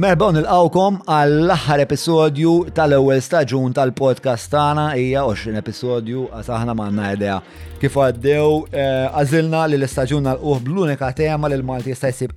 Merbaw nil-għawkom għall-aħħar episodju tal-ewwel staġun tal-podcast tagħna. Hija 20 episodju għas aħna m'għandna idea kif għaddew. Eh, għażilna li l-istaġun nal-uħ bl-unika tema li l-Malti jista' jsib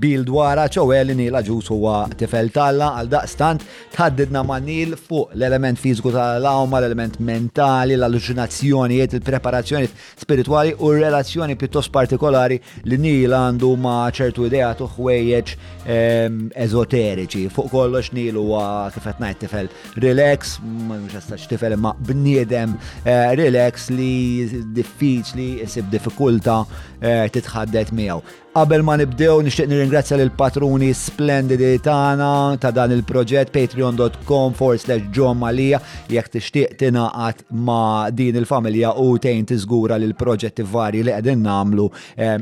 bil dwara ċewel li nila ġus huwa tifel talla. Għal daqstant tħaddidna ma' nil fuq l-element fiżiku tal-awma, l-element mentali, l-alluċinazzjonijiet, il-preparazzjoni spirituali u relazzjoni pjuttost partikolari li nil għandu ma' ċertu idea tuħwejjeġ ehm, ezoteriċi. Fuq kollox nilu kif qed ngħid tifel relax, mhux jistax tifel imma bniedem eh, relax li diffiċli, isib diffikulta eh, titħaddet miegħu. Qabel ma nibdew nixtieq nirringrazzja lil patruni splendidi tagħna ta' dan il-proġett patreon.com forward slash John Malija. Jekk tixtieq tingħaqad ma' din il-familja u tejn tiżgura li l-proġetti varji li qegħdin nagħmlu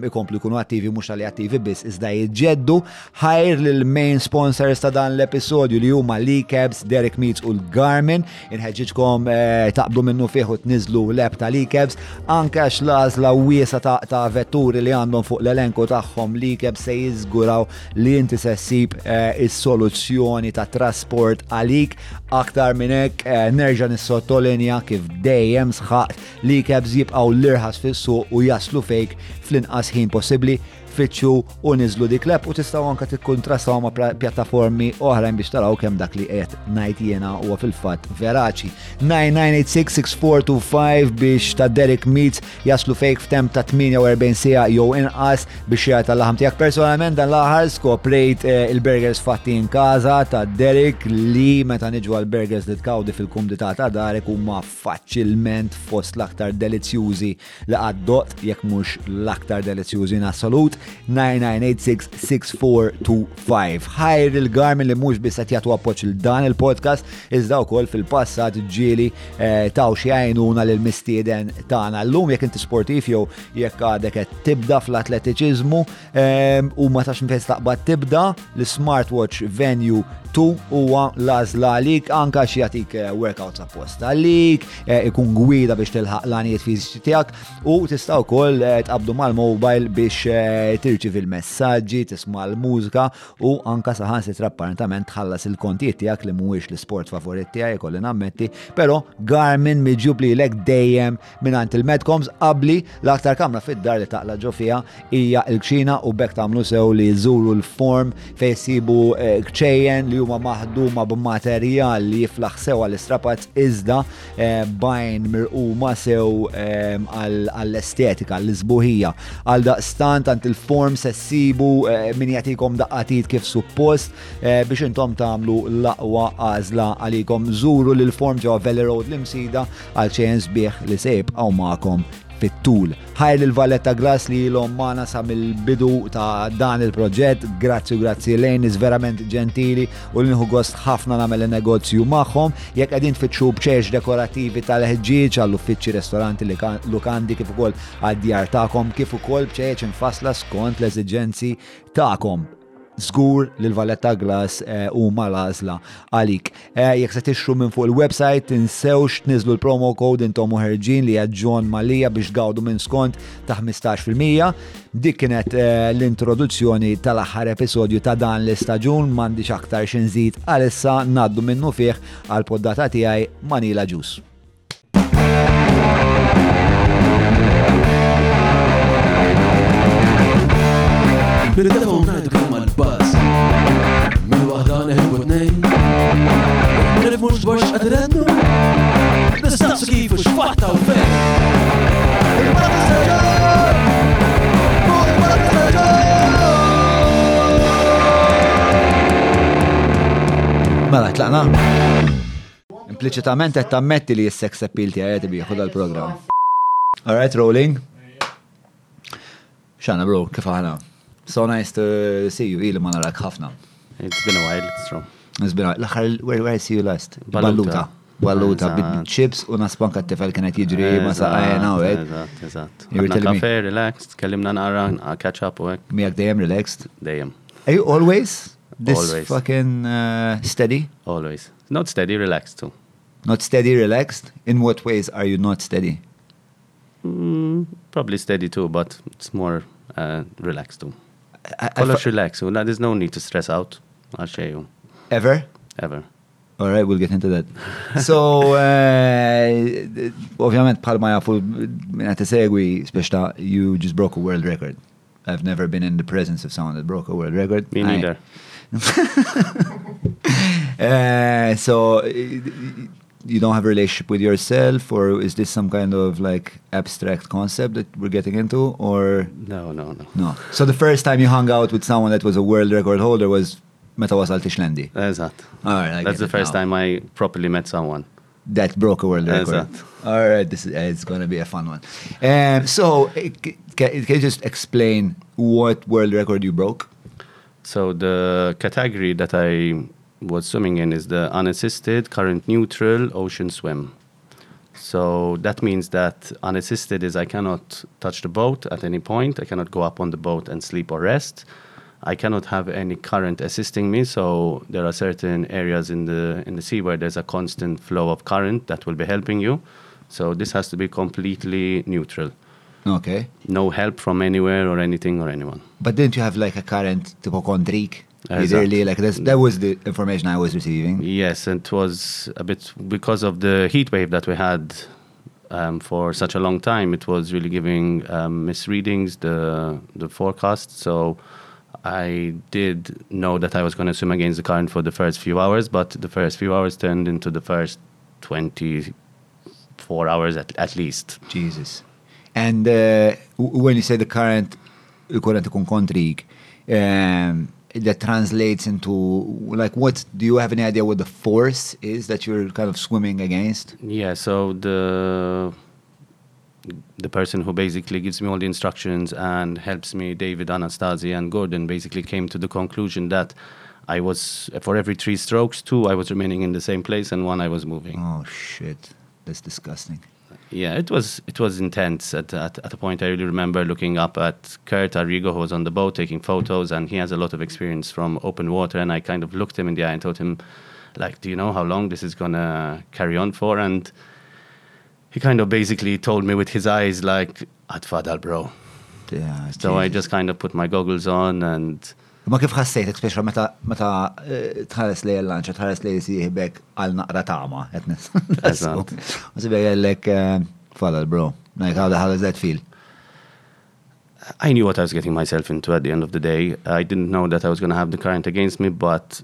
ikomplu jkunu attivi mhux għalli attivi biss iżda jiġġeddu ħajr lil main sponsors ta' dan l-episodju li huma Lee Cabs, Derek Meets u l-Garmin. Inħeġġiġkom eh, taqbdu minnu fih u tniżlu l-app ta' Lee Cabs anke lażla wiesa ta' vetturi li għandhom fuq l-elenku ta' tagħhom li keb se jiżguraw li inti se ssib eh, is-soluzzjoni ta' trasport għalik. Aktar minn hekk eh, nerġa' nissottolinja kif dejjem sħaq li keb jibqgħu l-irħas fis-suq u jaslu fejk fl-inqas ħin possibbli uffiċċju u niżlu dik lep u tistgħu anke tikkuntrastaw ma' pjattaformi oħrajn biex taraw kemm dak li qed ngħid jiena huwa fil-fatt veraċi. 9986-6425 biex ta' Derek Meets jaslu fejk f'temp ta' 48 sija jew inqas biex jgħat tal-laħam tiegħek personalment dan l-aħħar skoprejt eh, il-burgers fatti in kaza ta' Derek li meta niġu għal-burgers li tkawdi fil-kumdità ta' Darek huma faċilment fost l-aktar delizzjużi li għaddot jekk mhux l-aktar delizzjużi in assolut. 9986-6425. Ħajr il-Garmin li mux bissa tjatu appoċ il-dan il-podcast, izdaw kol fil-passat ġili eh, taw xiajnuna l-mistieden tana. L-lum jek inti sportif jew jekk għadek tibda fl-atletiċizmu eh, u ma tax mfest taqbad tibda l-smartwatch venue tu huwa lażla għalik anka xi jagħtik eh, workouts apposta għalik, eh, ikun gwida biex tilħaq l-għanijiet fiżiċi tiegħek u tista' wkoll eh, tqabdu mal-mobile biex tirċiv il-messaġġi, tisma' l-mużika u anka saħan si trapparentament tħallas il-kontijiet tiegħek li mhuwiex l-sport favorit tiegħi jkolli nammetti, però Garmin miġjub li lek dejjem mingħand il-Medcoms qabli l-aktar kamra fid-dar li taqla ġofija hija l-kxina u bekk tagħmlu sew li żuru l-form fejn sibu kċejjen li li huma maħduma b'materjal li jiflaħ sew għall-istrapazz iżda eh, bajn mirquma sew eh, għall-estetika, għall-izbuħija. Għal daqstant għant il-form se ssibu eh, min jatikom daqqatit kif suppost biex intom tamlu laqwa għazla għalikom zuru l-form ġo Valley Road l-imsida għal ċejn sbieħ li sejb għaw ma'kom fit-tul. Ħajr il-Valletta Glass li l mana sa mill-bidu ta' dan il-proġett, grazzi grazzi lejn, verament ġentili u l-inħu gost ħafna namel negozju maħħom, jekk għedin fitxu bċeċ dekorativi tal-ħġieġ għall-uffiċi ristoranti lukandi kif ukoll għad-djar ta'kom, kif ukoll bċeċ infasla skont l-eżigenzi ta'kom zgur li l-Valletta Glass eh, u mal-azla għalik. Eh, Jek se tixru minn fuq il-website, tinsewx tniżlu l-promo code intom uħerġin li għadġon malija biex gawdu minn skont ta' 15%. Dik kienet eh, l-introduzzjoni tal-aħħar episodju ta' dan l-istaġun m'għandix aktar xinżid għalissa naddu minnu fih għal-poddata tiegħi Manila Juice. Bir de onlar Nirif mux dwar xqadrennu Nistaqsu kif u xfatta u fejn Mela, tlaqna? Impliċitament qed tammetti li s-sex appeal tiegħi qed bieħu dal-programm. Alright, rolling. Xana bro, kif aħna? So nice to see you, ili ma narak ħafna. It's been a while, it's true. It's been a while. L-axar, where, where I see you last? Balluta. Balluta, bid-chips u nasbanka t-tifel kienet jidri ma saqajna u għed. Eżat, eżat. Kafe, relaxed, kellimna nara, catch up u għek. Mijak dejjem relaxed? Dejjem. Are you always this always. fucking uh, steady? Always. Not steady, relaxed too. Not steady, relaxed? In what ways are you not steady? Mm, probably steady too, but it's more uh, relaxed too. Kollox relax, u there's no need to stress out. I'll show you. Ever? Ever. All right, we'll get into that. So, uh, ovvjament, bħalma jafu minna t-segwi, speċta, you just broke a world record. I've never been in the presence of someone that broke a world record. Me neither. Uh, so, you don't have a relationship with yourself, or is this some kind of like abstract concept that we're getting into, or No, no, no. no? So the first time you hung out with someone that was a world record holder was meta wasal Tixlendi. Eżatt. All right, I That's the first now. time I properly met someone. that broke a world record. Exact. All right, this is it's going to be a fun one. Um, so, eh, can, can you just explain what world record you broke? So the category that I was swimming in is the unassisted, current neutral ocean swim. So that means that unassisted is I cannot touch the boat at any point. I cannot go up on the boat and sleep or rest. I cannot have any current assisting me. So there are certain areas in the in the sea where there's a constant flow of current that will be helping you. So this has to be completely neutral. Okay, No help from anywhere or anything or anyone. but didn't you have like a current hypochondriac? Exact. Literally, like that's, that was the information I was receiving. Yes, and it was a bit because of the heat wave that we had um, for such a long time. It was really giving um, misreadings the the forecast. So I did know that I was going to swim against the current for the first few hours, but the first few hours turned into the first twenty four hours at, at least. Jesus. And uh, when you say the current, current ikun kontrik, um, that translates into like what? Do you have any idea what the force is that you're kind of swimming against? Yeah, so the the person who basically gives me all the instructions and helps me, David, Anastasia, and Gordon, basically came to the conclusion that I was for every three strokes, two I was remaining in the same place, and one I was moving. Oh shit, that's disgusting. Yeah, it was it was intense. At, at at a point, I really remember looking up at Kurt Arrigo, who was on the boat taking photos, and he has a lot of experience from open water. And I kind of looked him in the eye and told him, like, "Do you know how long this is gonna carry on for?" And he kind of basically told me with his eyes, like, "Atfadal, bro." Yeah, So I just kind of put my goggles on and Ma kif ħassejtek speċa meta meta eh, tħares li l-lanċa, tħares li jisibek għal naqra tama, etnis. Eżatt. Sibek għallek, fadal bro, like how the hell does that feel? I knew what I was getting myself into at the end of the day. I didn't know that I was going to have the current against me, but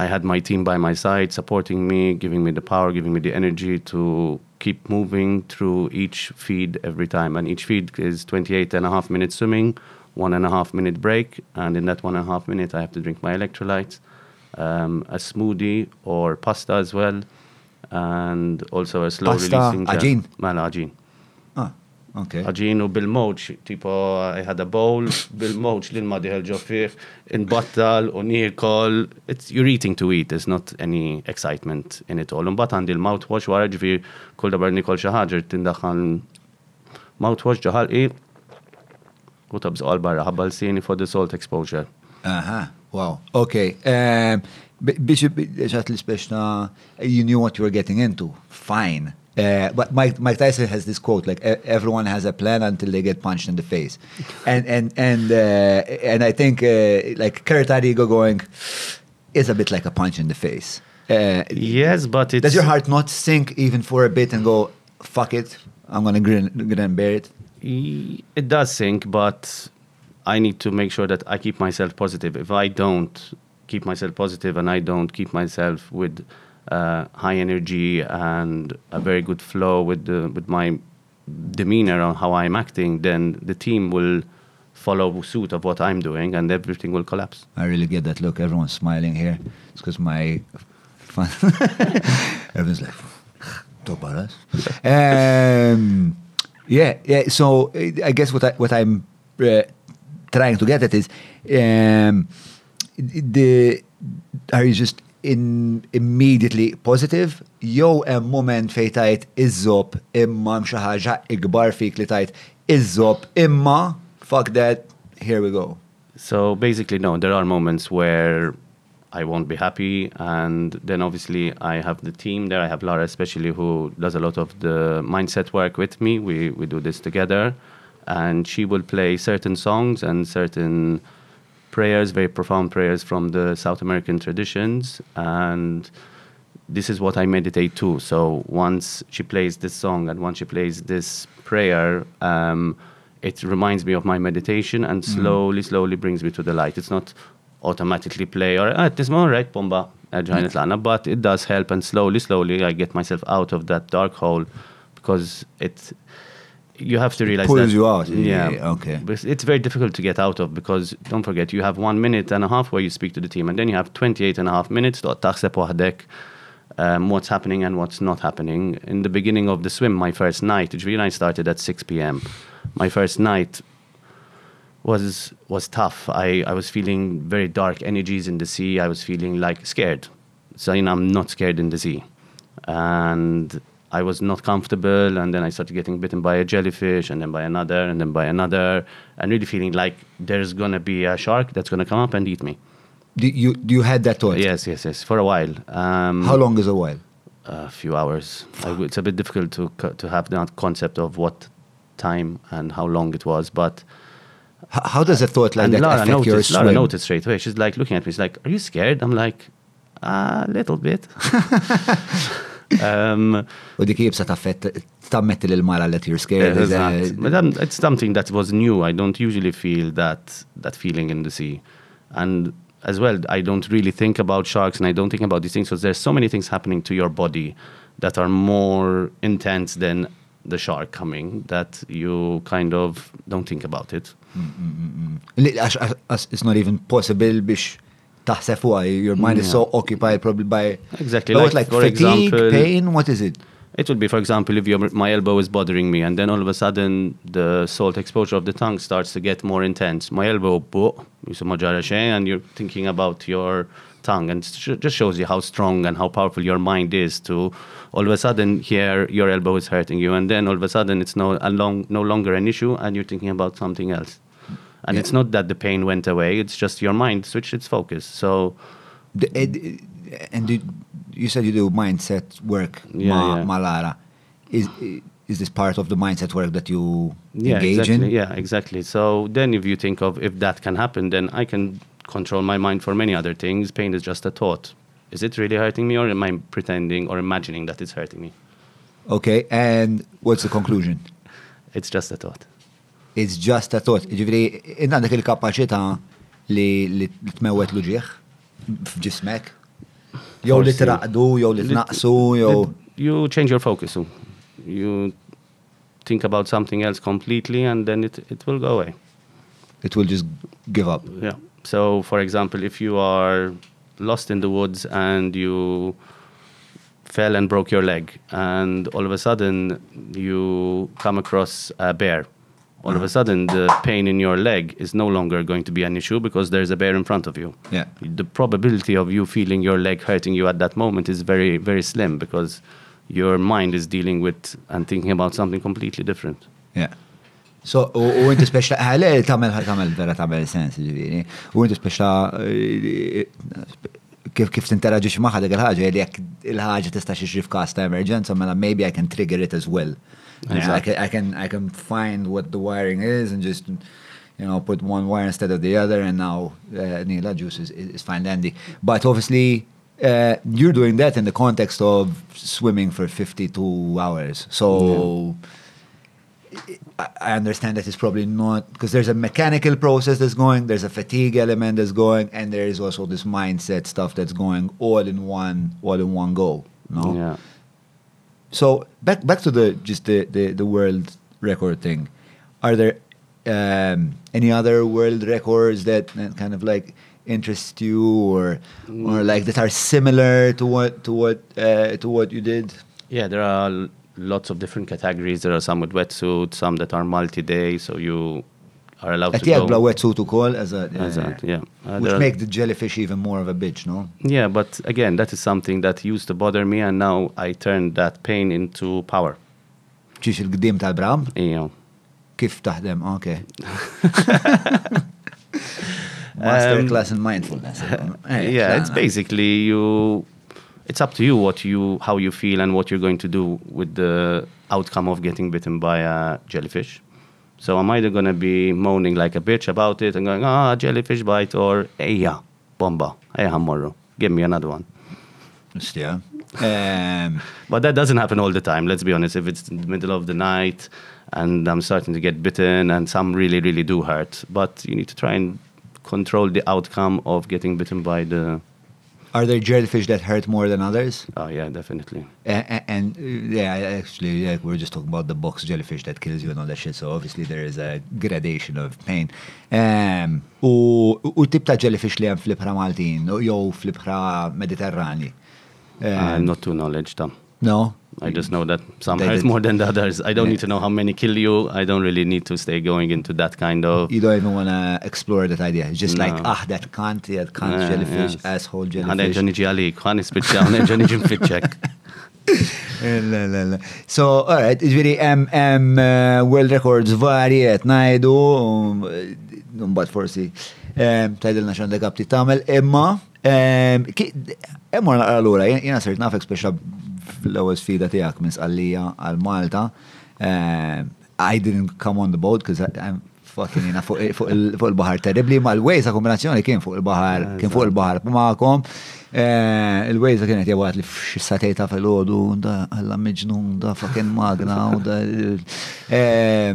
I had my team by my side supporting me, giving me the power, giving me the energy to keep moving through each feed every time. And each feed is 28 and a half minutes swimming, one and a half minute break. And in that one and a half minute, I have to drink my electrolytes, um, a smoothie or pasta as well, and also a slow Pasta, releasing gel. aġin? Okay. Aġinu bil-moċ, tipo, I had a bowl, bil-moċ li l-madiħel ġofiħ, in-battal, u nirkol, it's, you're eating to eat, there's not any excitement in it all. Un-bat għandi l-mouthwash, wara ġifir, kull dabar nikol xaħġa, tindaħħal mouthwash ġaħal i, u tabż għal barra, ħabbal sini for the salt exposure. Aha, wow. Okay. Um, b- biex ġat li speċna, you knew what you were getting into. Fine. Uh, but Mike, Mike Tyson has this quote like "E- everyone has a plan until they get punched in the face, and and and uh, and I think uh, like Kurt Arrigo going is a bit like a punch in the face. Uh, Yes, but it's... does your heart not sink even for a bit and go fuck it? I'm gonna grin, grin and bear it. It does sink, but I need to make sure that I keep myself positive. If I don't keep myself positive and I don't keep myself with uh, high energy and a very good flow with the, with my demeanor on how I'm acting, then the team will follow suit of what I'm doing, and everything will collapse. I really get that look. Everyone's smiling here. It's because my fun. Everyone's like, talk about us. Um, yeah, yeah. So uh, I guess what I what I'm uh, trying to get at is um, the are you just in immediately positive jew hemm moment fejn tajt iżob imma hemm xi ħaġa ikbar fik li tajt imma fuck that here we go. So basically, no, there are moments where I won't be happy. And then obviously, I have the team there. I have Lara, especially, who does a lot of the mindset work with me. We, we do this together. And she will play certain songs and certain prayers, very profound prayers from the South American traditions, and this is what I meditate too. So once she plays this song and once she plays this prayer, um, it reminds me of my meditation and mm-hmm. slowly, slowly brings me to the light. It's not automatically play or at this moment, right, bomba, uh, ġajnet mm-hmm. lana, but it does help and slowly, slowly I get myself out of that dark hole because it, you have to realize pulls that, you out. Yeah, Yeah, okay. It's very difficult to get out of because don't forget you have one minute and a half where you speak to the team and then you have 28 and a half minutes to taħseb waħdek um, what's happening and what's not happening. In the beginning of the swim, my first night, ġviri I started at 6 p.m. My first night was was tough. I, I was feeling very dark energies in the sea. I was feeling like scared. So you know, I'm not scared in the sea. And I was not comfortable and then I started getting bitten by a jellyfish and then by another and then by another and really feeling like there's gonna be a shark that's gonna come up and eat me. Do you you had that thought? Yes, yes, yes. For a while. Um, How long is a while? a few hours. It's a bit difficult to to have that concept of what time and how long it was, but H- how does a thought like that Laura affect your noticed. Laura swim? noticed straight away. She's like looking at me. She's like, "Are you scared?" I'm like, "A little bit." um, U dik jibsa taffet tammetti l-mara let you're scared. is that- Exact. But um, it's something that was new. I don't usually feel that that feeling in the sea, and as well, I don't really think about sharks and I don't think about these things because there's so many things happening to your body that are more intense than the shark coming that you kind of don't think about it. Li- għax- għax- għax It's not even possible biex taħseb. Your mind is so occupied probably by Exactly, like, like for fatigue, example- pain. What is it? It would be, for example, if your, my elbow is bothering me, and then all of a sudden the salt exposure of the tongue starts to get more intense. My elbow, bo, yusimma ġara xejn, and you're thinking about your tongue, and it just shows you how strong and how powerful your mind is. To all of a sudden here your elbow is hurting you, and then all of a sudden it's no a long, no longer an issue, and you're thinking about something else. And Yeah. it's not that the pain went away; it's just your mind switched its focus. So The- eh, ed- And you- you said you do mindset work Yeah, ma, yeah. ma Lara. Is is this part of the mindset work that you yeah, engage exactly. in? Yeah, exactly. So then, if you think of if that can happen, then I can control my mind for many other things. Pain is just a thought. Is it really hurting me, or am I pretending or imagining that it's hurting me? Okay, and what's the conclusion? It's just a thought. It's just a thought. Ġifiri, għandek il-kapacita li tmewet l-ġieħ f'ġismek? Jew li traqdu, jew li tnaqsu, jew. You change your focus. You think about something else completely, and then it, it will go away. It will just give up. Yeah. So, for example, if you are lost in the woods and you fell and broke your leg, and all of a sudden you come across a bear, all of a sudden the pain in your leg is no longer going to be an issue because there's a bear in front of you. Yeah. The probability of you feeling your leg hurting you at that moment is very, very slim because your mind is dealing with and thinking about something completely different. Yeah. So, u inti speċa, għale, tamel, tamel, vera tamel sens, ġiviri. U inti speċa, kif kif tinteraġiċ maħħa dik il-ħagġa, li jek il-ħagġa tista xiex f'kas ta' emerġenza, mela maybe I can trigger it as well. I, can, I can I can find what the wiring is and just you know put one wire instead of the other and now uh, Neil Agius is, is fine dandy. But obviously uh, you're doing that in the context of swimming for 52 hours. So I I understand that it's probably not because there's a mechanical process that's going, there's a fatigue element that's going, and there is also this mindset stuff that's going all in one, all in one go. No. Yeah. So back back to the just the the, the world record thing. Are there um, any other world records that, that kind of like interest you or or like that are similar to what to what uh, to what you did? Yeah, there are lots of different categories. There are some with wetsuit, some that are multi-day, so you are allowed Qed to go. wetsuit ukoll as a a- yeah. Uh, which make the jellyfish even more of a bitch, no? Yeah, but again, that is something that used to bother me, and now I turned that pain into power. ċiex il-qdim tal-bram? You Kif taħdem? Okay. Master Um, in mindfulness. Yeah, it's basically you. It's up to you what you how you feel and what you're going to do with the outcome of getting bitten by a jellyfish. So I'm either going to be moaning like a bitch about it and going, ah, jellyfish bite, or, yeah, bomba, hey, morru, give me another one. Yeah. Um, But that doesn't happen all the time, let's be honest. If it's in the middle of the night and I'm starting to get bitten, and some really, really do hurt. But you need to try and control the outcome of getting bitten by the. Are there jellyfish that hurt more than others? Oh, yeah, definitely. A- a- And, uh, yeah, actually, yeah, we we're just talking about the box jellyfish that kills you and all that shit. So obviously there is a gradation of pain. Um, u, u tip ta' jellyfish li hemm fl-ibħra Maltin, jew fl-ibħra Mediterrani. I'm Um, not too knowledge, Tom. No? I just know that some They hurt did- more than the others. I don't Yeah. need to know how many kill you. I don't really need to stay going into that kind of. You don't even want to explore that idea. It's just like, No. ah, that cunt, that cunt Yeah, jellyfish, yes. asshole jellyfish. eġan iġi għalik, għan ispiċċa, għan eġan iġi mfittxek. Eh, La, la, la. So, alright, ġviri, em, em, uh, world records varjiet najdu, mbad forsi, tajdilna xan dekab ti tamel, imma, em, ki- emmur naqra l-ura, jena sirt nafek speċa fl-ewwel sfida tiegħek minn sqallija għal-Malta, em, eh, I didn't come on the boat, because I'm fucking jina fuq il- fuq il-bahar terribli, ma l-wejza kombinazzjoni kien fuq il-bahar, kien fuq il-bahar ma'kom, eh, il-wejza kienet jawat li f-satejta fil-ħodu, da għalla miġnun, da fucking magna, eh,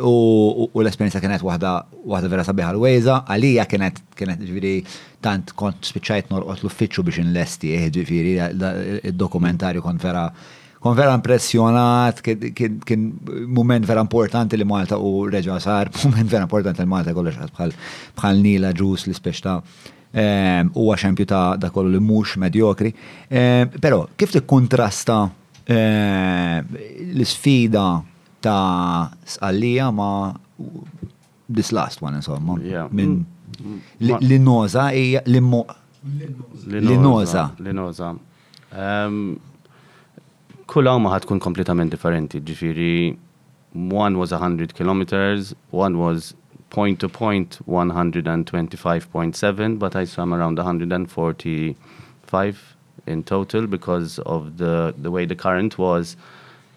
u l-esperienza kienet wahda wahda vera sabiħa l-wejza, għalija kienet kienet ġviri tant kont spiċċajt norqot l-uffiċċju biex nlesti, eh, ġviri il-dokumentarju kont vera kon vera impressjonat, kien- moment vera importanti li Malta u reġa sar, moment vera importanti li Malta kollox bħal bħal Nila ġus li speċta u xempju ta' da kollu li mhux medjokri. Em, Però kif tikkontrasta em, l-sfida ta' sqallija ma' this last one insomma. Minn Mm. li Ma- li noza hija. Linoza. Um, Kull ma ħatkun kompletament differenti, ġifiri, one was 100 kilometers, one was point to point 125.7, but I swam around 145 in total because of the, the way the current was.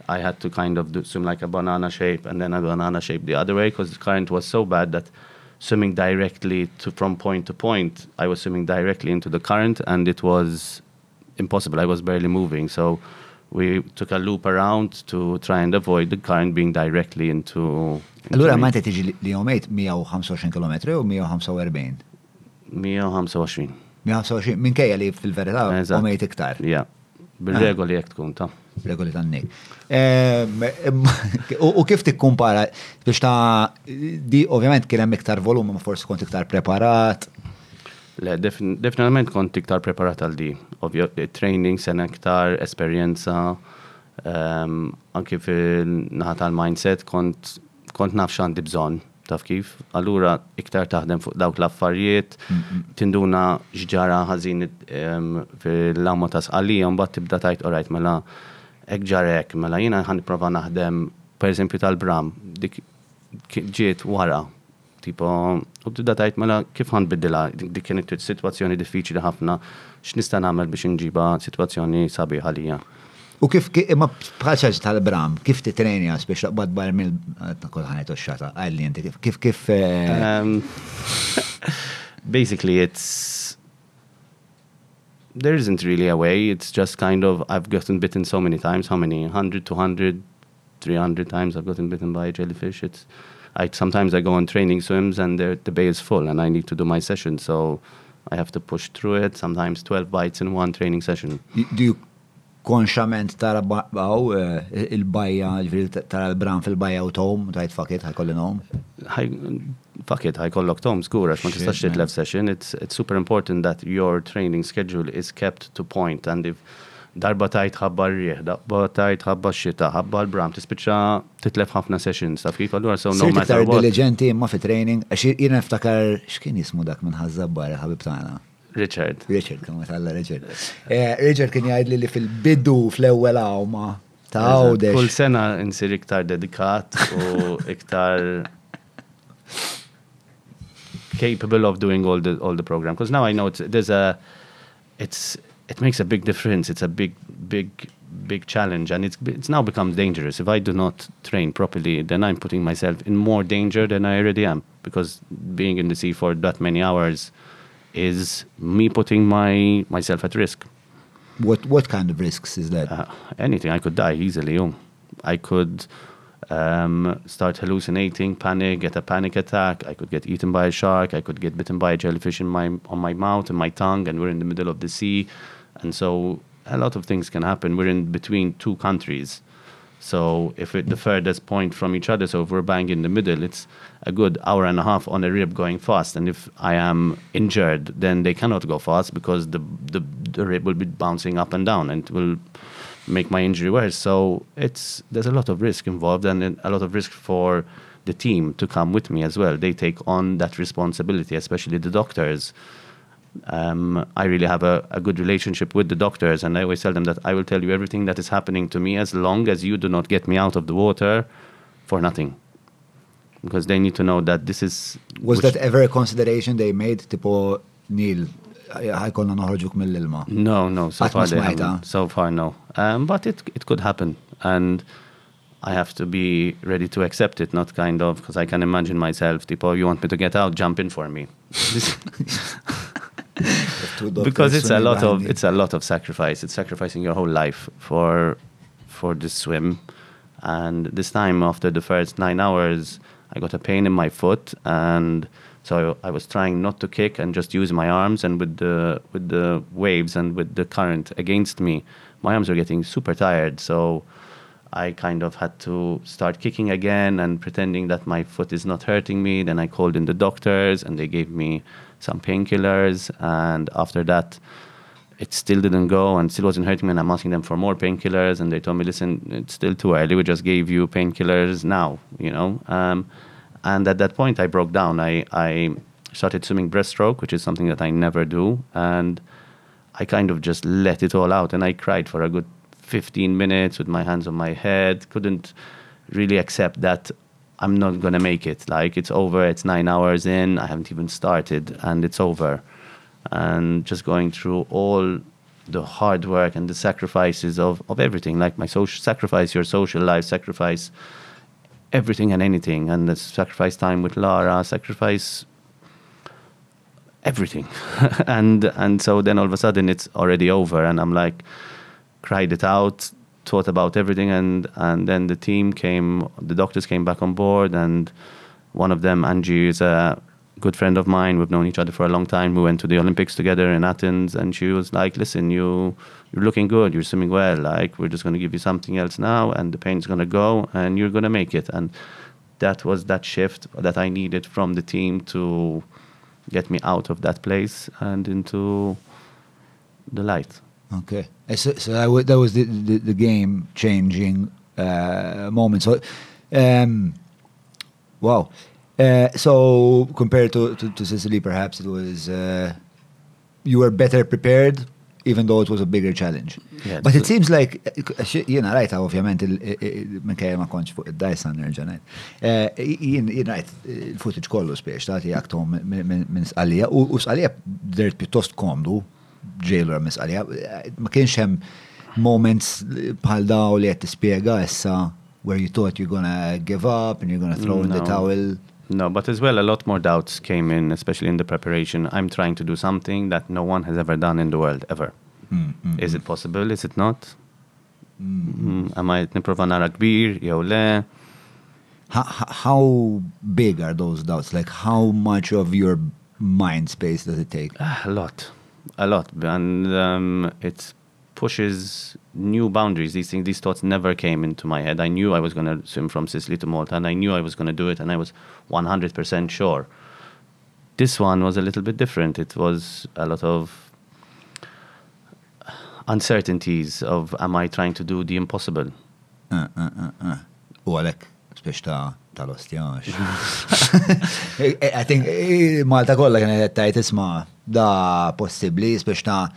I had to kind of do, swim like a banana shape and then a banana shape the other way because the current was so bad that swimming directly to from point to point, I was swimming directly into the current and it was impossible. I was barely moving. So we took a loop around to try and avoid the current being directly into. Allura ma tiġi li jomejt 125 km u 145. 125. 125 minkejja li fil-verità Eżatt. omejt iktar, Ja. Bil-regoli jek tkun ta' regoli tannik. Em, em, U u kif tikkumpara biex ta' di ovvjament kien hemm iktar volum ma forsi kont iktar preparat. Le, defin- definitament kont iktar preparat għal di. Ovvio, training, sen iktar, esperienza, um, anki fil-naħa tal-mindset, kont, kont naf xandi bżon, taf kif. Allura, iktar taħdem fuq dawk l-affarijiet, tinduna ġġara ħazin um, fil-lamma ta' sqalija, mbagħad tibda tajt, orajt, mela, ek ġarek, mela jina ħan prova naħdem, per eżempju tal-bram, dik ġiet wara, tipo, u tibda tajt mela kif ħan biddila, dik kienet situazzjoni diffiċli ħafna, x'nista' nagħmel biex inġiba situazzjoni sabiħa lija. U kif ki- imma bħal ċaġ tal-bram, kif titrenja biex taqbad bar mill kol ħanet xata għalli inti kif kif eh, Um, basically, it's there isn't really a way. It's just kind of I've gotten bitten so many times. How many? 100, 200, 300 times I've gotten bitten by a jellyfish. It's I sometimes I go on training swims and the the bay is full and I need to do my session, so I have to push through it. Sometimes 12 bites in one training session. do you konxament tara baw il-bajja, ġifiri tara l-bram fil-bajja u tom, tajt fakit, ħajkolli nom. Hi, fuck it, ħajkollok tom skur, għax ma tistax titlef session. It's, it's super important that your training schedule is kept to point and if darba tajt ħabba rieħ, darba tajt ħabba xita, ħabba l-bram, tispiċa titlef ħafna sessions, taf kif allura, so no matter what. diligenti imma fi training, għax jina niftakar, xkien jismu dak minn ħazzabbar, ħabib tagħna. Richard. Richard, kien għalla Richard. Eh, Richard kien jgħid li fil-biddu fl-ewwel ma ta' Kull għawdex. sena insir iktar dedikat u iktar capable of doing all the all the program because now I know it's, there's a it's it makes a big difference it's a big big big challenge, and it's it's now become dangerous. If I do not train properly, then I'm putting myself in more danger than I already am because being in the sea for that many hours is me putting my myself at risk. What what kind of risks is that? Uh, anything, I could die easily. Oh. I could um, start hallucinating, panic, get a panic attack. I could get eaten by a shark. I could get bitten by a jellyfish in my on my mouth and my tongue, and we're in the middle of the sea, and so a lot of things can happen. We're in between two countries, so if it, the furthest point from each other, so if we're bang in the middle, it's a good hour and a half on a rib going fast. And if I am injured, then they cannot go fast because the the, the rib will be bouncing up and down, and it will make my injury worse. So it's there's a lot of risk involved and a lot of risk for the team to come with me as well. They take on that responsibility, especially the doctors. Um, I really have a, a, good relationship with the doctors, and I always tell them that I will tell you everything that is happening to me as long as you do not get me out of the water for nothing. Because they need to know that this is. Was that ever a consideration they made? Tipo, Neil, ħajkonna noħorġuk mill-ilma. No, no, so far they haven't. So far, no. Um, but it, it could happen. And I have to be ready to accept it, not kind of, because I can imagine myself, tipo, you want me to get out, jump in for me. because it's a lot of it's a lot of sacrifice. It's sacrificing your whole life for for this swim. And this time, after the first nine hours, I got a pain in my foot and so I was trying not to kick and just use my arms, and with the with the waves and with the current against me, my arms were getting super tired. So I kind of had to start kicking again and pretending that my foot is not hurting me. Then I called in the doctors, and they gave me some painkillers. And after that, it still didn't go and still wasn't hurting me. And I'm asking them for more painkillers, and they told me, "Listen, it's still too early. We just gave you painkillers now." You know. Um, and at that point, I broke down. I, I started swimming breaststroke, which is something that I never do. And I kind of just let it all out. And I cried for a good 15 minutes with my hands on my head. Couldn't really accept that I'm not going to make it. Like, it's over. It's nine hours in. I haven't even started, and it's over. And just going through all the hard work and the sacrifices of, of everything, like my social sacrifice, your social life, sacrifice everything and anything, and the sacrifice time with Lara, sacrifice everything, and and so then all of a sudden it's already over, and I'm like, cried it out, thought about everything, and and then the team came, the doctors came back on board, and one of them, Angie, is a good friend of mine. We've known each other for a long time. We went to the Olympics together in Athens, and she was like, "Listen, you you're looking good. You're swimming well. Like we're just going to give you something else now, and the pain's going to go, and you're going to make it." And that was that shift that I needed from the team to get me out of that place and into the light. Okay, uh, so, so that, that was the, the, the game changing uh, moment. So, um, wow. Uh, so compared to, to, to, Sicily, perhaps it was uh, you were better prepared, even though it was a bigger challenge. Yeah, but it seems like jena rajta ovvjament minkejja ma konċ fuq id-dajsan nerġanajt. Jien rajt il-footage kollu spiex tagħti aktom minn sqalija u sqalija dirt pjuttost komdu ġejlur minn sqalija. Ma kienx hemm moments bħal daw li qed tispjega issa where you thought you're gonna give up and you're gonna throw in the towel. No, but as well, a lot more doubts came in, especially in the preparation. I'm trying to do something that no one has ever done in the world, ever. Mm, mm, Is it possible? Is it not? Mm, am I niprofa nara kbir, jew le? How, how big are those doubts? Like, how much of your mind space does it take? A lot. A lot. And um, it's pushes new boundaries. These things, these thoughts never came into my head. I knew I was going to swim from Sicily to Malta, and I knew I was going to do it, and I was 100% sure. This one was a little bit different. It was a lot of uncertainties of am I trying to do the impossible. Uh, uh, uh, U għalek, spiex ta' tal-ostjax. I think Malta kolla kienet tajt isma da possibli, spiex ta'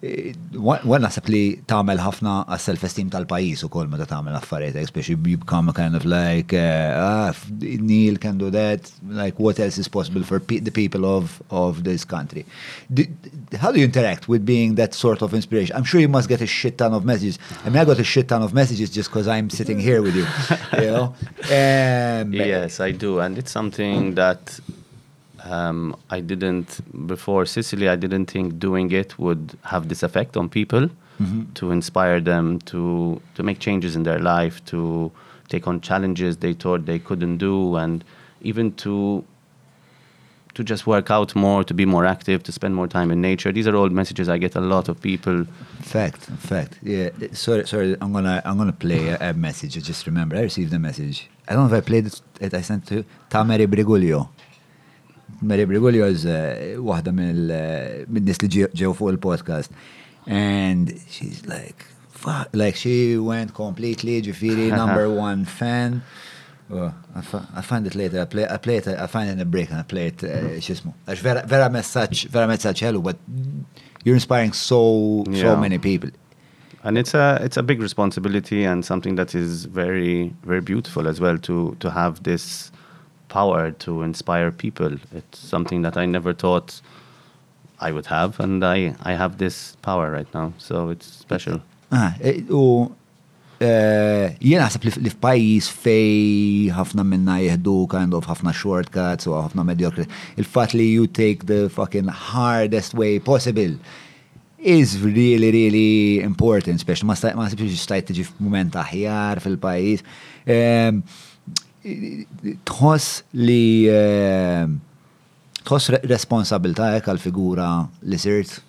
Għan nasab li tamel ħafna għas self-esteem tal-pajis u kol ma ta' tamel affarijiet, especially you become a kind of like, uh, ah, Neil can do that, like what else is possible for pe the people of, of this country. How do you interact with being that sort of inspiration? I'm sure you must get a shit ton of messages. I mean, I got a shit ton of messages just because I'm sitting here with you, you know? Um, yes, I do. And it's something that um, I didn't before Sicily. I didn't think doing it would have this effect on people Mhm. to inspire them to to make changes in their life, to take on challenges they thought they couldn't do, and even to to just work out more, to be more active, to spend more time in nature. These are all messages I get a lot of people. Fact, fact. Yeah. Sorry, sorry. I'm gonna, I'm gonna play a, a message. I just remember. I received a message. I don't know if I played it. I sent to ta' Mary Brigulio. Mary uh, waħda mill-nis li ġew- fuq il-podcast. And she's like, fuck, like she went completely ġifiri number one fan. Oh, I, I find it later. I play, I play it. I find it in a break and I play it. Uh, xismu. Għax vera, vera messaċ, vera messaċ hello, but you're inspiring so, so many people. and it's a it's a big responsibility and something that is very very beautiful as well to to have this power to inspire people it's something that i never thought i would have and i i have this power right now so it's special Ah, eh, u eh, jena għasab li f'pajis fej ħafna minna jihdu kind of ħafna shortcuts u ħafna mediocre. Il-fat li you take the fucking hardest way possible is really, really important, special ma staj- stajt tiġi f'moment aħjar fil-pajis. Um, Tħoss li tħoss responsabilta hekk għal-figura li sirt?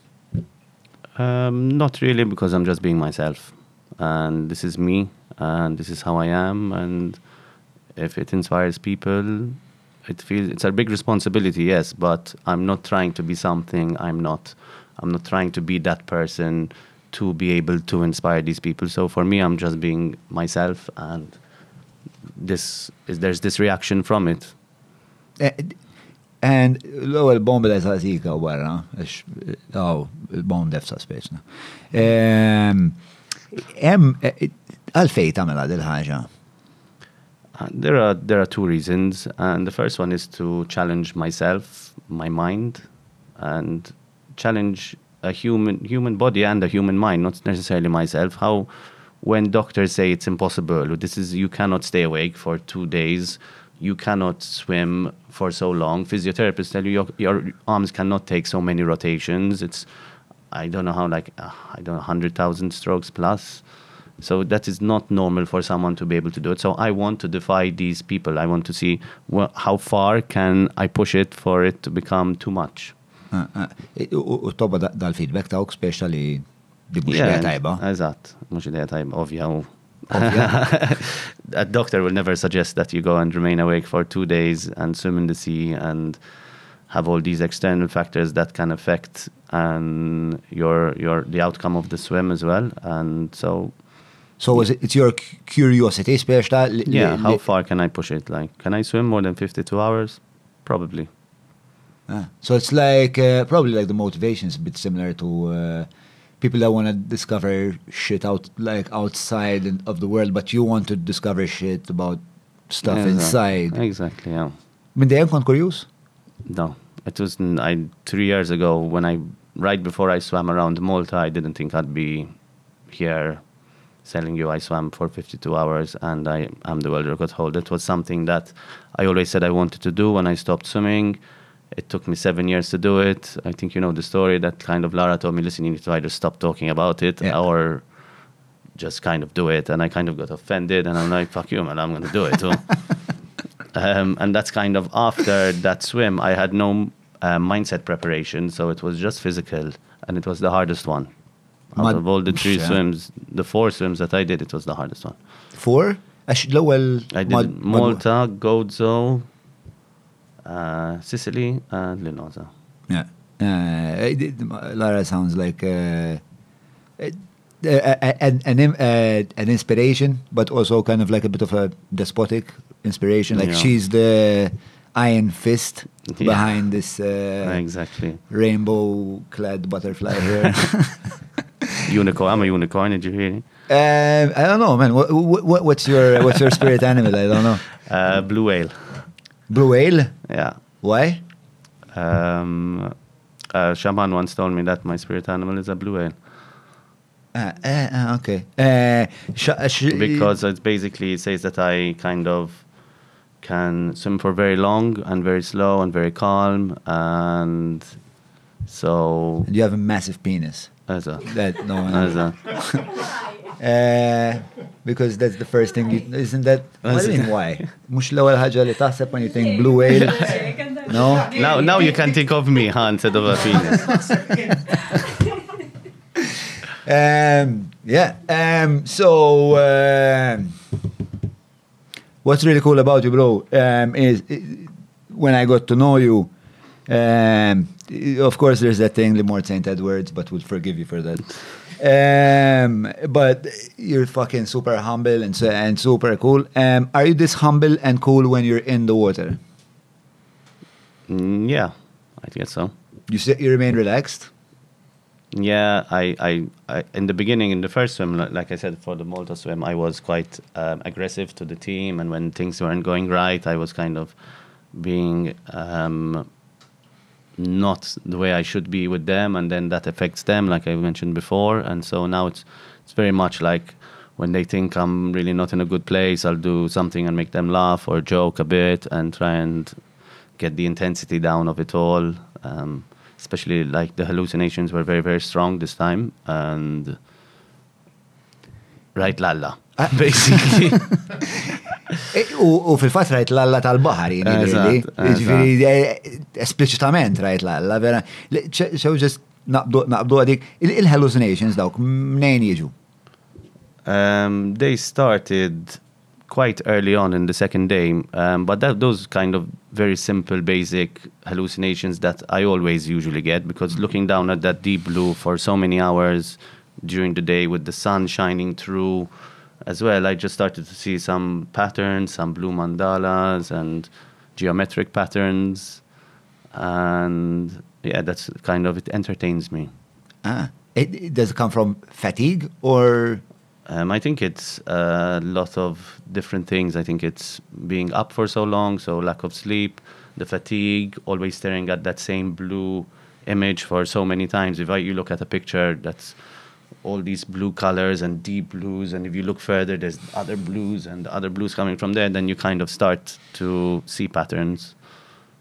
um, not really because i'm just being myself. And this is me and this is how i am and if it inspires people it feels it's a big responsibility yes but i'm not trying to be something i'm not. I'm not trying to be that person to be able to inspire these people. So for me i'm just being myself and this is there's this reaction from it Eh, And l-ewwel bomb li tażika wara, għax daw il-bomb defsa speċna. Hemm eh, għalfej tagħmel il ħaġa. Uh, there are there are two reasons, and the first one is to challenge myself, my mind, and challenge a human human body and a human mind, not necessarily myself. How when doctors say it's impossible, this is you cannot stay awake for two days, you cannot swim for so long. Physiotherapists tell you your, your arms cannot take so many rotations. It's I don't know how like uh, I don't know hundred thousand strokes plus. So that is not normal for someone to be able to do it. So I want to defy these people. I want to see how far can I push it for it to become too much. Ah, ah. Eh, U da- dal-feedback tawk speċa li di mhux idea tajba. Eżatt, mhux idea tajba, ovvja. u- a doctor will never suggest that you go and remain awake for two days and swim in the sea and have all these external factors that can affect and your your the outcome of the swim as well. And so So is it, it's your curiosity li- Yeah, how far can I push it? Like, can I swim more than 52 hours? Probably. Ah, So it's like uh, probably like the motivation is a bit similar to uh, people that want to discover shit out like outside of the world, but you want to discover shit about stuff inside. Exactly, yeah. Min dejjem kont kurjus? No, it was I three years ago when I right before I swam around Malta. I didn't think I'd be here telling you I swam for 52 hours and I am the world record holder. It was something that I always said I wanted to do when I stopped swimming. It took me seven years to do it. I think you know the story that kind of Lara told me, listen, you need to either stop talking about it Yeah. or just kind of do it. And I kind of got offended and I'm like, fuck you, man, I'm going to do it. too." um, and that's kind of after that swim, I had no uh, mindset preparation. So it was just physical and it was the hardest one. Out of all the three Yeah. swims, the four swims that I did, it was the hardest one. Four? I did Malta, Gozo, uh, Sicily, and Linosa. Yeah. Uh, it- it- Lara sounds like uh, uh, an, an, uh, an inspiration, but also kind of like a bit of a despotic inspiration. Like Yeah. she's the iron fist Yeah. behind this uh, exactly. rainbow-clad butterfly here. Unicorn. I'm a unicorn. Did you hear? me? Um, I don't know, man. What, what, what's your what's your spirit animal? I don't know. Uh, blue whale. Blue whale. Yeah. Why? Um, a shaman once told me that my spirit animal is a blue whale Uh, uh, uh, okay. Uh, sh- uh, sh- because it's basically it says that I kind of can swim for very long and very slow and very calm and so you have a massive penis. as a That no one. as a Uh, because that's the first thing. You, isn't that? What do you mean why? مش الأول حاجة اللي تحسب when you think blue whale. No. now now you can think of me huh, instead of a penis Um, yeah. Um, so, um what's really cool about you, bro, um, is uh, when I got to know you. Um, of course, there's that thing, Limor St. Edwards, but we'll forgive you for that. Um, but you're fucking super humble and, so, and super cool. Um, are you this humble and cool when you're in the water? Mm, yeah I guess so You say, you remain relaxed. Yeah, I, I, I, in the beginning, in the first swim, like I said, for the Malta swim, I was quite um, aggressive to the team, and when things weren't going right, I was kind of being um, not the way I should be with them, and then that affects them, like I mentioned before. And so now it's it's very much like when they think I'm really not in a good place, I'll do something and make them laugh or joke a bit and try and get the intensity down of it all. Um, especially like the hallucinations were very very strong this time and right lalla basically E, U, fil-fat rajt l-alla tal-bahar. Ġifiri, eh, esplicitament rajt l-alla, vera. Ċew ġest naqbdu għadik, il- il-hallucinations dawk, mnejn jiġu? um, they started quite early on in the second day um, but that, those kind of very simple basic hallucinations that i always usually get because looking down at that deep blue for so many hours during the day with the sun shining through as well i just started to see some patterns some blue mandalas and geometric patterns and yeah that's kind of it entertains me Ah, it, it- does it come from fatigue or? Um, I think it's a lot of different things. I think it's being up for so long, so lack of sleep, the fatigue, always staring at that same blue image for so many times. If I, you look at a picture that's all these blue colors and deep blues, and if you look further, there's other blues and other blues coming from there, then you kind of start to see patterns.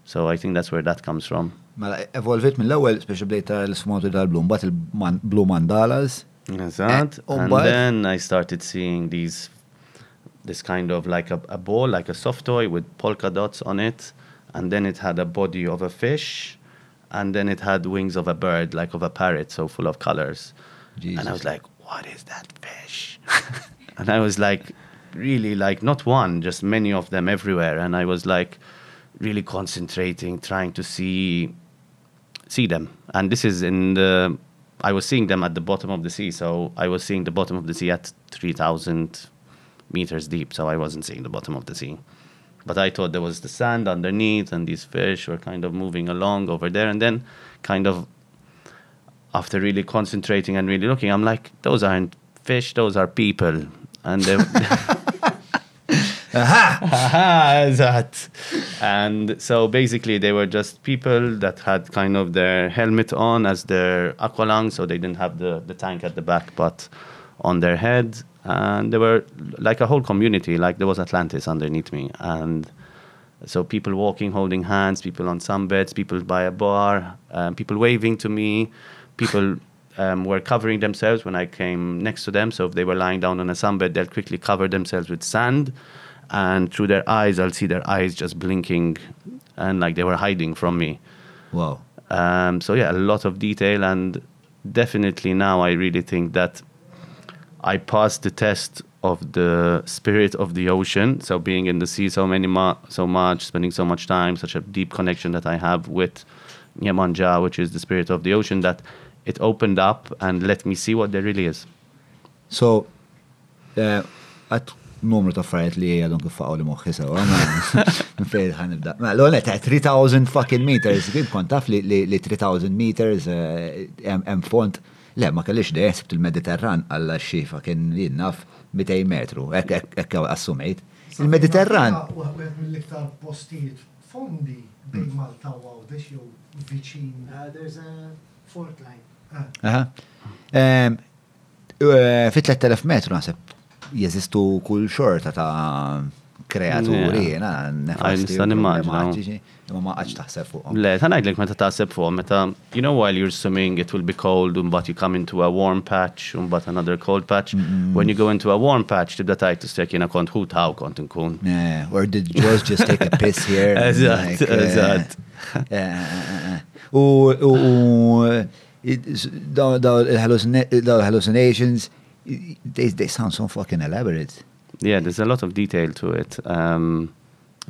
So I think that's where that comes from. Mela, evolvit mill-ewel, speċi bdejt tara l-sfumatu tal-blum, bat il-blue mandalas. Oh, and then I started seeing these, this kind of like a, a ball, like a soft toy with polka dots on it, and then it had a body of a fish, and then it had wings of a bird, like of a parrot, so full of colors. And I was like, "What is that fish?" and I was like, really like not one, just many of them everywhere, and I was like, really concentrating, trying to see see them. And this is in the I was seeing them at the bottom of the sea, so I was seeing the bottom of the sea at 3,000 meters deep, so I wasn't seeing the bottom of the sea. But I thought there was the sand underneath, and these fish were kind of moving along over there. And then, kind of, after really concentrating and really looking, I'm like, those aren't fish, those are people. And they, Aha! Aha, that. And so basically, they were just people that had kind of their helmet on as their aqualung, so they didn't have the, the tank at the back, but on their head. And they were like a whole community, like there was Atlantis underneath me. And so people walking, holding hands, people on sunbeds, people by a bar, um, people waving to me, people um, were covering themselves when I came next to them. So if they were lying down on a sunbed, they'll quickly cover themselves with sand, and through their eyes, I'll see their eyes just blinking, and like they were hiding from me. Wow. Um, so yeah, a lot of detail, and definitely now I really think that I passed the test of the spirit of the ocean. So being in the sea so many ma- so much, spending so much time, such a deep connection that I have with Nyamanja, which is the spirit of the ocean, that it opened up and let me see what there really is. So, uh, at numru ta' affarijiet li għadhom kif faqgħu li moħħi sewa. Fejn ħanibda. Ma l-għonet 3000 fucking meters, kif kont taf li li- li 3000 meters eh, hemm font. Le, ma kellix de sibt il-Mediterran għalla xifa kien jinnaf 200 metru, ek ek ek assumejt. Il-Mediterran. Waħed mill-iktar postijiet fondi bejn Malta u għawdex jew viċin. Uh, there's a fault line. Eh, Fi 3000 metru nasib jeżistu kull xorta ta' kreaturi, Yeah. na nefasti. nista' nimmaġina. problematiċi, Ma għax taħseb fuqhom. Le, ta' ngħidlek meta taħseb fuq, meta, you know, while you're swimming, it will be cold, un you come into a warm patch, un another cold patch. When you go into a warm patch, tibda tajt t-stek jena kont hu taw kont nkun. Yeah, or did Jaws just take a piss here? Eżatt, eh, eżatt. eh, it- il-hallucina- daw il-hallucinations, they, they sound so fucking elaborate. Yeah, there's a lot of detail to it. Um,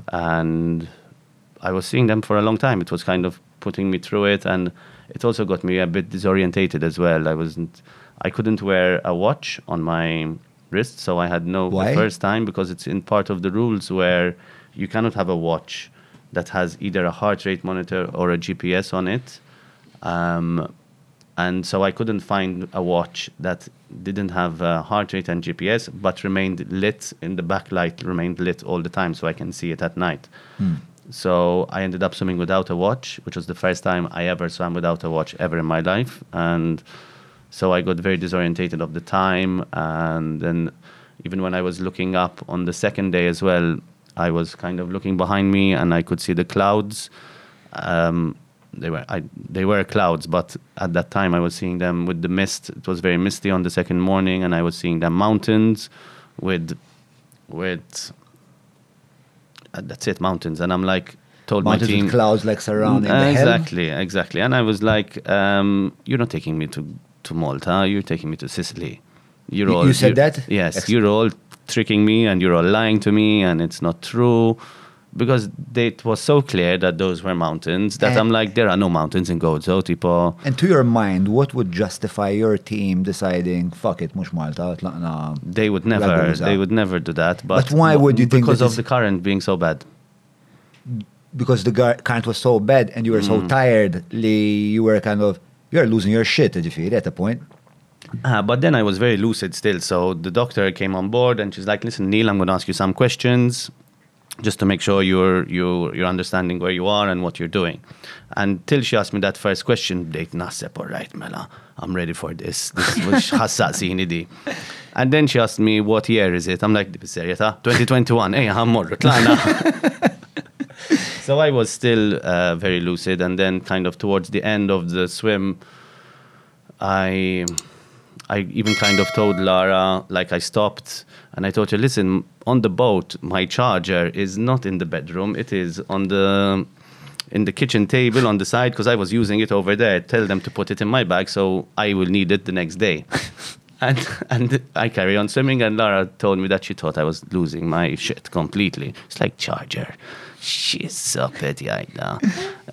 and I was seeing them for a long time. It was kind of putting me through it, and it also got me a bit disorientated as well. I wasn't, I couldn't wear a watch on my wrist, so I had no Why? the first time because it's in part of the rules where you cannot have a watch that has either a heart rate monitor or a GPS on it. Um, and so I couldn't find a watch that didn't have uh, heart rate and GPS, but remained lit in the backlight, remained lit all the time, so I can see it at night. So I ended up swimming without a watch, which was the first time I ever swam without a watch ever in my life, and so I got very disorientated of the time. And then even when I was looking up on the second day as well, I was kind of looking behind me, and I could see the clouds. Um, they were I, they were clouds, but at that time I was seeing them with the mist. It was very misty on the second morning, and I was seeing them mountains with with uh, that's it mountains. And I'm like told Mountains my team clouds like surrounding the helm. exactly exactly. And I was like, um, you're not taking me to to Malta. You're taking me to Sicily. You're You- all you said that? Yes, you're all tricking me, and you're all lying to me, and it's not true. Because they, it was so clear that those were mountains that And- I'm like, there are no mountains in Gozo, tipo. And to your mind, what would justify your team deciding, fuck it, mux Malta, tlaqna. They would never, they would never do that. But, But why would you think Because of the current being so bad. Because the current was so bad and you were Mm. so tired, li you were kind of, you're losing your shit, ġifiri, at a point. Uh, but then I was very lucid still. So the doctor came on board and she's like, listen, Neil, I'm going to ask you some questions just to make sure you're, you're, you're understanding where you are and what you're doing. And till she asked me that first question, date nasep, all right, Mela, I'm ready for this. This is what ħassaqsini. And then she asked me, what year is it? I'm like, serjeta, 2021, ej, ħammorru, tlaqna. so I was still uh, very lucid. And then kind of towards the end of the swim, I I even kind of told Lara, like I stopped and I told her, listen, on the boat, my charger is not in the bedroom. It is on the in the kitchen table on the side because I was using it over there. Tell them to put it in my bag so I will need it the next day. and and I carry on swimming and Lara told me that she thought I was losing my shit completely. It's like charger. She's so petty right now.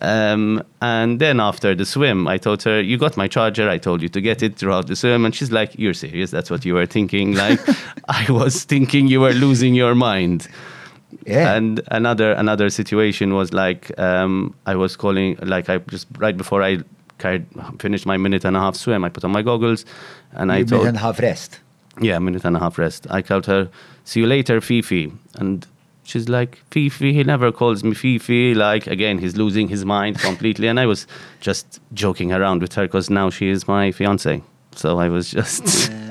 Um, and then after the swim, I told her, "You got my charger. I told you to get it throughout the swim." And she's like, "You're serious? That's what you were thinking?" Like, I was thinking you were losing your mind. Yeah. And another another situation was like um, I was calling like I just right before I carried, finished my minute and a half swim, I put on my goggles and I you told didn't have rest. yeah, minute and a half rest. I called her, see you later, Fifi. And she's like, Fifi, he never calls me Fifi. Like, again, he's losing his mind completely. And I was just joking around with her because now she is my fiance. So I was just.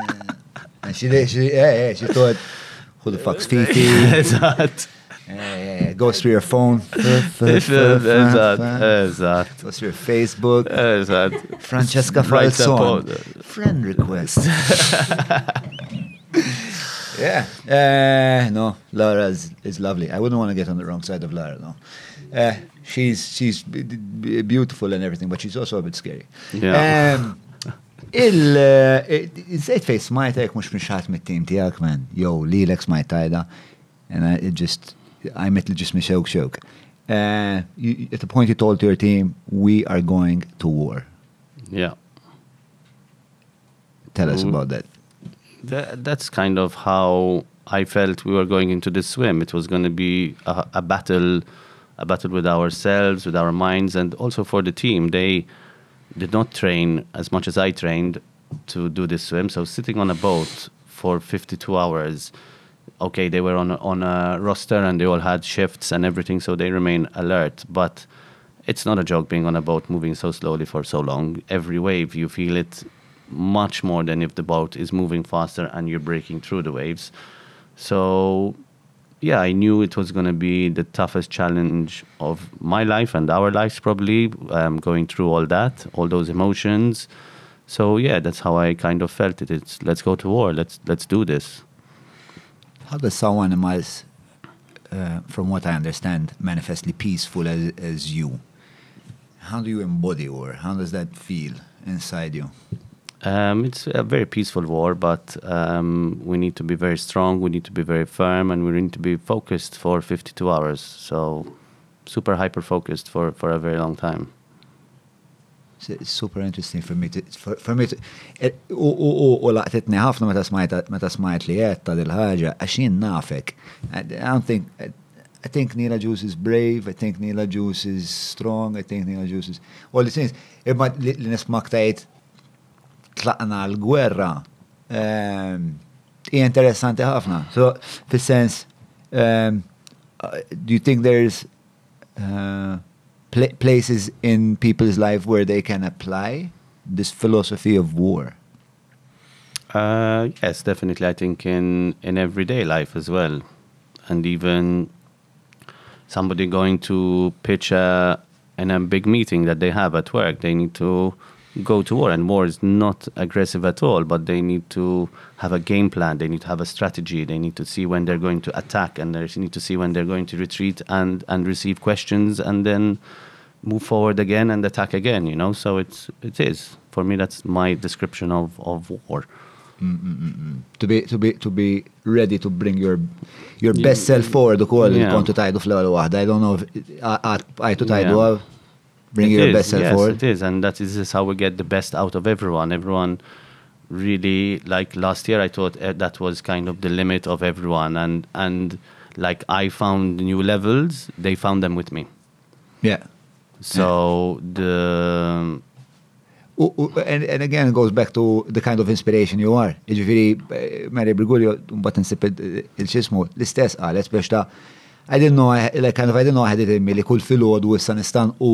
And she did, she, yeah, yeah, she thought, who the fuck's Fifi? Eżatt. yeah, yeah, yeah. Goes through your phone. Goes through your Facebook. Francesca Falzon. Friend request. Yeah. Uh, no, Laura is, is lovely. I wouldn't want to get on the wrong side of Laura, no. Uh, she's she's beautiful and everything, but she's also a bit scary. Yeah. Um, il uh, Iżejt fej smajtek mux mxħat mit-tim tijak, man. Jow, li l smajt tajda. And I it just, I met just me xoke xoke. Uh, you, at the point you told to your team, we are going to war. Yeah. Tell us about that. That, that's kind of how I felt we were going into this swim. It was going to be a, a battle, a battle with ourselves, with our minds, and also for the team. They did not train as much as I trained to do this swim. So sitting on a boat for 52 hours, okay, they were on on a roster and they all had shifts and everything, so they remain alert. But it's not a joke being on a boat moving so slowly for so long. Every wave you feel it much more than if the boat is moving faster and you're breaking through the waves. So yeah, I knew it was going to be the toughest challenge of my life and our lives, probably um, going through all that, all those emotions. So yeah, that's how I kind of felt it. It's let's go to war. Let's let's do this. How does someone is, uh, from what I understand, manifestly peaceful as, as you? How do you embody war? How does that feel inside you? Um, it's a very peaceful war, but um, we need to be very strong. We need to be very firm, and we need to be focused for 52 hours. So, super hyper focused for for a very long time. So It's super interesting for me to, for, for me to, eh, u, u, u, u laqtitni ħafna meta smajt meta smajt li jetta dil-ħaġa għax jien nafek. I don't think I think Nila Juice is brave, I think Nila Juice is strong, I think Nila Juice is all these things. Imma li nismak tajt tlaqna l-gwerra ehm, hija interessanti ħafna. So, fis-sens, um, do you think there's uh, pla places in people's life where they can apply this philosophy of war? Uh, yes, definitely. I think in in everyday life as well, and even somebody going to pitch a in a big meeting that they have at work, they need to go to war, and war is not aggressive at all. But they need to have a game plan. They need to have a strategy. They need to see when they're going to attack, and they need to see when they're going to retreat and and receive questions, and then move forward again and attack again. You know, so it's it is for me. That's my description of of war. Mm, mm, mm, to be to be to be ready to bring your your Yeah. best self forward ukoll Yeah. kontu tajdu fl-ewwel waħda. I don't know if uh, uh, għajtu tajdu Yeah. Bring It your is, best self yes, forward. It is, and that is this how we get the best out of everyone. Everyone really like last year. I thought uh, that was kind of the limit of everyone, and and like I found new levels. They found them with me. Yeah. So the And, and again, it goes back to the kind of inspiration you are. Iġifiri, eh, Mary Briguglio, bat nsib il-ċismu, l-istess għalet biex ta' I didn't know, I- like kind of, I didn't know I had it in me li kull filgħodu issa nistan u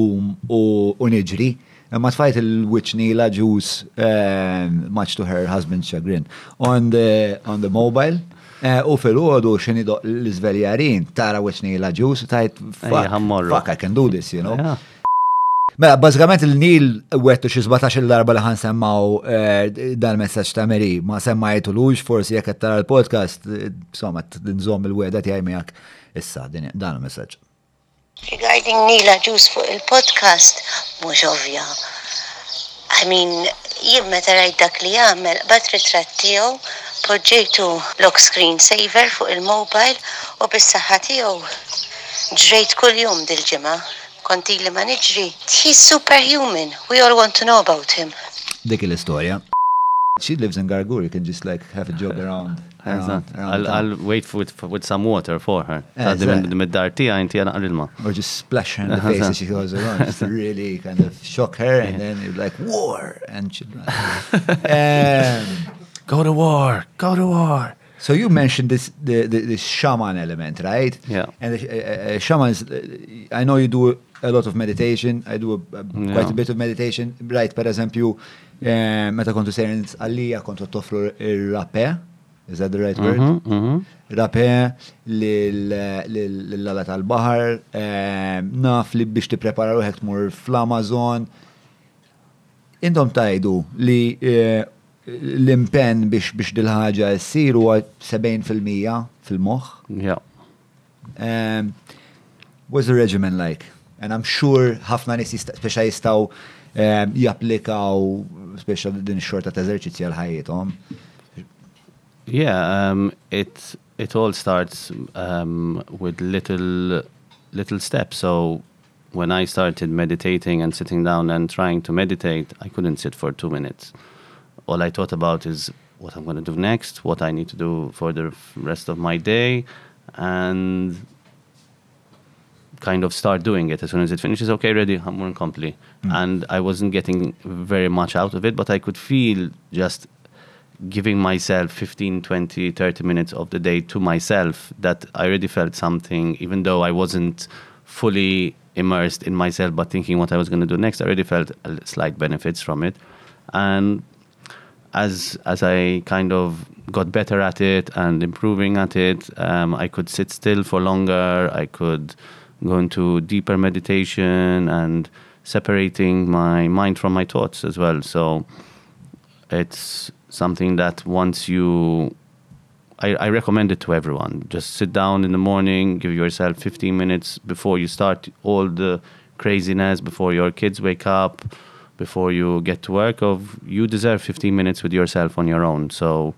u- u niġri. Ma tfajt il-wiċni la ġus, um, much to her husband's chagrin, on the, on the mobile. eh, U fil-ħodu xini do l-izveljarin, tara wiċni la ġus, tajt, fuck, I can do this, you know. yeah. Mela, bazzikament il-Nil wettu xi 17 il-darba li ħan semmaw eh, dal-messaġġ ta' Meri, ma semmajtu lux, forsi jekk qed tara l-podcast, eh, insomma, tinżomm il-weda tiegħi miegħek issa din dan il-messaġġ. Regarding Nila ġus fuq il-podcast, mhux ovvja. I mean, jien meta rajt dak li jagħmel bat ritratt tiegħu proġejtu lock screen saver fuq il-mobile u bis-saħħa tiegħu ġrejt kull jum dil-ġimgħa. Konti li ma niġri. He's superhuman. We all want to know about him. Dik l-istorja. She lives in Gargur, you can just like have a jog around. around, around I'll. I'll wait for, for with some water for her. Yeah, Għaddi minn exactly. mid-dar tija inti għana għal-ilma. Or just splash her in the face as she goes around, just really kind of shock her, and then you're like, war! And she'd run. um, Go to war, go to war. So you mentioned this the, the this shaman element, right? Yeah. And the, uh, uh, shamans, uh, I know you do a lot of meditation. I do a, a, quite Yeah. a bit of meditation. Right, per eżempju, eh, meta kontu sejrin għalija kontu toffru il-rape. Is that the right word? Mhm, mhm. Rape l-lala tal-bahar, eh, naf li biex tiprepara ruħek tmur fl-Amazon. Intom tajdu li eh, l-impen biex biex dil-ħagġa s-sir huwa 70% fil-moħ. Yeah. Um, what's the regimen like? And I'm sure ħafna nis speċa jistaw um, japplikaw speċa din xorta ta' eżerċizzja l-ħajjithom. Yeah, um, it it all starts um, with little little steps. So when I started meditating and sitting down and trying to meditate, I couldn't sit for two minutes. All I thought about is what I'm going to do next, what I need to do for the rest of my day, and kind of start doing it as soon as it finishes. Okay, ready, I'm more complete. And I wasn't getting very much out of it, but I could feel just giving myself 15, 20, 30 minutes of the day to myself that I already felt something, even though I wasn't fully immersed in myself, but thinking what I was going to do next, I already felt a slight benefits from it. And as as I kind of got better at it and improving at it, um, I could sit still for longer. I could go to deeper meditation and separating my mind from my thoughts as well. So it's something that once you I, I recommend it to everyone. Just sit down in the morning, give yourself 15 minutes before you start all the craziness, before your kids wake up, before you get to work. Of you deserve 15 minutes with yourself on your own. So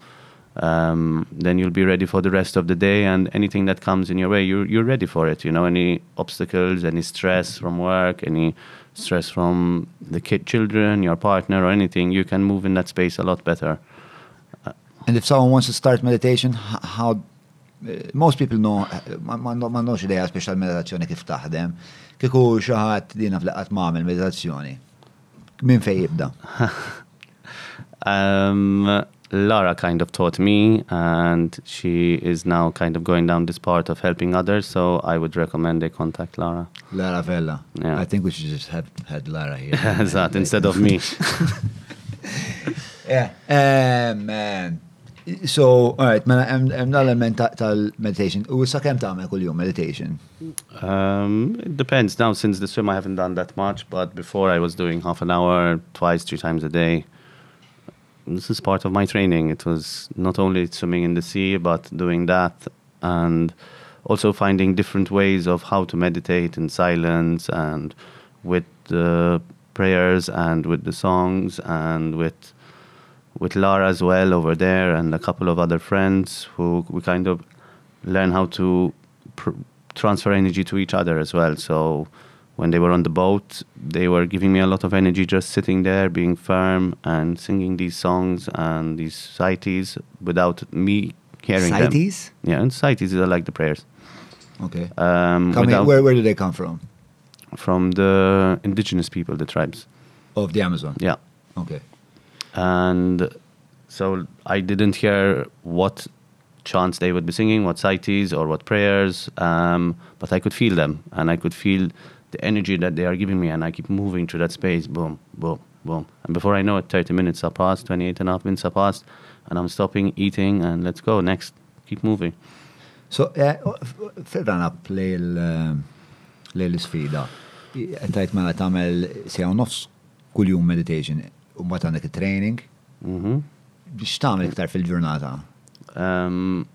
um, then you'll be ready for the rest of the day, and anything that comes in your way, you're you're ready for it. You know, any obstacles, any stress from work, any stress from the kid, children, your partner, or anything, you can move in that space a lot better. And if someone wants to start meditation, how uh, most people know, ma ma- nnox ideja special meditazzjoni kif taħdem, kiku xaħat dina fl-qat ma'amil meditazzjoni. Min fej jibda? Um, Lara kind of taught me, and she is now kind of going down this part of helping others. So I would recommend they contact Lara. Lara Vella. Yeah. I think we should just have had Lara here. that instead of me. Yeah. Um, um, so, mela hemm hemm l-element ta- tal-meditation. U sa kemm tagħmel kuljum meditation? Um, it depends. Now, since the swim, I haven't done that much, but before I was doing half an hour, twice, three times a day. This is part of my training. It was not only swimming in the sea, but doing that and also finding different ways of how to meditate in silence and with the prayers and with the songs and with with Lara as well over there and a couple of other friends who we kind of learn how to pr- transfer energy to each other as well. So when they were on the boat, they were giving me a lot of energy just sitting there, being firm and singing these songs and these sighties without me hearing them. Sighties? Yeah, and sighties are like the prayers. Okay. Um, without- where, where do they come from? from the indigenous people, the tribes. Of the Amazon? Yeah. Okay. and so I didn't hear what chants they would be singing, what sighties or what prayers, um, but I could feel them and I could feel the energy that they are giving me, and I keep moving through that space, boom, boom, boom, and before I know it, 30 minutes are passed, 28 and a half minutes are passed, and I'm stopping eating and let's go next, keep moving. So, ferran up l-sfida. Tajt mela tamel sew nofs kull-jum meditation, u mbagħad għandek training hmm biex tagħmel iktar fil-ġurnata. Um,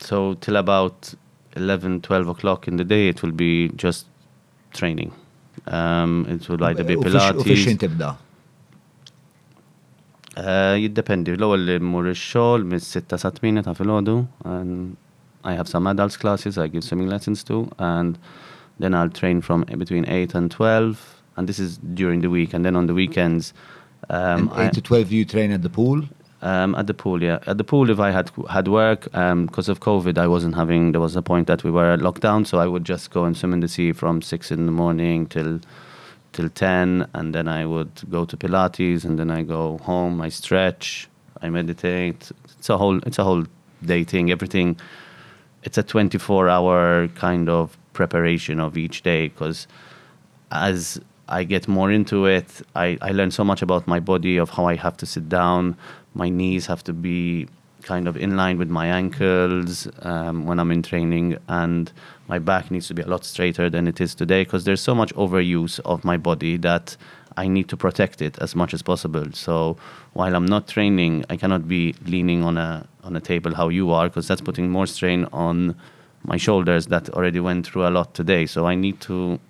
so till about 11, 12 o'clock in the day, it will be just training. Um, it will either be U fix- U fix Pilates. tibda. Uh, jiddependi, l-ewwel li mmur ix-xogħol mis-sitta sa tmien ta' filgħodu and I have some adults classes I give swimming lessons to and then I'll train from between 8 and 12 and this is during the week and then on the weekends um, And 8 to 12 you train at the pool. Um, at the pool, yeah. At the pool, if I had had work, because of COVID, I wasn't having. There was a point that we were locked down, so I would just go and swim in the sea from six in the morning till till ten, and then I would go to Pilates, and then I go home. I stretch, I meditate. It's a whole. It's a whole day thing. Everything. It's a twenty-four hour kind of preparation of each day because as I get more into it, I, I learn so much about my body, of how I have to sit down. My knees have to be kind of in line with my ankles um, when I'm in training, and my back needs to be a lot straighter than it is today because there's so much overuse of my body that I need to protect it as much as possible. So while I'm not training, I cannot be leaning on a on a table how you are because that's putting more strain on my shoulders that already went through a lot today. So I need to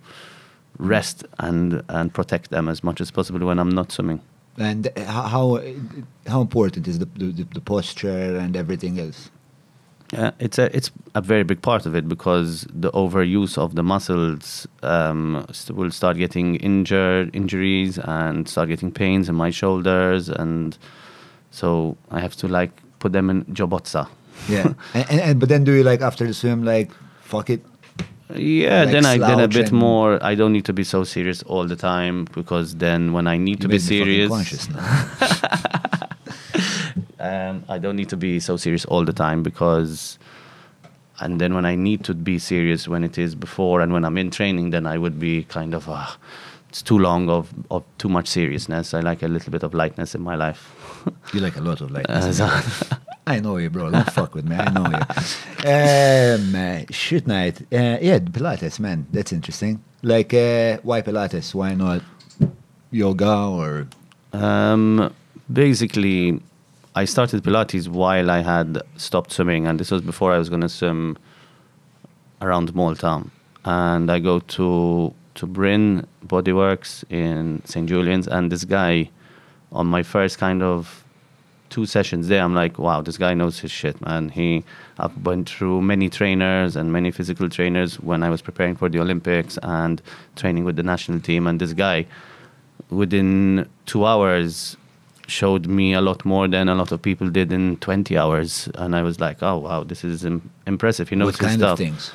rest and and protect them as much as possible when I'm not swimming. And how how important is the, the, the posture and everything else? Yeah, it's a it's a very big part of it because the overuse of the muscles um, st- will start getting injured injuries and start getting pains in my shoulders and So I have to like put them in jobotza. Yeah. and, and, and but then do you like after the swim like fuck it? Yeah, Like then I did a bit more. I don't need to be so serious all the time because then when I need to be serious, um, I don't need to be so serious all the time because, and then when I need to be serious when it is before and when I'm in training, then I would be kind of, uh, it's too long of, of too much seriousness. I like a little bit of lightness in my life. you like a lot of lightness. Uh, I know you, bro. Don't fuck with me. I know you. Um, uh, shoot night. Uh, yeah, Pilates, man. That's interesting. Like, uh, why Pilates? Why not yoga or? Um, basically, I started Pilates while I had stopped swimming, and this was before I was going to swim around Malta. And I go to to Bryn Bodyworks in St Julian's, and this guy, on my first kind of two sessions there, I'm like, wow, this guy knows his shit, man. He, I've went through many trainers and many physical trainers when I was preparing for the Olympics and training with the national team, and this guy within two hours showed me a lot more than a lot of people did in 20 hours and i was like oh wow this is Im- impressive he knows what his kind stuff of things?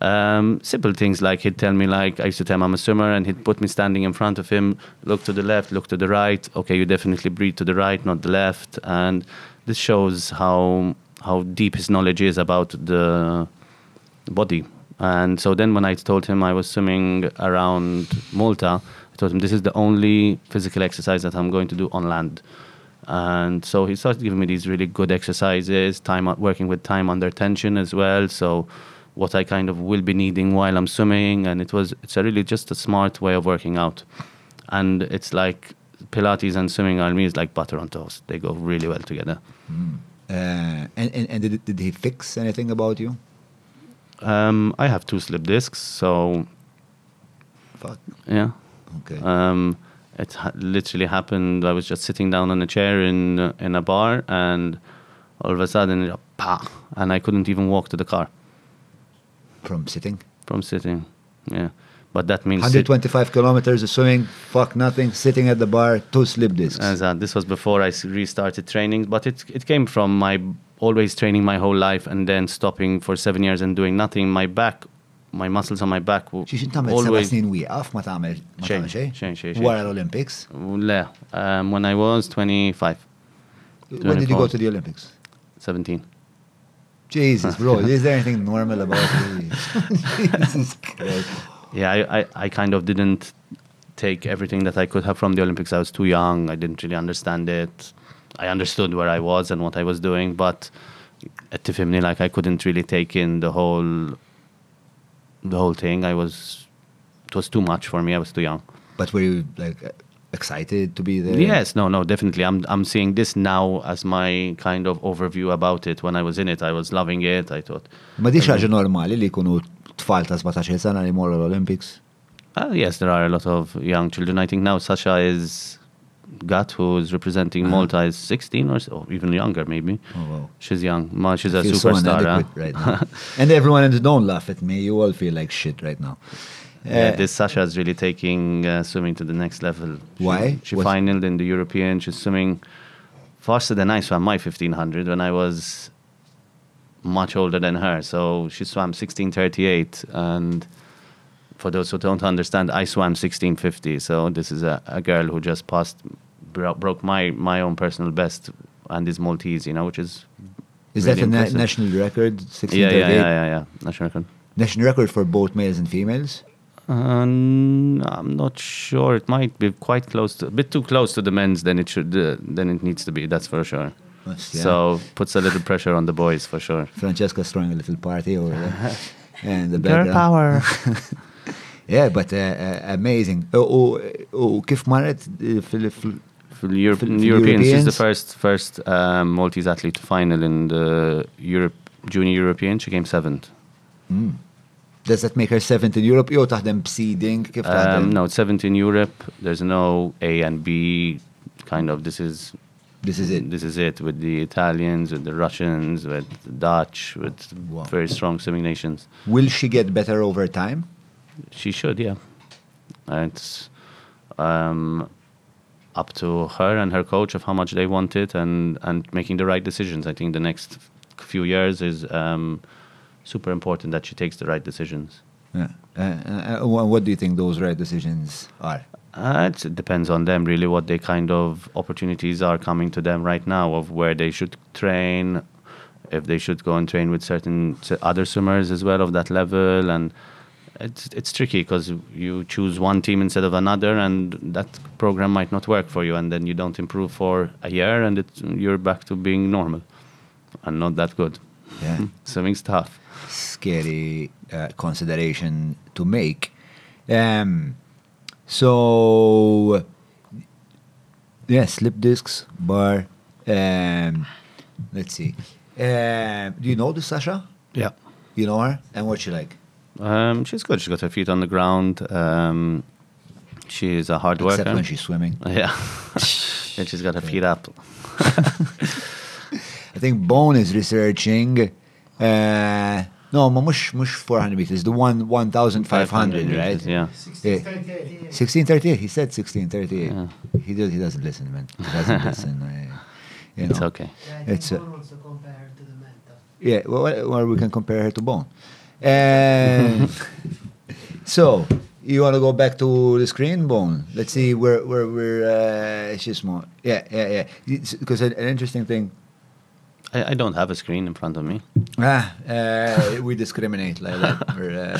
Um, simple things like he'd tell me like I used to tell him I'm a swimmer and he'd put me standing in front of him, look to the left, look to the right. Okay, you definitely breathe to the right, not the left. And this shows how how deep his knowledge is about the body. And so then when I told him I was swimming around Malta, I told him this is the only physical exercise that I'm going to do on land. And so he started giving me these really good exercises, time working with time under tension as well. So what I kind of will be needing while I'm swimming, and it was it's a really just a smart way of working out. And it's like Pilates and swimming are me is like butter on toast. They go really well together. Uh, and and, and did, did he fix anything about you? Um, I have two slip discs, so Fuck. yeah. Okay. Um, it ha- literally happened. I was just sitting down on a chair in in a bar, and all of a sudden, it, pa, and I couldn't even walk to the car From sitting. from sitting. Yeah, but that means 125 kilometers of swimming, fuck nothing, sitting at the bar, two slip discs. As uh, this was before I restarted training, but it it came from my always training my whole life and then stopping for seven years and doing nothing. My back, my muscles on my back were Xiex intamel seba always. snin wieqaf, ma tagħmel ma Xejn, tagħmel xejn? xejn, xejn, xejn. Wara l-Olympics. Le, um, when I was 25, When did you go to the Olympics? 17. Jesus, bro, is there anything normal about you? Jesus Christ. Yeah, I, I, I kind of didn't take everything that I could have from the Olympics. I was too young. I didn't really understand it. I understood where I was and what I was doing, but at Tifimni, like I couldn't really take in the whole the whole thing. I was it was too much for me. I was too young. But were you like excited to be there? Yes, no, no, definitely. I'm I'm seeing this now as my kind of overview about it. When I was in it, I was loving it. I thought, Ma di xaġa normali li jkunu tfal ta' 17 sena li morru l-Olympics? Ah, yes, there are a lot of young children. I think now Sasha is Gatt, who is representing Uh-huh. Malta, is 16 or so, or even younger, maybe. Oh, wow. She's young. Ma, she's a feel so superstar. huh? right now. and everyone, and don't laugh at me, you all feel like shit right now. Yeah, this Sasha is really taking uh, swimming to the next level. She, Why? She What's- finaled in the European. She's swimming faster than I swam my 1500 when I was much older than her. So she swam 1638 and for those who don't understand, I swam 1650. So this is a, a girl who just passed, bro- broke my, my own personal best and is Maltese, you know, which is. Is really that a na- national record? Yeah, yeah, yeah, yeah, yeah. National record. National record for both males and females? Um, I'm not sure. It might be quite close to, a bit too close to the men's than it should, uh, than it needs to be. That's for sure. Yes, yeah. So puts a little pressure on the boys for sure. Francesca's throwing a little party over there. and the Girl power. Yeah, but uh, uh, amazing. Oh, u- u kif marret uh, fil- fil- For the Europe, For- for Europeans, she's the first first um, Maltese athlete to final in the Europe Junior European. She came seventh. Does that make her seventh in Europe? Jew taħdem seeding? Kif taħdem? Um, no, it's seventh in Europe. There's no A and B. Kind of. This is This is it. This is it with the Italians, with the Russians, with the Dutch, with Wow. very strong swimming nations. Will she get better over time? She should, yeah. It's, um, up to her and her coach of how much they want it and and making the right decisions. I think the next few years is um, super important that she takes the right decisions. Yeah. Uh, uh, what do you think those right decisions are? Uh, it depends on them really what they kind of opportunities are coming to them right now of where they should train if they should go and train with certain other swimmers as well of that level and it's it's tricky because you choose one team instead of another and that program might not work for you and then you don't improve for a year and you're back to being normal and not that good Yeah. swimming's tough Scary uh, consideration to make. Um, so, yeah, slip discs, bar. Um, let's see. Um, do you know the Sasha? yeah You know her? And what's she like? um, she's good she's got her feet on the ground um, she is a hard Except worker when she's swimming. Yeah. and she's got her feet up. I think Bone is researching. Uh, no, ma mux mux 400 meters. The one 1,500, right? meters, Yeah. 1638. 1638. He said 1638. He does. He doesn't listen, man. He doesn't listen. uh, you It's okay. Yeah, It's, think uh, one wants to compare her to the mentor. Yeah, well, well, well, we can compare her to Bone. Uh, so, you want to go back to the screen, Bone? Let's see where where we're. Uh, she's more. Yeah, yeah, yeah. Because an, an interesting thing. I, I don't have a screen in front of me. Ah, uh, we discriminate like that. For, uh,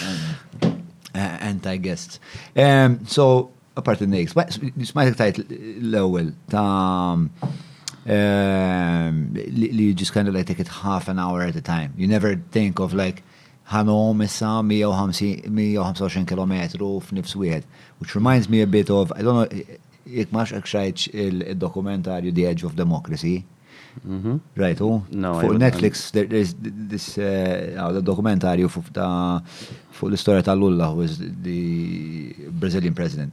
eh, eh, anti-guests. Um, so, apart from next, smajtek tajt l-ewel ta' um, um li you just kind of like take it half an hour at a time. You never think of like ħanom issa 125 km f'nifs wieħed. Which reminds me a bit of, I don't know, jek maċ xajċ il-dokumentarju The Edge of Democracy hmm Right, oh? No, would- Netflix, there, there's this uh, uh, the documentarju fuq ta' fuq l-istoria ta' Lula, who was the Brazilian president.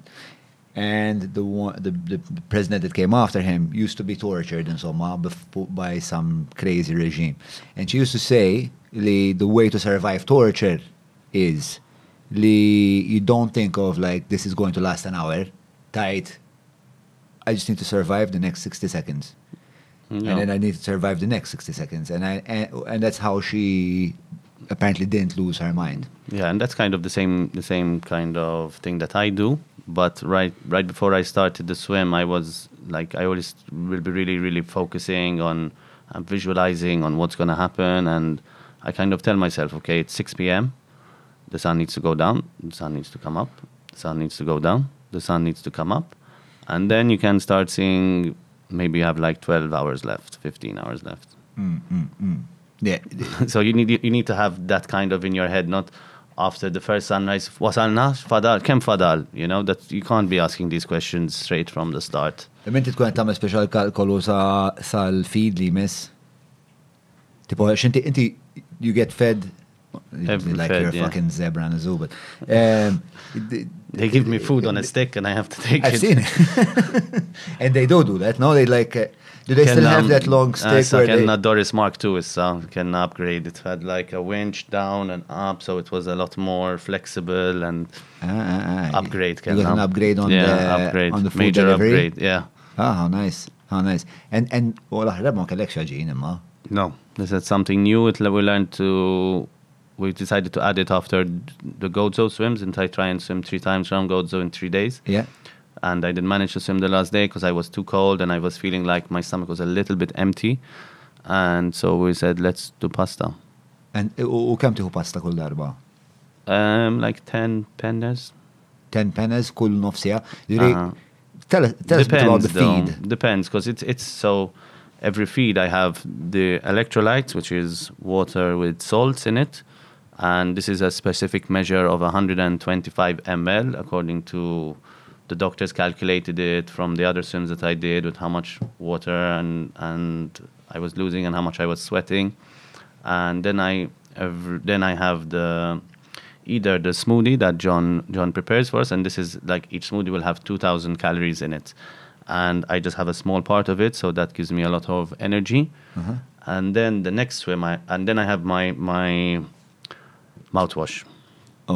And the, one, the the president that came after him used to be tortured and so on by some crazy regime. And she used to say the way to survive torture is li, you don't think of like this is going to last an hour. Tight. I just need to survive the next 60 seconds No. and then I need to survive the next 60 seconds. And I and, and that's how she apparently didn't lose her mind. Yeah, and that's kind of the same the same kind of thing that I do. But right right before I started the swim, I was like I always will be really really focusing on uh, visualizing on what's going to happen, and I kind of tell myself, okay, it's 6 p.m. The sun needs to go down. The sun needs to come up. The sun needs to go down. The sun needs to come up, and then you can start seeing. Maybe you have like 12 hours left, 15 hours left. Yeah. so you need you need to have that kind of in your head, not after the first sunrise. Wasalna fadal, kem fadal. You know that you can't be asking these questions straight from the start. Menti tkun tagħmel speċjal kalkolu sa sal-feed li miss. Tipo, xinti inti you get fed Every like fed, you're a yeah. fucking zebra and a zoo, but um, th- They give me food on a stick and I have to take I've it. seen it, and they do do that. No, they like. Uh, do they still have um, that long uh, stick so where can uh, Doris Mark II is uh, can upgrade. It had like a winch down and up, so it was a lot more flexible and Ah, ah, ah. upgrade. You got an upgrade on yeah, the upgrade. on the food major delivery. upgrade. Yeah. Ah, how nice, how nice. And and well, ma kellek xaġin imma. No, this is something new. It, we learned to. We decided to add it after the Gozo swims, and I try and swim three times around Gozo in three days. Yeah. And I didn't manage to swim the last day because I was too cold and I was feeling like my stomach was a little bit empty. And so we said, let's do pasta. And u u kemm tieħu pasta kull darba? Um, like 10 pendas. 10 pennies kull nofsija. Uh-huh. tell us tell us bit about Depends, the though. feed. Depends, because it's it's so. Every feed I have the electrolytes, which is water with salts in it, and this is a specific measure of 125 ml, according to the doctors calculated it from the other swims that I did with how much water and and I was losing and how much I was sweating, and then I every, then I have the either the smoothie that John John prepares for us, and this is like each smoothie will have 2,000 calories in it, and I just have a small part of it, so that gives me a lot of energy. Mm-hmm. And then the next swim, I and then I have my my mouthwash,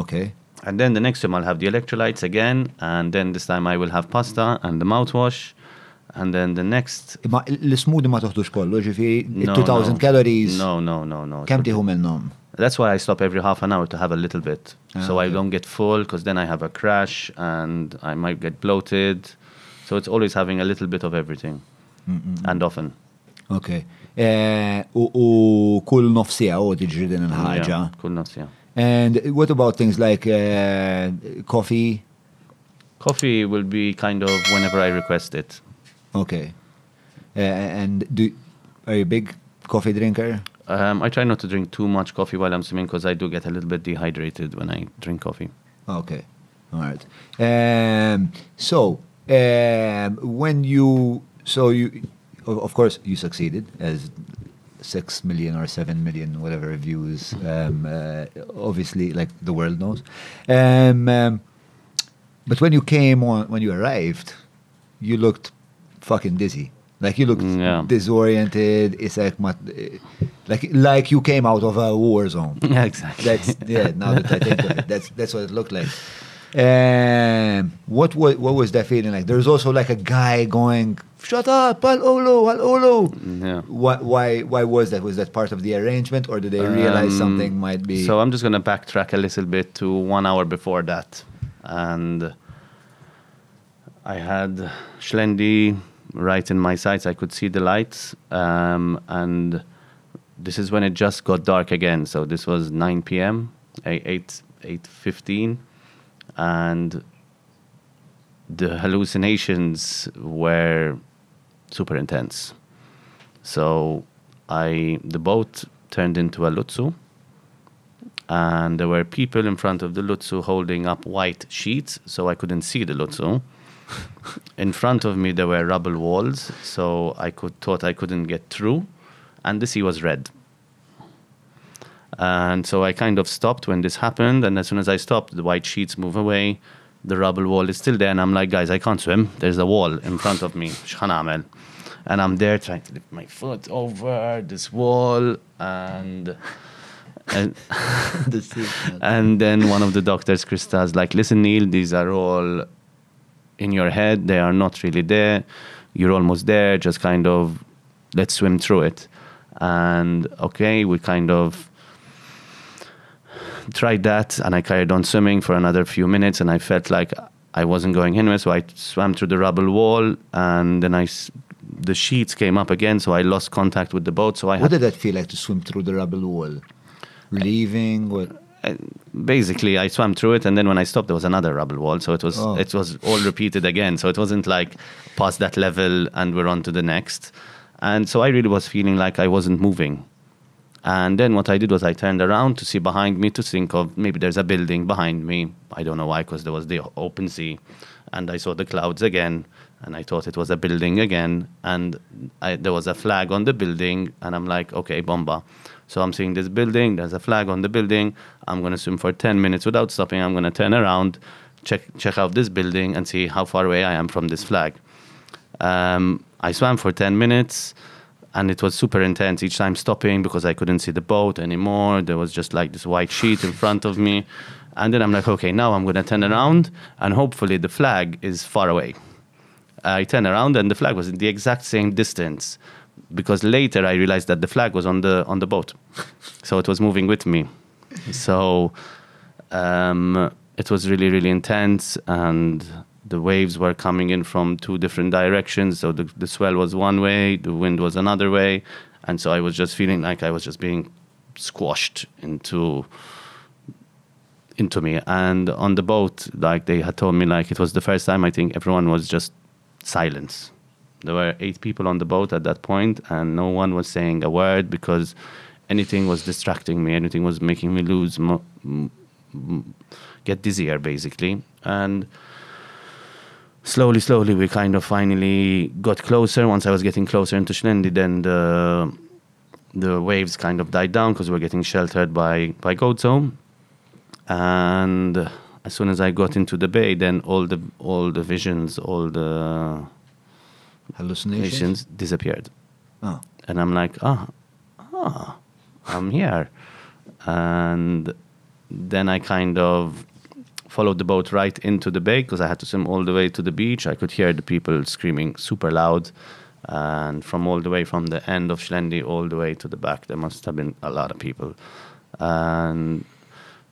Okay. and then the next swim I'll have the electrolytes again, and then this time I will have pasta and the mouthwash, And then the next. Ma l-smoothie ma toħtux kollu, ġifiri, No, 2000 no. calories. No, no, no, no. Kem tiħu minnom? That's why I stop every half an hour to have a little bit. Ah, so I okay. don't get full because then I have a crash and I might get bloated. So it's always having a little bit of everything and often. Ok. Eh, U kull nofsija u tiġri din il-ħagġa. Enough, yeah. And what about things like uh, coffee? Coffee will be kind of whenever I request it. Okay. Uh, and do are you a big coffee drinker? Um, I try not to drink too much coffee while I'm swimming because I do get a little bit dehydrated when I drink coffee. Okay. All right. Um, so, um, when you, so you, of of course, you succeeded as six million or seven million, whatever views. Um, uh, obviously, like the world knows. Um, um, but when you came on, when you arrived, you looked fucking dizzy. Like you looked Mm, yeah. disoriented. It's like, ma- like like you came out of a war zone. Yeah, exactly. That's yeah. Now that I think of it, that's that's what it looked like. Um, what was what was that feeling like? There's also like a guy going, "Shut up, Al Olo, Al Olo." Yeah. Why why why was that? Was that part of the arrangement, or did they realize Um, something might be? So I'm just going to backtrack a little bit to one hour before that. And I had Xlendi right in my sights. I could see the lights. Um, and this is when it just got dark again. So this was 9 p.m., 8, 8.15. And the hallucinations were super intense. So I the boat turned into a luzzu, and there were people in front of the luzzu holding up white sheets, so I couldn't see the luzzu. in front of me there were rubble walls, so I could thought I couldn't get through, and the sea was red. And so I kind of stopped when this happened, and as soon as I stopped, the white sheets move away. The rubble wall is still there, and I'm like, guys, I can't swim. There's a wall in front of me. X'ħan? And I'm there trying to lift my foot over this wall, and and, and then one of the doctors, Krista's like, listen, Neil, these are all in your head. They are not really there. You're almost there. Just kind of let's swim through it. And okay, we kind of tried that and I carried on swimming for another few minutes and I felt like I wasn't going anywhere. So I swam through the rubble wall and then I, the sheets came up again. So I lost contact with the boat. So I what did that feel like to swim through the rubble wall? Relieving? What? Uh, basically I swam through it and then when I stopped there was another rubble wall so it was Oh. it was all repeated again so it wasn't like past that level and we're on to the next and so I really was feeling like I wasn't moving and then what I did was I turned around to see behind me to think of maybe there's a building behind me. I don't know why because there was the open sea. And I saw the clouds again and I thought it was a building again. And I, there was a flag on the building and I'm like okay bomba. So I'm seeing this building there's a flag on the building. I'm going to swim for 10 minutes without stopping. I'm going to turn around check check out this building and see how far away I am from this flag. Um, I swam for 10 minutes and it was super intense each time stopping because I couldn't see the boat anymore. There was just like this white sheet in front of me. And then I'm like, okay, now I'm going to turn around and hopefully the flag is far away. I turn around and the flag was in the exact same distance because later I realized that the flag was on the on the boat. so it was moving with me. So um, it was really, really intense, and the waves were coming in from two different directions. So the, the swell was one way, the wind was another way, and so I was just feeling like I was just being squashed into into me. And on the boat, like they had told me, like it was the first time I think everyone was just silence. There were eight people on the boat at that point, and no one was saying a word because anything was distracting me. Anything was making me lose, mo- m- get dizzier, basically. And slowly, slowly, we kind of finally got closer. Once I was getting closer into Xlendi, then the the waves kind of died down because we were getting sheltered by by Gozo. And as soon as I got into the bay, then all the all the visions, all the Hallucinations? disappeared. Oh. And I'm like, ah, ah, I'm here. And then I kind of followed the boat right into the bay because I had to swim all the way to the beach. I could hear the people screaming super loud. And from all the way from the end of Xlendi all the way to the back, there must have been a lot of people. And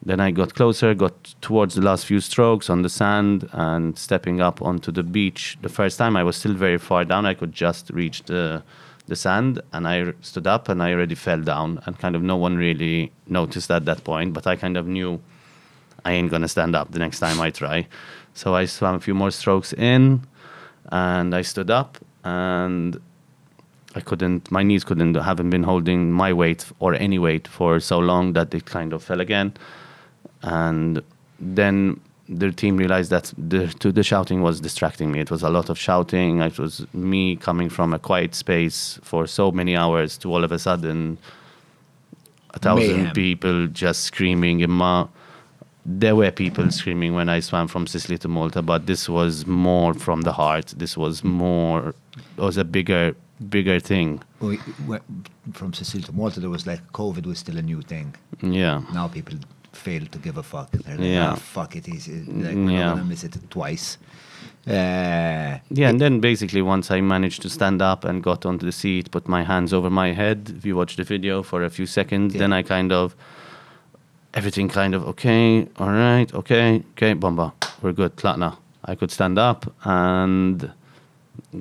then I got closer, got towards the last few strokes on the sand and stepping up onto the beach. The first time I was still very far down, I could just reach the the sand and I stood up and I already fell down and kind of no one really noticed at that point, but I kind of knew I ain't gonna stand up the next time I try. So I swam a few more strokes in and I stood up and I couldn't, my knees couldn't, haven't been holding my weight or any weight for so long that it kind of fell again. And then the team realized that the, to the shouting was distracting me. It was a lot of shouting. It was me coming from a quiet space for so many hours to all of a sudden a thousand Mayhem. people just screaming. Imma, there were people screaming when I swam from Sicily to Malta, but this was more from the heart. This was more, it was a bigger, bigger thing. We- From Sicily to Malta, there was like COVID was still a new thing. Yeah. Now people fail to give a fuck. They're like, Yeah. "Ah, fuck it, is like, we're yeah. not gonna miss it twice. Uh, Yeah, and then basically once I managed to stand up and got onto the seat, put my hands over my head, if you watch the video for a few seconds, then I kind of everything kind of okay, all right, okay, okay, bomba, we're good, Tlatna. I could stand up and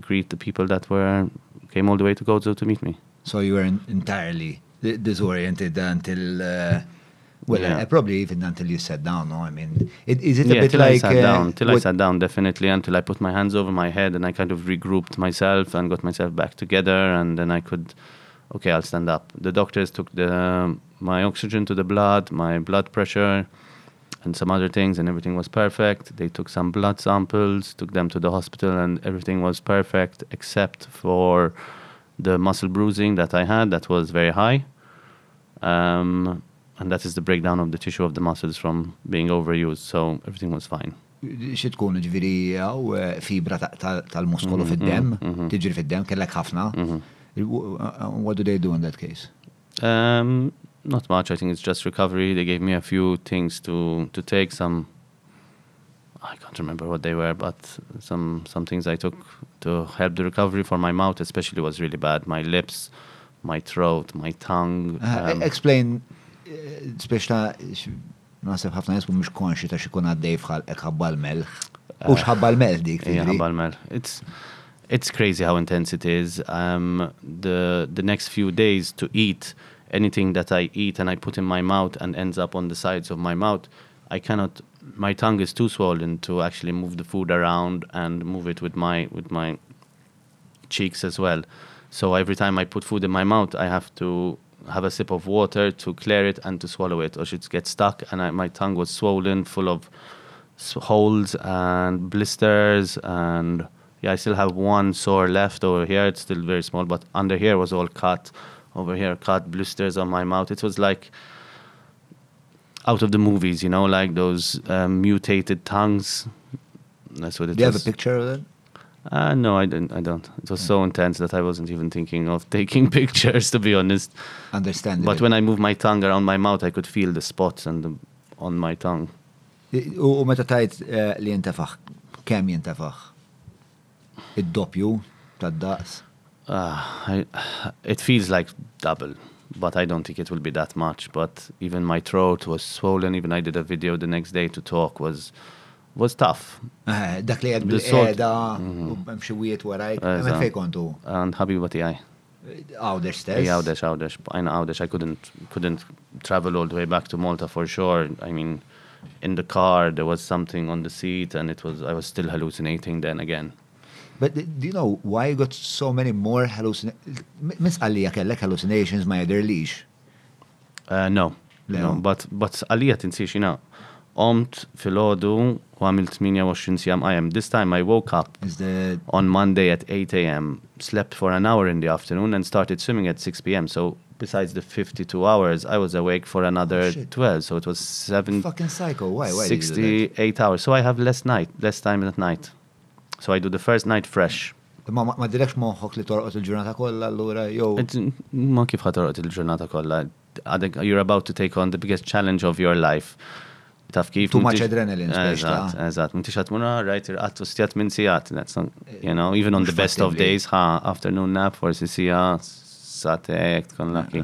greet the people that were came all the way to Gozo to meet me. So you were in- entirely disoriented until, uh, well, Yeah. uh, probably even until you sat down. No, I mean, it, is it a yeah, bit till like I sat uh, down, till I sat down, definitely, until I put my hands over my head and I kind of regrouped myself and got myself back together, and then I could, okay, I'll stand up. The doctors took the my oxygen to the blood, my blood pressure, and some other things, and everything was perfect. They took some blood samples, took them to the hospital, and everything was perfect except for the muscle bruising that I had, that was very high. Um, and that is the breakdown of the tissue of the muscles from being overused. So everything was fine. xi tkun ġviri għaw uh, fibra ta- ta- tal-muskolu Mhm, fid-dem, mhm. tiġri fid-dem, kellek ħafna. W- uh, What do they do in that case? Um, not much. I think it's just recovery. They gave me a few things to to take. Some I can't remember what they were, but some some things I took to help the recovery for my mouth, especially was really bad. My lips, my throat, my tongue. Uh, um, Explain, uh, spiex ta' nasib ħafna jesbu mux konxi ta' xikun għaddej fħal ħabba l-melħ. U xħabba l-melħ dik, Yeah, tiġri? Habalmel. It's it's crazy how intense it is. Um, the the next few days to eat anything that I eat and I put in my mouth and ends up on the sides of my mouth, I cannot. My tongue is too swollen to actually move the food around and move it with my with my cheeks as well. So every time I put food in my mouth, I have to have a sip of water to clear it and to swallow it, or it gets stuck. And I, my tongue was swollen, full of holes and blisters, and yeah, I still have one sore left over here. It's still very small, but under here was all cut. Over here, cut blisters on my mouth. It was like out of the movies, you know, like those um, mutated tongues. That's what it Do you have a picture of that? Uh, no, I didn't. I don't. It was so intense that I wasn't even thinking of taking pictures, to be honest. Understand. But when I moved my tongue around my mouth, I could feel the spots and the, on my tongue. U meta tajt uh, li jintefax, kem jintefax? Id-doppju tad-daqs? Uh, I, it feels like double, but I don't think it will be that much. But even my throat was swollen. Even I did a video the next day to talk was was tough. Eh, Dak li għed The sort- bil-eda, Mhm. u b'mxiwiet warajk, Eżatt. għamet fej kontu? And Habibati I. Għawdex stess? Yeah, Audesh, Audesh. I know I couldn't couldn't travel all the way back to Malta for sure. I mean, in the car there was something on the seat, and it was I was still hallucinating then again. But do you know why you got so many more hallucinations? Miss għalija kellek hallucinations ma jadirlix. Uh, no, no, but but għalija tinsiex jina qomt fil-ħodu u għamilt 28 sijam IM. This time I woke up the on Monday at 8 a.m., slept for an hour in the afternoon, and started swimming at 6 p.m. So besides the 52 hours, I was awake for another Oh, 12. So it was seven, fucking psycho. Why? Why did you do 68 hours. So I have less night, less time at night. So I do the first night fresh. Ma ma direkx moħħok li torqot il-ġurnata kollha allura jew. Ma kif ħatorqot il-ġurnata kollha. You're about to take on the biggest challenge of your life. Taf kif. Too much adrenaline, speċ ta' Eżatt, eżatt. M'intix għatmuna, rajt irqattu stjat minn sijat. That's not, you know, even on the best of days, ha, afternoon nap, forsi sija, satek, tkun lucky.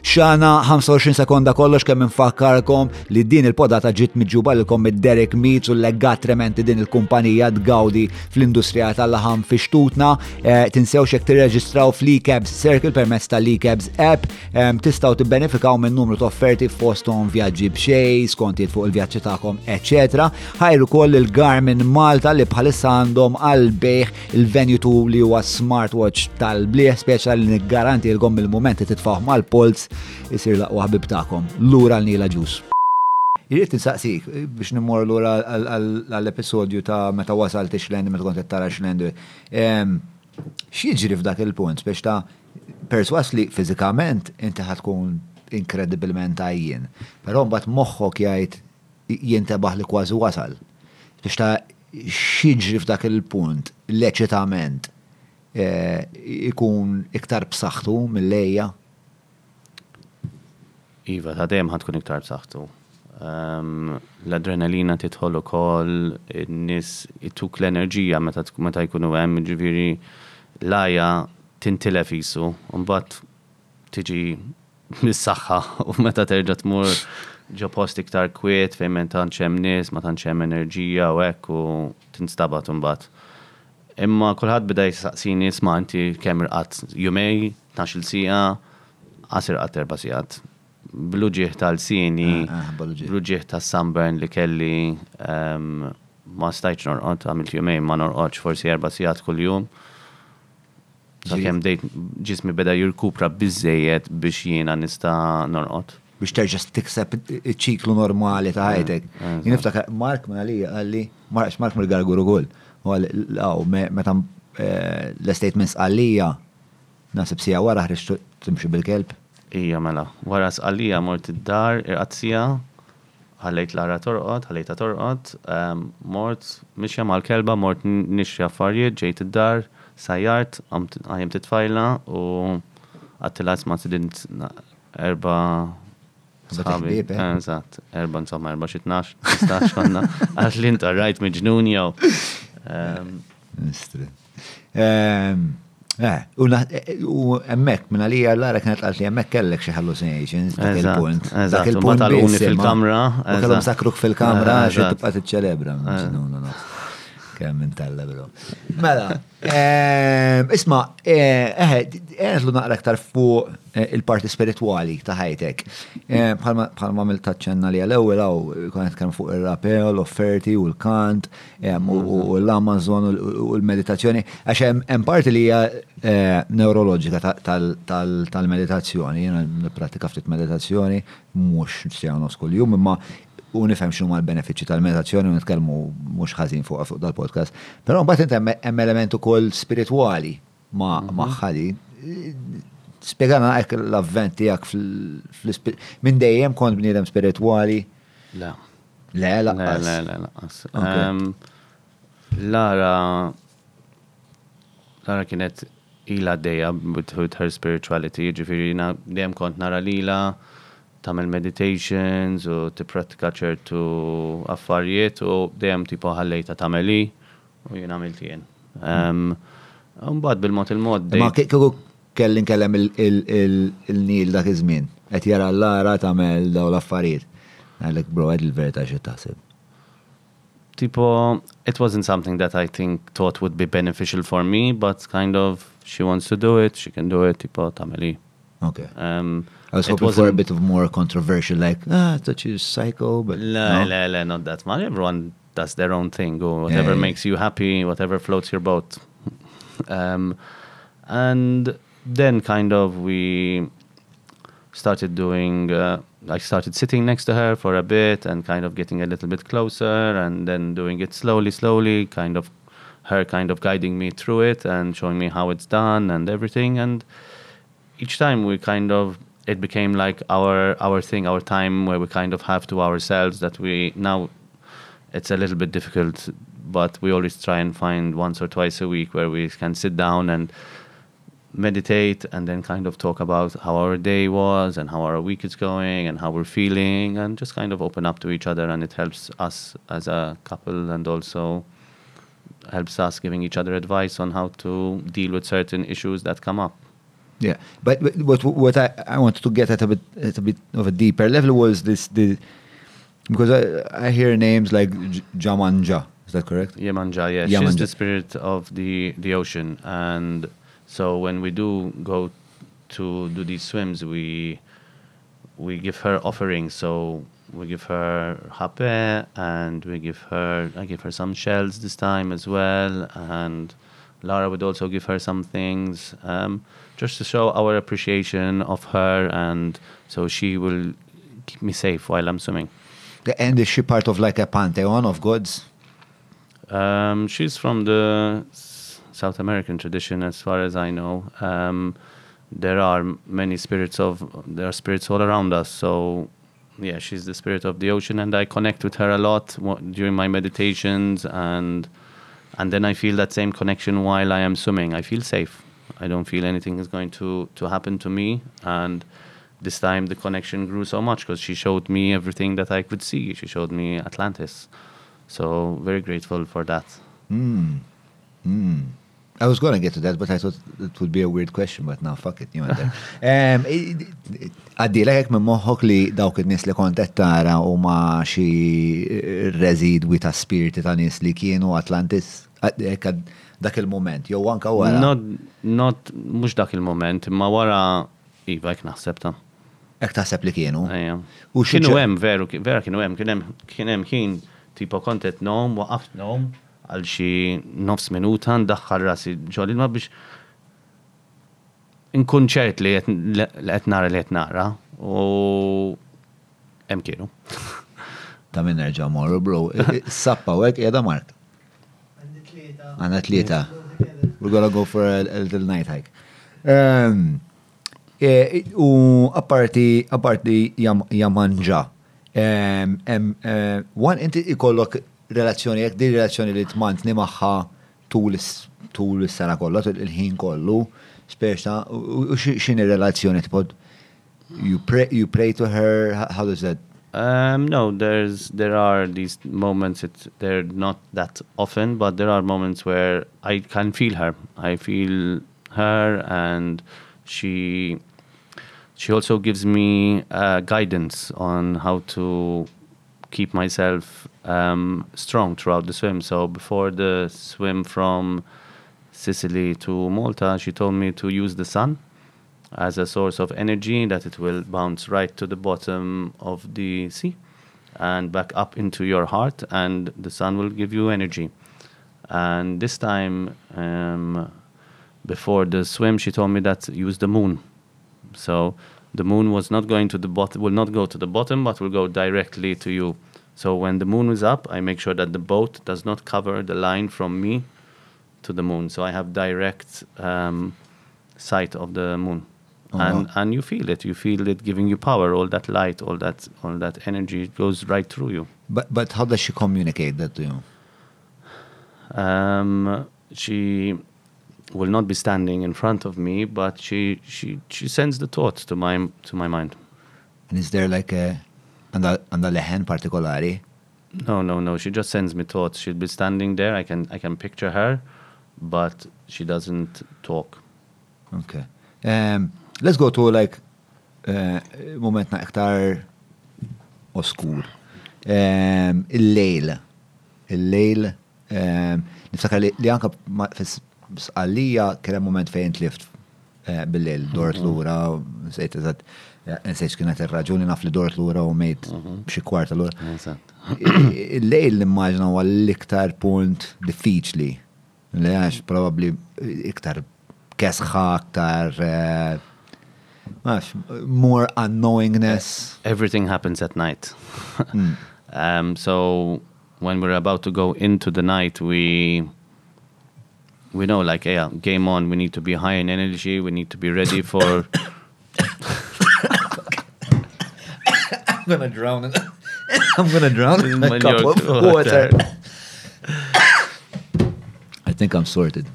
Xana 25 sekonda kollox kemm infakkarkom li din il-podata ġiet miġuba lilkom mid-Derek Meats u l-leggat trementi din il-kumpanija tgawdi fl-industrija tal-laħam fi xtutna. Eh, tinsew xek tirreġistraw fl-eCabs Circle permezz tal-eCabs app, em, tistaw tibbenefikaw minn numru ta' offerti fostom vjaġġi bxej, skontiet fuq il-vjaġġi tagħkom, etc. Ħajru koll il-Garmin Malta li bħalissa għandhom għal-bejħ il-venue tool li huwa smartwatch tal-bliħ speċjal li niggaranti l-gom il-momenti titfaħ mal-pols jisir laqwa ħabib ta'kom. lura l-nila ġus. Irrit nsaqsik eh, biex nimmor lura għall-episodju ta' meta wasalt xlendi, meta kont qed tara xlendi. Xieġri f'dak il-punt biex ta' perswas li fiżikament inti ħatkun inkredibilment għajjien, però mbagħad moħħok jgħid jintebaħ li kważi wasal. Biex ta' x'jiġri f'dak il-punt l-eċitament eh, ikun iktar b'saħħtu mill-lejja. Iva, ta' dejjem ħatkun iktar b'saħħtu. Um, l-adrenalina titħol ukoll, in-nies ituk l-enerġija meta meta jkunu hemm, ġifieri laja tintilef isu, u mbagħad tiġi mis-saħħa u meta terġa' tmur ġo post iktar kwiet fejn ma tantx hemm nies, ma tantx hemm enerġija u hekk u tinstabat imbagħad. Imma kulħadd bida jsaqsini sma' inti kemm irqatt jumej, 12 sija, għasir qatt erba' sigħat. Bluġieħ tal-sini, Ah, ah, bluġieħ. tas-sunburn li kelli ma stajċ norqod, għamilt jumejn ma norqodx forsi erba' sigħat kull-jum. Sa' Ġi- kem dejt ġismi beda jirkupra bizzejiet biex jiena nista norqod. biex terġa' tikseb iċ-ċiklu normali ta' ħajtek. eżatt. Jien niftakar Mark minn għalli għalli, Mark Mark mill garguru law, me- meta eh, l-statements għallija, nasib sija wara ħriġ timxi bil-kelb. Ija mela, wara sqallija mort id-dar, irqazzija, ħallejt Lara torqod, ħallejta torqod, mort, mixja mal-kelba, mort nixja affarijiet, ġejt id-dar, sajjart, għajem titfajla u għattilat ma t-dint erba sħabi. eh? Eżatt, erba insomma, erba xitnax, nistax konna, għax li inta rajt miġnun. Ehm, Eh, Eh, eh, eh, u emmek, minna li għallara kienet għalt li emmek kellek xie hallucinations, dak il-punt. Dak il-punt tal-uni fil-kamra. Kellum sakruk fil-kamra, xie tibqa t-ċelebra kemm minn tella bilu. Mela, ehm, isma, eh, eh, eħedlu naqra aktar fuq eh, il-parti spirituali ta' ħajtek. Bħalma mill taċċenna li għal-ewel għaw, konet kemm fuq il-rapel, l-offerti u l-kant, ehm, u l-Amazon u l-meditazzjoni, għax hemm parti li hija neurologika tal-meditazzjoni, jena pratika ftit meditazzjoni, mux sjanos kull-jum, imma u nifhem ma l-benefiċċji tal-meditazzjoni u nitkellmu mhux ħażin fuq fuq dal-podcast. Però mbagħad inti hemm- element ukoll spiritwali ma' magħha di. Spiegana hekk l-avvent tiegħek fl minn dejjem kont bniedem spiritwali. La. Le, le, laqqas. Ok. Em, Lara, Lara kienet ila dejja with, her spirituality, ġifiri dejjem kont nara lila, tamel meditations u tipratika ċertu affarijiet u dejjem tipo ħallejta tameli u jien għamilt jien. Mbagħad bil-mod il-mod Ma kieku kelli nkellem il- il- il- il-nil dak iż-żmien. Qed jara l-lara tagħmel daw l-affarijiet. Għalek bro, għed il-verità xi taħseb. tipo it wasn't something that I think thought would be beneficial for me, but kind of she wants to do it, she can do it, tipo tameli. Okay. Um, I was hoping for a bit of more controversial, like, ah, I thought you psycho, but La, no. la, la, not that much. Everyone does their own thing, or whatever Yeah, yeah. makes you happy, whatever floats your boat. um, and then kind of we started doing. Uh, I started sitting next to her for a bit and kind of getting a little bit closer, and then doing it slowly, slowly, kind of her kind of guiding me through it and showing me how it's done and everything. And each time we kind of it became like our our thing, our time where we kind of have to ourselves that we now it's a little bit difficult, but we always try and find once or twice a week where we can sit down and meditate and then kind of talk about how our day was and how our week is going and how we're feeling and just kind of open up to each other and it helps us as a couple and also helps us giving each other advice on how to deal with certain issues that come up. Yeah, but but what what I, I wanted to get at a bit at a bit of a deeper level was this the because I I hear names like Jamanja. Is that correct? Yemanja, yeah, she's Yemanja. the spirit of the the ocean, and so when we do go to do these swims, we we give her offerings. So we give her hape, and we give her I give her some shells this time as well, and Lara would also give her some things, um, just to show our appreciation of her, and so she will keep me safe while I'm swimming. And is she part of like a pantheon of gods? Um, she's from the South American tradition, as far as I know. Um, there are many spirits of there are spirits all around us. So, yeah, she's the spirit of the ocean, and I connect with her a lot during my meditations, and and then I feel that same connection while I am swimming. I feel safe. I don't feel anything is going to to happen to me, and this time the connection grew so much because she showed me everything that I could see. She showed me Atlantis. So very grateful for that. Hmm. Hmm. I was going to get to that, but I thought it would be a weird question, but now fuck it, you went there. Um, Għaddila jek minn moħħok li dawk il-nis li kontet tara u ma xi residwi ta' spiriti ta' nis li kienu Atlantis, dak il-moment, jew anka wara. Not, not, mux dak il-moment, ma wara, iva, jek naħseb ta' Ek taħseb li kienu. U Kienu hemm veru, vera kienu hemm, kien hemm kien hemm ħin tipo kontet nom, waqaft nom għal xi nofs minuta ndaħħal rasi ġolli ma biex inkun ċert li qed nara li qed nara u hemm kienu. Ta' minn nerġa' morru, bro. Sappa, u għek, jeda Mark. Għanna tlieta. We're gonna go for a, a little night hike. Um, e, u apparti, apparti jam, jamanġa. Um, um, uh, eh, one, inti ikollok relazzjoni, jek di relazzjoni li tmantni maħħa tul is-sena kollha, il-ħin kollu, speċta, u xin xi- x'inhi relazzjoni tipod you pray you pray to her, how does that? Um, no, there's there are these moments. It's they're not that often, but there are moments where I can feel her. I feel her, and she she also gives me uh, guidance on how to keep myself um, strong throughout the swim. So before the swim from Sicily to Malta, she told me to use the sun as a source of energy that it will bounce right to the bottom of the sea and back up into your heart and the sun will give you energy. And this time um, before the swim she told me that use the moon. So the moon was not going to the bottom will not go to the bottom but will go directly to you. So when the moon is up i make sure that the boat does not cover the line from me to the moon. So i have direct um, sight of the moon Oh, and and you feel it. You feel it giving you power. All that light all that all that energy it goes right through you. But, but how does she communicate that to you? um, she will not be standing in front of me but she she she sends the thought to my to my mind. And is there like a, għanda għanda leħen partikolari? no no no. She just sends me thoughts. She'll be standing there. I can i can picture her but she doesn't talk. Okay. Um, let's go to like uh, momentna iktar oskur. Um, il-lejl. Il-lejl. Um, niftakar li, li anka hemm moment fejn tlift uh, bil-lejl, dort lura, nsejt eżatt, nsejt kienet ir-raġuni naf li dort lura u mejt b'xi kwarta lura. Il-lejl nimmaġna huwa l-iktar punt diffiċli. Li għax probabli iktar kesħa, iktar eh, għax, more unknowingness. everything happens at night. Mm. um, so when we're about to go into the night, we we know like yeah, game on. We need to be high in energy. We need to be ready for. I'm gonna drown in I'm gonna drown in a cup of water. water. I think I'm sorted.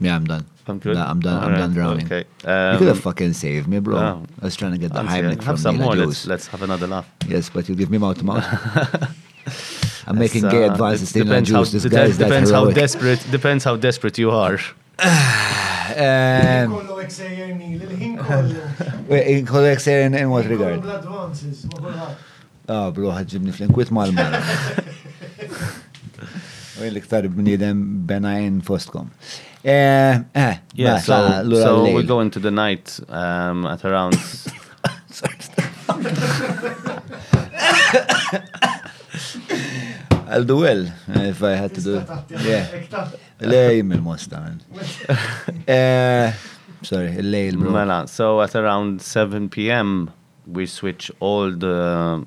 Yeah, I'm done. I'm good. Nah, I'm done. I'm Alright, done drowning. Okay. you could have Um, fucking saved me, bro. no. I was trying to get the Heimlich have from some Nila more. Juice. Let's, let's have another laugh. Yes, but you give me mouth to mouth. I'm making gay uh, advances it depends how-. This guy is that depends how heroic. desperate. Depends how desperate you are. Um, Kollu ek sejjer Nila, il-ħin kollu. wait, Correct, sir, in, in what regard? Ah, bro, ħadġibni fl-inkwit mal-mara. U l-iktar bnidem benajn fostkom. Eh, eh, Yeah. So, so we go into the night um, at around. I'll do well if I had to do it. Yeah. hekk ta' Lej mill-mosta. Eh, Sorry, bro. Mela, so at around 7 p.m., we switch all the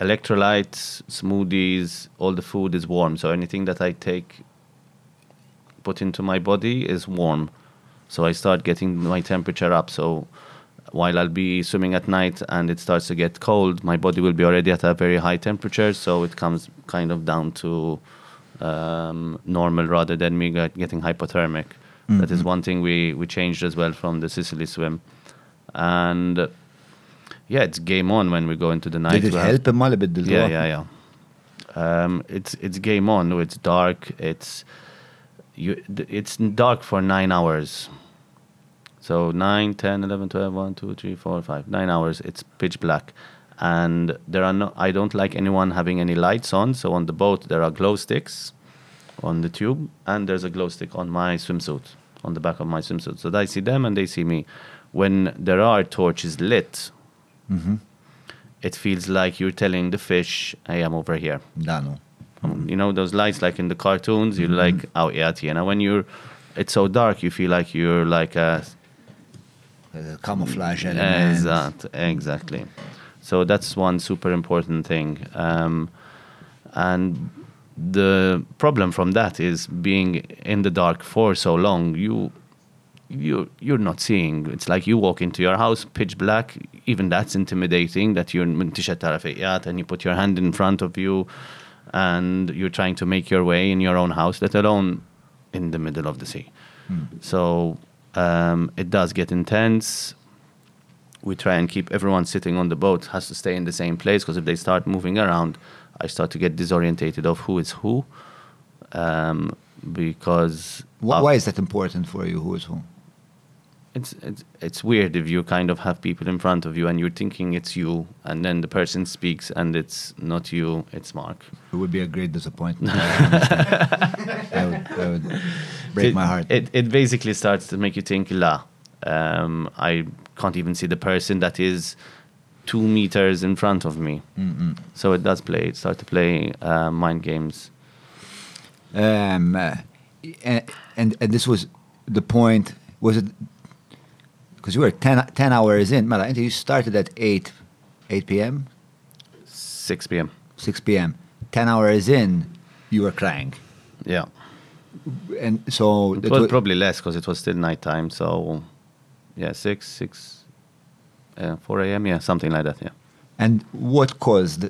electrolytes, smoothies, all the food is warm. So anything that I take, put into my body is warm. So I start getting my temperature up. So while I'll be swimming at night and it starts to get cold, my body will be already at a very high temperature. So it comes kind of down to um, normal rather than me get, getting hypothermic. That is one thing we, we changed as well from the Sicily swim. And yeah, it's game on when we go into the night. Did it help imma li biddil yeah, yeah, yeah. Um, it's it's game on. It's dark. It's you. It's dark for nine hours. So 9, 10, 11, 12, 1, 2, 3, 4, 5, 9 hours. It's pitch black. And there are no, I don't like anyone having any lights on. So on the boat, there are glow sticks on the tube, and there's a glow stick on my swimsuit, on the back of my swimsuit. So I see them and they see me. When there are torches lit, mm-hmm. it feels like you're telling the fish, I am over here. You know those lights like in the cartoons. You're like out at you know when you're, it's so dark. You feel like you're like a Camouflage element. exact exactly. So that's one super important thing. Um, and the problem from that is being in the dark for so long. You you you're not seeing. It's like you walk into your house pitch black. Even that's intimidating. That you're and you put your hand in front of you, and you're trying to make your way in your own house, let alone in the middle of the sea. So um, it does get intense. We try and keep everyone sitting on the boat has to stay in the same place because if they start moving around, I start to get disorientated of who is who. Um, because Wh- of- Why is that important for you? Who is who? It's, it's it's weird if you kind of have people in front of you and you're thinking it's you, and then the person speaks and it's not you, it's Mark. It would be a great disappointment. I would, I would break it, my heart. It, it basically starts to make you think, la, um, I can't even see the person that is two meters in front of me. So it does play, it starts to play uh, mind games. Um, uh, and, and and this was the point. Was it because you were 10, 10 hours in? Mela, you started at eight, eight p.m., 6 p.m. six p.m. Ten hours in, you were crying, Yeah. and so It it was probably less because it was still nighttime. So, yeah, 6, 6, uh, 4 a.m. Yeah, something like that. Yeah. And what caused uh,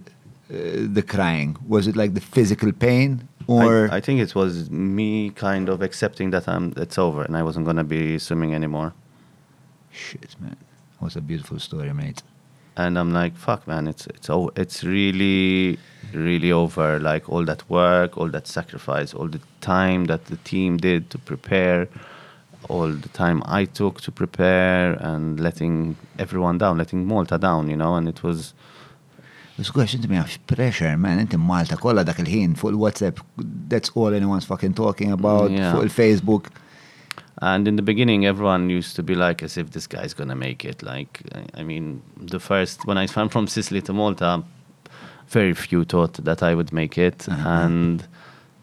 the crying? Was it like the physical pain, or I, I think it was me kind of accepting that I'm, it's over and I wasn't going to be swimming anymore. Shit, man? Was a beautiful story, mate. and I'm like, fuck, man, it's it's oh, it's really, really over. Like all that work, all that sacrifice, all the time that the team did to prepare, all the time I took to prepare, and letting everyone down, letting Malta down, you know. And it was, Squash, inti mi għafx pressure, man, inti Malta kolla dak il-ħin fuq il-WhatsApp, that's all anyone's fucking talking about, Yeah. fuq il-Facebook. And in the beginning, everyone used to be like, as if this guy's gonna make it. Like, I- I mean, the first when I swam from Sicily to Malta, very few thought that I would make it, and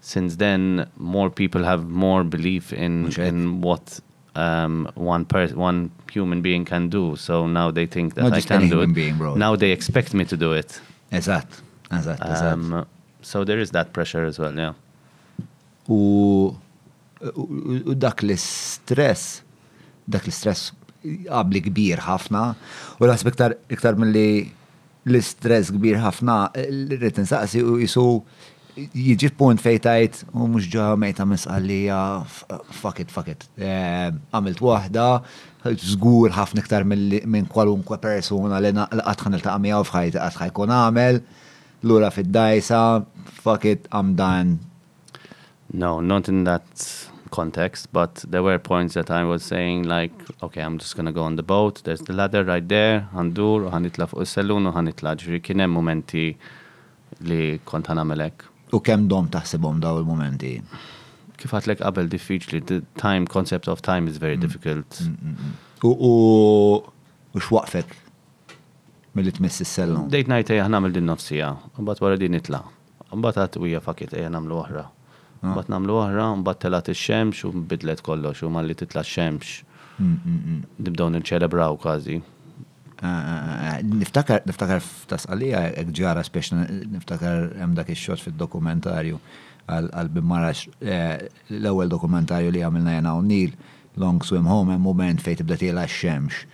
since then, more people have more belief in in what um, one person, one human being can do. So now they think that Not I just can any do human it. being, bro. Now they expect me to do it. Eżatt, eżatt, eżatt. Um, so there is that pressure as well. Yeah. U u- dak l-stress, dak l-stress qabli kbir ħafna, u l iktar iktar mill-li l-stress kbir ħafna, l-rrit nsaqsi u jisu jiġi punt fejtajt, u mux ġa mejta misqallija, fuck it, fuck it. Ehm, għamilt wahda, zgur ħafna iktar minn kwalunkwe persona li għatħan il-taqa u fħajt għatħaj kun għamel, l-ura fid-dajsa, fuck it, I'm done. No, not in that context, but there were points that I was saying like, okay, I'm just gonna go on the boat, there's the ladder right there, għandur, u għanitla fuq il-sellun, u għanitla ġri, kienem momenti li kont għanamelek. U kem dom taħsibhom daw il-momenti? Kif għatlek qabel diffiċli, the time, concept of time is very difficult. U u u xwaqfek mill-li tmiss is-sellum. Date night eja namel din nofsija, mbat wara din nitla. Mbat għat u fakit eja namlu oħra. Mbat namlu oħra, mbat telat il-xemx u bidlet kollox u malli titla xemx. Nibdaw nil-ċelebraw kważi. Niftakar, niftakar f'tasqalija ġara spiex niftakar hemm dak ix-xot fid-dokumentarju għal bimmarax l-ewwel dokumentarju li għamilna jena u Nil Long Swim Home hemm moment fejn tibda tiela x-xemx.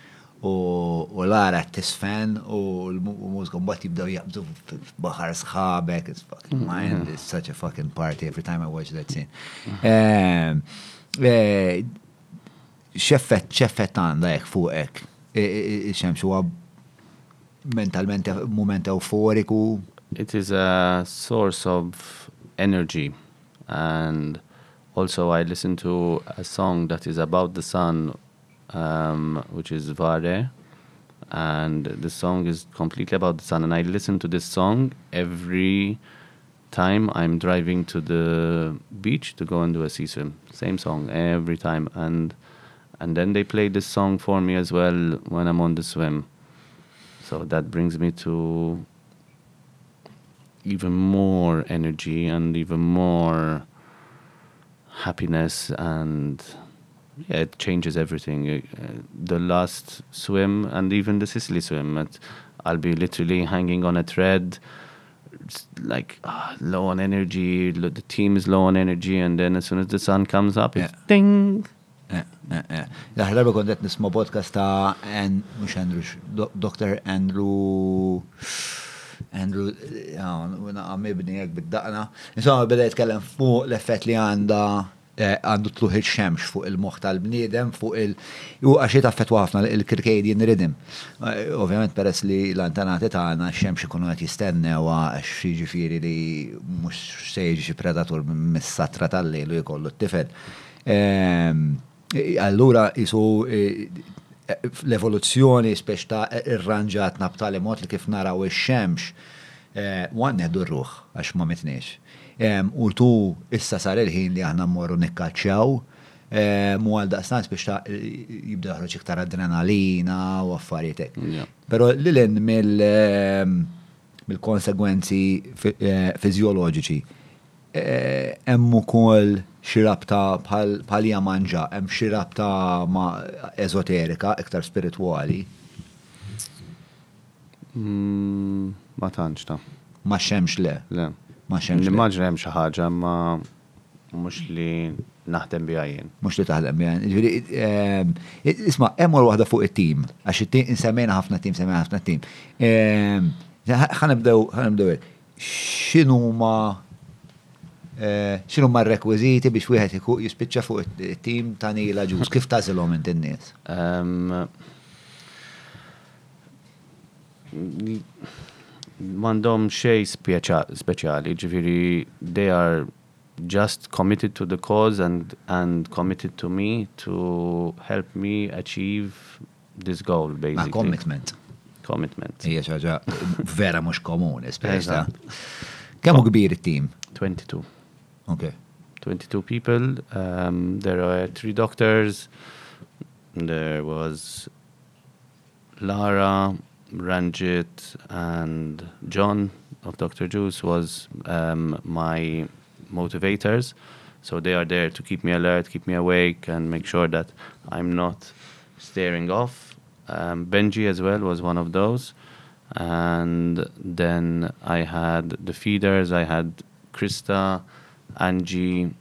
U Lara tisfen u l-mużika mbagħad jibdew jaqbdu f'baħar sħabek, it's fucking mind, it's such a fucking party every time I watch that scene. Ehm, eh, xeffet, xeffet għanda jek fuqek. Xemx huwa mentalment e-, moment euforiku. It is a source of energy. And also, I listen to a song that is about the sun, um, which is Vare. And the song is completely about the sun. And I listen to this song every time I'm driving to the beach to go and do a sea swim. Same song every time. And and then they play this song for me as well when I'm on the swim. So that brings me to even more energy and even more happiness and yeah it changes everything Uh, the last swim and even the sicily swim it, i'll be literally hanging on a thread it's like ah, low on energy the team is low on energy and then as soon as the sun comes up it's Yeah. ding Daħħal darba kontet nisma podcast ta' An, mux Andrew, Dr. Andrew, Andrew, għam ibni għek bid-daqna. Insomma, beda jitkellem fuq l-effett li għanda Eh, għandu tluħ il-xemx fuq il-moħ tal-bniedem, fuq il- u għaxi taffet ħafna il-kirkadian rhythm. Eh, ovvjament peress li l-antanati tagħna xemx ikunu qed jistennew għax jiġifieri li mhux se jiġi predatur mis-satra tal-lejl u jkollu t-tifel. Ehm, allura jisu eh, l-evoluzzjoni spiex ta' irranġat b'tali mod li kif naraw ix-xemx eh, għan neħdu r-ruħ għax ma mitniex. U tu issa sar il-ħin li aħna mmorru nikkaċċaw, em, u għal daqstan spiex ta' jibda joħroġ iktar adrenalina u affarietek. Pero em, mill-konsegwenzi fi- eh, fizjoloġiċi, eh, hemm ukoll xi rabta bħal bħal hija manġa, hemm xi rabta ma' ezoterika, iktar spiritwali, mm, ma tantx ta' ma' xemx le, le ma' xemx. Nimmaġna hemm xi ħaġa ma mhux li naħdem biha jien. Mux li taħdem bjan. Ġviri, ehm, isma, emmur wahda fuq il-tim, għax il-tim, insemmejna ħafna tim, semmejna ħafna tim. Ehm, ħanibdew, ħanibdew, xinu ma, eh, xinu ma rekwiziti biex wieħed jispiċċa fuq il-tim ta' Nila ġus, kif tażilhom int in-nies? Mandom xej speċjali, ġifiri, they are just committed to the cause and, and committed to me to help me achieve this goal, Ma' basically. commitment. Commitment. Hija xaġa vera mhux komuni, speċta. Eżatt. Kemm hu kbir it-tim? 22. Ok. 22 people. Um, there are three doctors. There was Lara, Ranjit, and John of Dr. Juice was um, my motivators. So they are there to keep me alert, keep me awake, and make sure that I'm not staring off. Um, Benji as well was one of those. And then I had the feeders, I had Krista, Angie,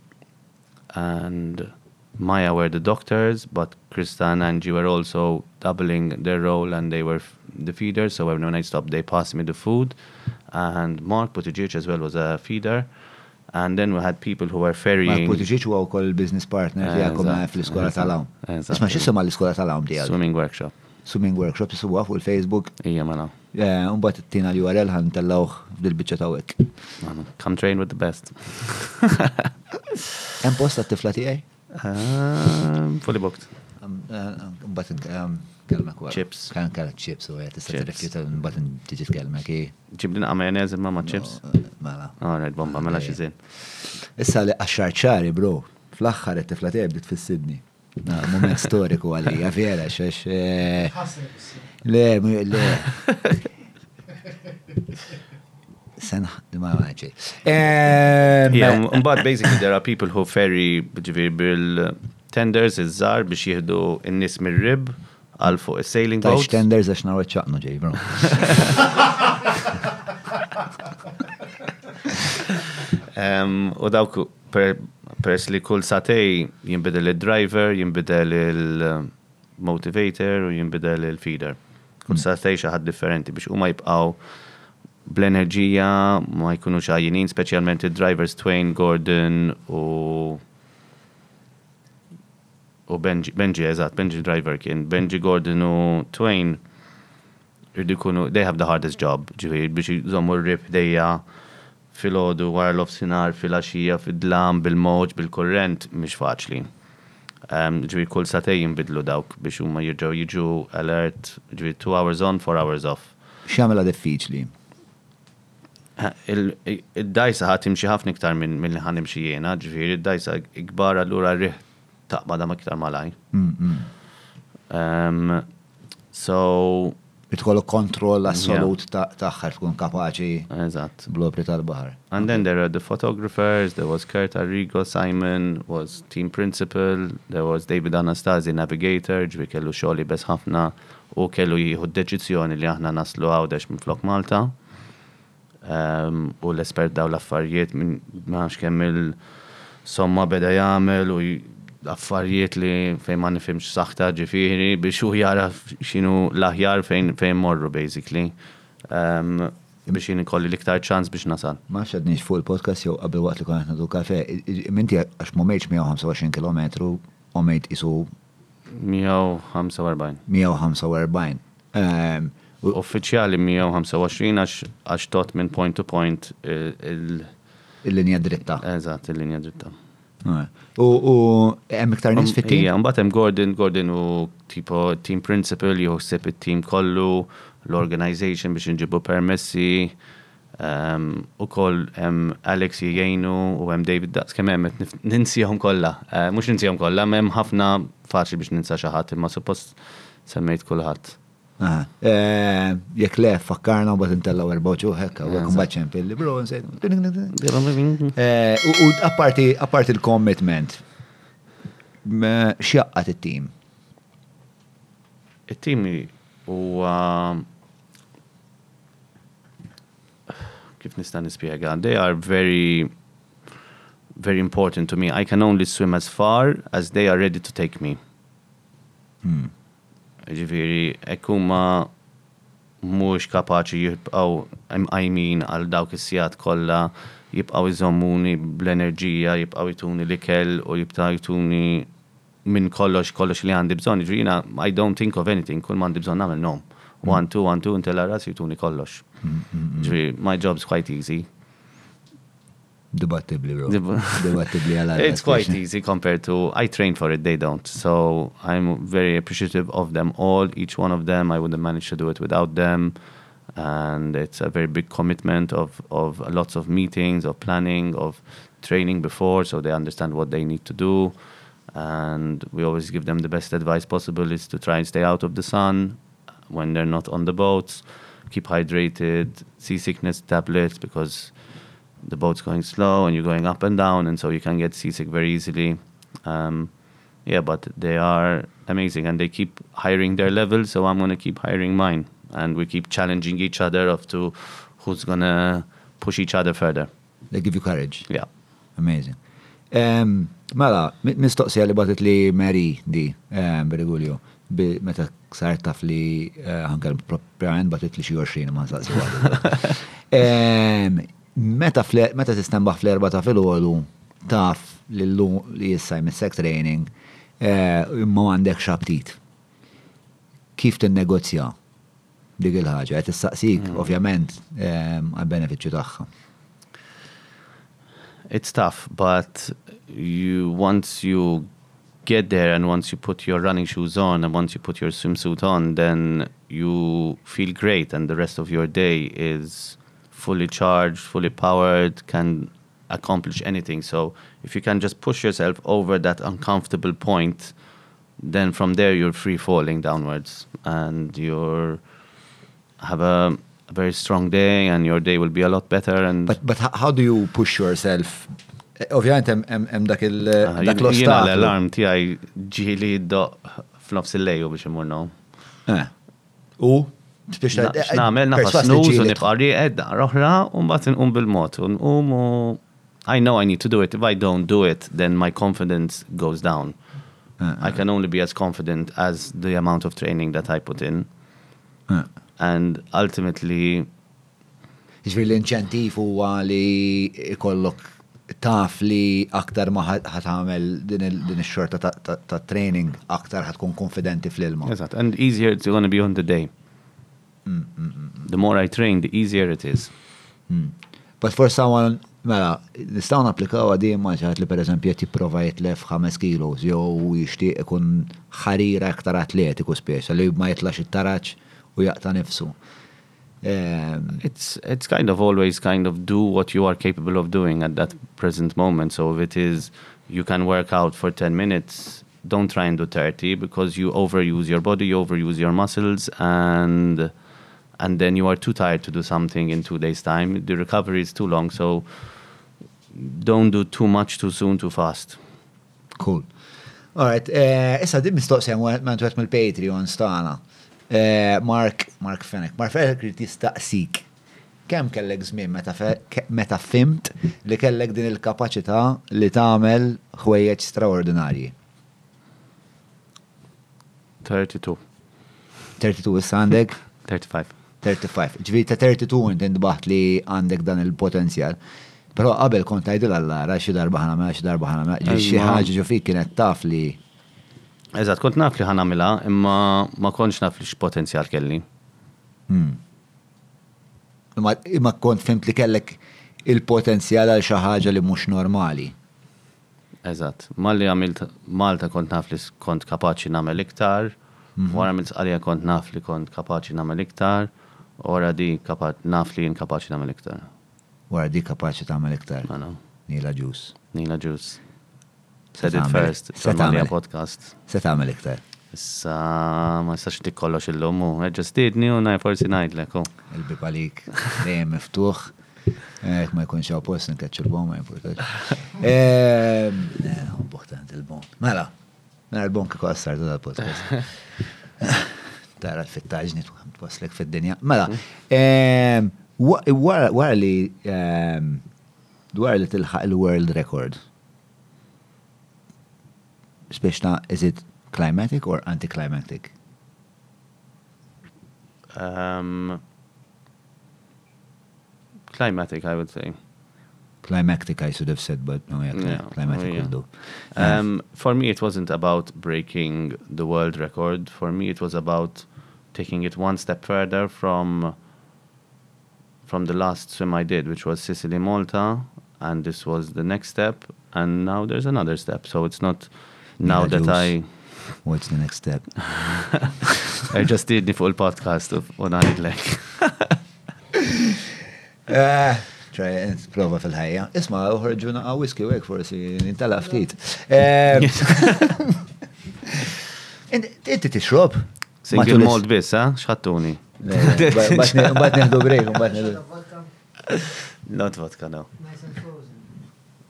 and Maya were the doctors, but Krista and Angie were also doubling their role and they were f- the feeder. So every night stop, they passed me the food. And Mark Buttigieg as well was a feeder. And then we had people who were ferrying. Mark Buttigieg huwa wkoll business partner tiegħekom fl-iskola tal-hawn. Isma' x'isma l-iskola tal-hawn tiegħek? Swimming workshop. Swimming workshop isuwa fuq il-Facebook. Ija mela. Mbagħad ittina l-URL ħan tellawh fil-biċċa tawek. Come train with the best. Hemm post tat-tifla tiegħi? Um, fully booked. Um but um kelma kwa. Chips. Kan kan chips u għet, tista' tirrifjuta mbagħad tiġi tkellma ki. Ġib din majonez imma ma' chips. Mela. Ah, Alright, bomba, mela eh. xi. Issa li għaxar ċari, bro, fl-aħħar qed tifla tiegħi bdiet fis-Sidni. Moment storiku għalija, vera, xax. Eh. Le, le. Sena, ma maċi. Ehm, eh. Mbagħad basically there are people who ferry bil tenders iż-żar biex jieħdu n-nies mir-rib għal fuq il-sailing Tax boats. tenders għax narwa ċaqnu ġej, bro. U dawk per- peress li kull satej jimbidel il-driver, jimbidel il-motivator u jimbidel il-feeder. Kull satej xaħad differenti biex huma jibqaw bl-enerġija ma jkunux għajjinin, specialment il-drivers Twain, Gordon u u Benji, Benji, eżat, Benji driver kien, Benji Gordon u Twain irridu jkunu, they have the hardest job, ġivir, biex jżommu r-rib dejja fil-ħodu, wara l-ofsinar, fil-axija, fil-dlam, bil-moġ, bil-korrent, mhix faċli. Um, ġivir kull satej jimbidlu dawk biex huma jirġaw jiġu alert, ġivir 2 hours on, 4 hours off. Xamela diffiċli. Ha, il- i- Id-dajsa ħat ħafna iktar minn li ħan imxi jena, ġifiri, id-dajsa ikbar allura rih taqba dam iktar malaj. So, Bitkollu kontroll assolut taħħar tkun kapaċi eżatt. blopri tal-bahar. And then there are the photographers, there was Kurt Arrigo, Simon was team principal, there was David Anastasi, navigator, ġvi kellu xoli bes ħafna u kellu jieħu d-deċizjoni li aħna naslu għawdex minn flok Malta. Um, u l-espert daw l-affarijiet minn maħx kemm il-somma beda jagħmel u affarijiet li fejn ma nifimx saħta ġifiri biex u jara xinu l-aħjar fejn fejn morru basically. Um, biex jien ikolli l-iktar ċans biex nasal. Ma xedniex fuq il-podcast jew qabel waqt li konna nadu kafe. Minti għax mumejċ 125 km u mejt isu 145. 145. Ehm, u- Uffiċjali 125 għax għax tot minn point to point il- il- Il-linja dritta. eżatt il-linja dritta. Eh. U hemm iktar nies fit-tim? Ija, mbagħad hemm Gordon, Gordon u tipo team principal jħossib it-team kollu, l-organization biex nġibu permessi. Um, u koll hemm Alex jgħinu u hemm David Daqs kemm hemm ninsihom kollha. Uh, Mhux ninsihom kollha, hemm ħafna faċli biex ninsa xi ħadd, imma suppost semmejt kulħadd. Eh, Jekk le, fakkarna u bat intellaw erboċu hekka, u għakum baċċem pilli, bro, U apparti il-commitment, xjaqqat it-tim? it-timi u kif nista' nispjega, they are very very important to me. I can only swim as far as they are ready to take me. Ġifiri, ekkuma mux kapaċi jibqaw għajmin għal dawk is-sijat kolla, jibqaw iżommuni bl-enerġija, jibqaw jituni l-ikel u jibqaw jituni minn kollox kollox li għandi bżon. Ġifiri, I don't think of anything, kull ma għandi bżon namel nom. One, two, one, two, until ras jituni kollox. Ġifiri, my job's quite easy. Dib- Dibattibli għal It's quite easy compared to I train for it, they don't. So I'm very appreciative of them all. Each one of them, I wouldn't manage to do it without them. And it's a very big commitment of, of lots of meetings, of planning, of training before, so they understand what they need to do. And we always give them the best advice possible is to try and stay out of the sun when they're not on the boats, keep hydrated, seasickness tablets because the boat's going slow and you're going up and down, and so you can get seasick very easily. Um, yeah, but they are amazing and they keep hiring their level, so I'm going to keep hiring mine. And we keep challenging each other of to who's going to push each other further. They give you courage. Yeah. Amazing. Um, mela, mi- mistoqsija li batet li Mary di, um, Briguglio, meta sar taf li uh, ħankel propjament batet li xi 20 ma nsaqsi Meta meta tistembaħ fl-erba ta' filgħodu taf li l-lum li jissa mis-sek training eh, imma għandek xabtit. Kif tinnegozja dik il-ħaġa? Qed tistaqsik, ovvjament, għal-benefiċċju tagħha. It's tough, but you once you get there and once you put your running shoes on and once you put your swimsuit on, then you feel great and the rest of your day is fully charged, fully powered, can accomplish anything. So if you can just push yourself over that uncomfortable point, then from there you're free falling downwards and you're have a, a very strong day and your day will be a lot better and But, but how- do you push yourself? Ovvjament hemm- dak il dak jien- jiena l-alarm tiegħi ġieli do f'nofs il-lejju biex imur. U? Biex nagħmel nafas snooze u tiġielek. nibqa' rieqed daqra oħra u mbagħad inqum bil-mod u nqum u I know I need to do it. If I don't do it, then my confidence goes down. Eh, I can only be as confident as the amount of training that I put in. eh. And ultimately, Ġifir l-inċentif huwa li ikollok taf li aktar ma ħat- ħatamel din il- din ix-xorta ta- training aktar ħatkun konfidenti fl-ilma. Exact. and easier it's to be on the day. The more I train, the easier it is. But for someone, mela, nistaw napplikaw għadi maġħat li per eżempju jett jiprofa jitlef 5 kilos, jew jishtiq ikun ħarira aktar atletiku speċa, li ma jitlax it-taraċ u jaqta nifsu. Ehm, It's it's kind of always kind of do what you are capable of doing at that present moment. So if it is you can work out for 10 minutes, don't try and do 30 because you overuse your body, you overuse your muscles and and then you are too tired to do something in 2 days time. The recovery is too long, so don't do too much too soon too fast. Cool. Alright, eh, issa din mistoqsija ma twet mill-Patreon stana. Eh, Mark, Mark Fenek. Mark Fenek rrit jistaqsik. Kem kellek żmien meta fimt li kellek din il-kapaċità li tagħmel ħwejjeġ straordinarji? 32, 32 issa għandek? 35. 35. Ġviri ta' 32 inti ndbaħt li għandek dan il-potenzjal. Pero qabel kont għajdil għallara xi darba ħana xi darba ħana ġviri xi ħaġa ġo fik kienet taf li Eżatt, kont naf li ħanamila, imma ma kontx naf li x-potenzjal kelli. imma imma kont fimt li kellek il-potenzjal għal xi ħaġa li mhux normali. Eżatt, malli għamilt Malta kont naf li kont kapaċi namel iktar, wara għamilt sqalija kont naf li kont kapaċi namel iktar, ora di kapa- naf li jien kapaċi namel iktar. Wara di kapaċi tagħmel iktar. Nila ġus. Nila Juice. Said it tagħmel- first, tagħmel. podcast. Se tagħmel iktar. Issa ma jistax dik kollox illum u ġastidni u naj forsi ngħidlek. Il-bibalik dejjem miftuħ. Ek ma jkunx hawn post nkeċċu l-bom ma importax. Ehm, eh, Importanti il-bom. Mela, mela l-bom kiko għassar dal-podcast. Tara l-fittaġni twaslek fid-dinja. Mela, wa- wara li dwar li tilħaq il-world record. Speċna, is it climatic or anticlimactic? Um, climatic, I would say. Climactic, I should have said, but no, yeah, Yeah, climatic yeah. will do. Um, for me, it wasn't about breaking the world record. For me, it was about taking it one step further from from the last swim I did, which was Sicily, Malta, and this was the next step. And now there's another step. So it's not now Mela that I What's the next step? I just did the full podcast of what I like. Eh, ċaj, prova fil-ħajja. Isma, uħorġuna għaw whisky u forsi nintala ftit. Inti tixrob? Single malt biss, ha? Xħattuni. Le, ba- bat- neħdu break, bat neħdu. Vodka, Not vodka, no.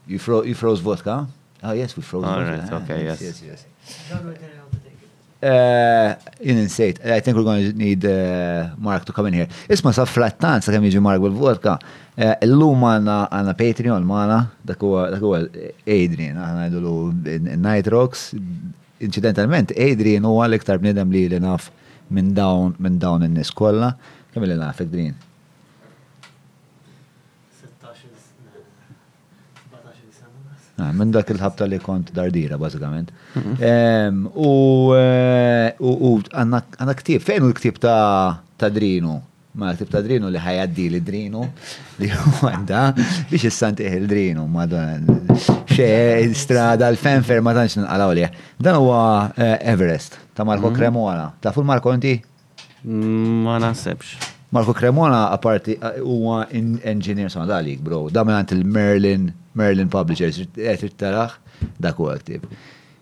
You fro- you froze vodka? Oh, yes, we froze All vodka. right, Ah, okay, yes. Yes, yes. Tell you to take it. Uh. I think we're going to need uh, Mark to come in here. Isma sa flattan sa kemm jiġi Mark bil-vodka. Uh, Illum għanna għanna Patreon maħna, dak huwa Adrian, għanna għajdu Night Rocks incidentalment Adrian huwa l-iktar bnidem li li naf minn dawn minn dawn in-nies kollha. Kemm li naf Adrian? Ah, minn dak il-ħabta li kont dardira, bażikament. Mhm. Eh, u għanna ktib, fejn u l-ktib ta' Drinu? ma tibta drinu li ħajaddi li drinu li għanda biex jissanti il drinu ma Xe strada l-fenfer ma tantx nqalaw li. Dan huwa eh, Everest ta' Marco Cremona. Ta' full Marco inti? Mm, Ma naħsebx. Marco Cremona apparti uh, huwa in- engineer son dalik, bro. Da minn il-Merlin, Merlin Publishers, qed taraħ dak huwa ktib.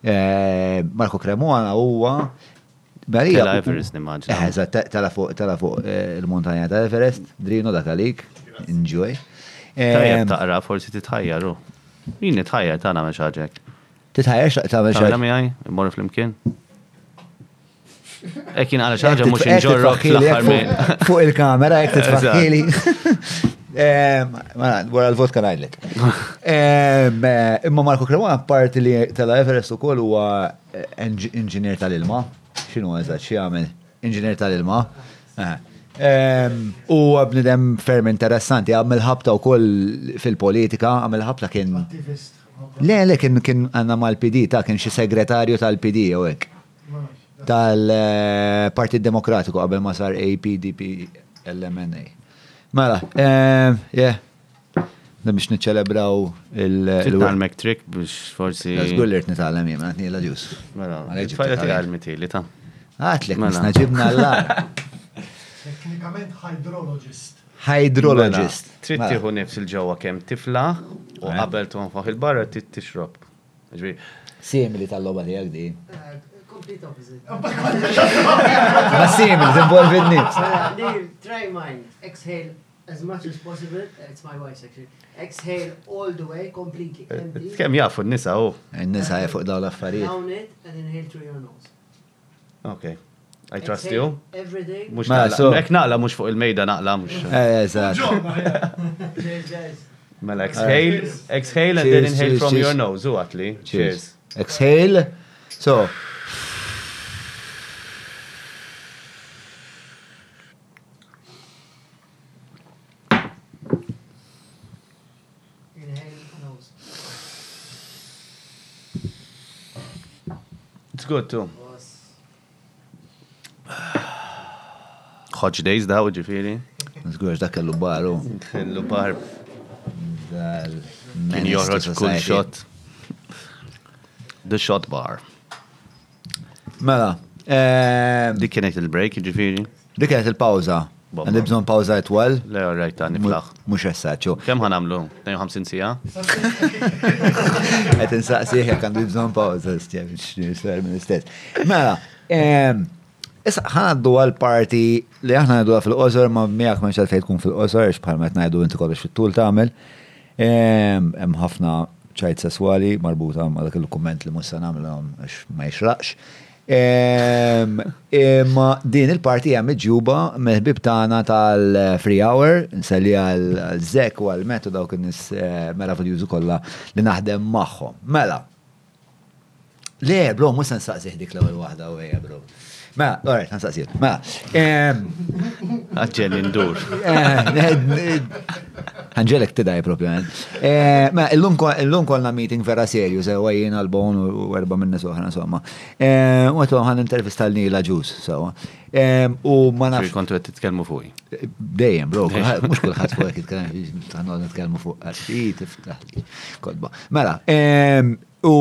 Eh, Marco Cremona huwa Barija. Tela Everest nimmaġna. Eh, te- tela fuq fuq eh, il-montanja ta' Everest, drino dak għalik, enjoy. Tajjeb Eh, taqra, forsi titħajjaru. Jien nitħajja ta' nagħmel xi ħaġek. Titħajja x'taq tagħmel xi ħaġa. miegħi, immorru flimkien. Ekin għal xaġa mux nġorrok l-axar Fuq il-kamera, jek t-tfakkili. Eh, wara l-vot kan. Eh, eh, imma Marko Krema, parti li tal-Everest u koll huwa inġinier tal-ilma. Xinu għazat, xie għamil? Inġinier tal-ilma. Em, U bnidem ferm interessanti, għamil ħabta wkoll fil-politika, għamil ħabta kien. Le, le, kien kien għanna mal-PD, ta' kien xi segretarju tal-PD u hekk tal-Partit Demokratiku qabel ma sar APDP LMNA. Mela, yeah. Da biex niċċelebraw il- il- Tal-mek trick biex forsi. Żgur li rrit nitgħallem jien, għatni la ġus. Mela, Għalek tfajla ġibta tiegħi għal-mitili ta' Għatlek, Mela. nisna ġibna l-lar. Teknikament hydrologist. Hydrologist. Mela, Trid Mela. tieħu nifs il-ġewwa kemm tifla u qabel tonfaħ il-barra trid tixrob. Simili tal-loba tijak di. Uh, complete opposite. Ma simili, tinvolvi n-nifs. Try mine. Exhale as much as possible. It's my wife's actually. Exhale all the way, completely empty. kemm jafu n-nisa u. N-nisa fuq daw l-affarijiet. Down it and inhale through your nose. Okay. I trust you. Every day. Mux Mela, naqla. so- Ek naqla mux fuq il-mejda naqla mux. Eh, Eżat. Cheers, guys. Mela, exhale, exhale and then inhale from your nose, u għatli. Cheers. Exhale. So, Inhale nose. It's good too. Hodge days daw ġifiri. Zgurġ dak kellu baru. L-bar Dal- kien joħroġ kull shot. The shot bar. Mela, ehm, Dik kienet il-break ġifiri. dik kienet il-pawza. Għandi bżon pawza etwal. Le, rajt ta' niflaħ. Mux essaċu. Kem ħanamlu? 52 sija? Għet insaqsiħ għandu bżon pawza. Stjef, minn istess. Mela, ehm, issa ħanaddu għal-parti li aħna għaddu fil-qosor ma miegħek ma xalfejn tkun fil-qosor, bħal ma ngħidu inti kollox fit-tul tagħmel. Ehm, Hemm ħafna ċajt sesswali marbuta ma dak il-komment li musa nagħmlhom għax ma jixraqx. Imma din il-parti hemm ġuba meħbib tagħna tal-free hour, nselli għal-żek u għal metu dawk in-nies eh, mela fil-jużu kollha li naħdem magħhom. Mela, Le, bro, musa nsaqsih dik l-ewwel waħda u bro. Ma, għorret, nasaqsir. Ma, ehm, għadġel indur. Eh, Għanġelek t-daj propjament. Eh. Eh, ma, l-lum kolna meeting vera serju, se għajin għal-bon u erba minna soħra, insomma. U għatlu għan intervista l-nila ġus, So ehm, U ma nafx. Kontu għed t fuq. Dejjem, bro, mux kullħat fuq għed t-tkelmu, għannu t-tkelmu fuq Mela, ehm, u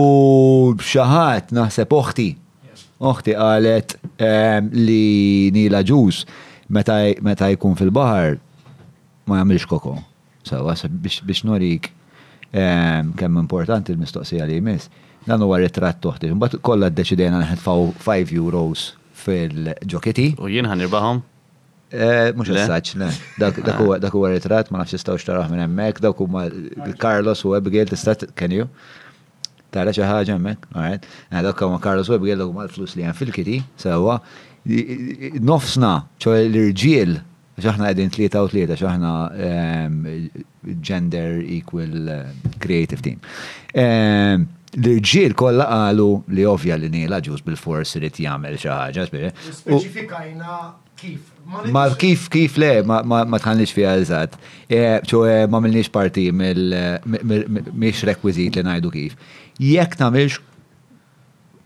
xaħat naħseb oħti oħti qalet em, li nila ġus meta meta jkun fil-bahar ma jagħmilx koko. Sawa, so biex biex norik em, kemm importanti l-mistoqsija li jmiss. Dan huwa ritratt toħti. Mbagħad kollha ddeċidejna nħedfaw 5 euros fil-ġoketi. U jien ħanirbahom? Eh, Mux essaċ, le. Dak dak huwa dak huwa ritrat, ma nafx istaw xtaraħ minn hemmhekk, dak huma Carlos u Abigail tista' can you? tara xi ħaġa hemmhekk, alright. Dak ma Carlos Webb jgħidlek mal-flus li hemm fil-kiti sewwa nofsna ċoj l-irġiel xaħna għedin tlieta u tlieta xaħna ehm, gender equal eh, creative team. Ehm, l-irġiel kolla għalu li ovvja li nila ġus bil-fors li t-jamel xaħġa. Specifikajna kif. Ma kif kif le, ma tħanlix fija eżat. Eh, ċoħe ma milniex parti mill-miex eh, rekwizit li najdu kif. Jek tamilx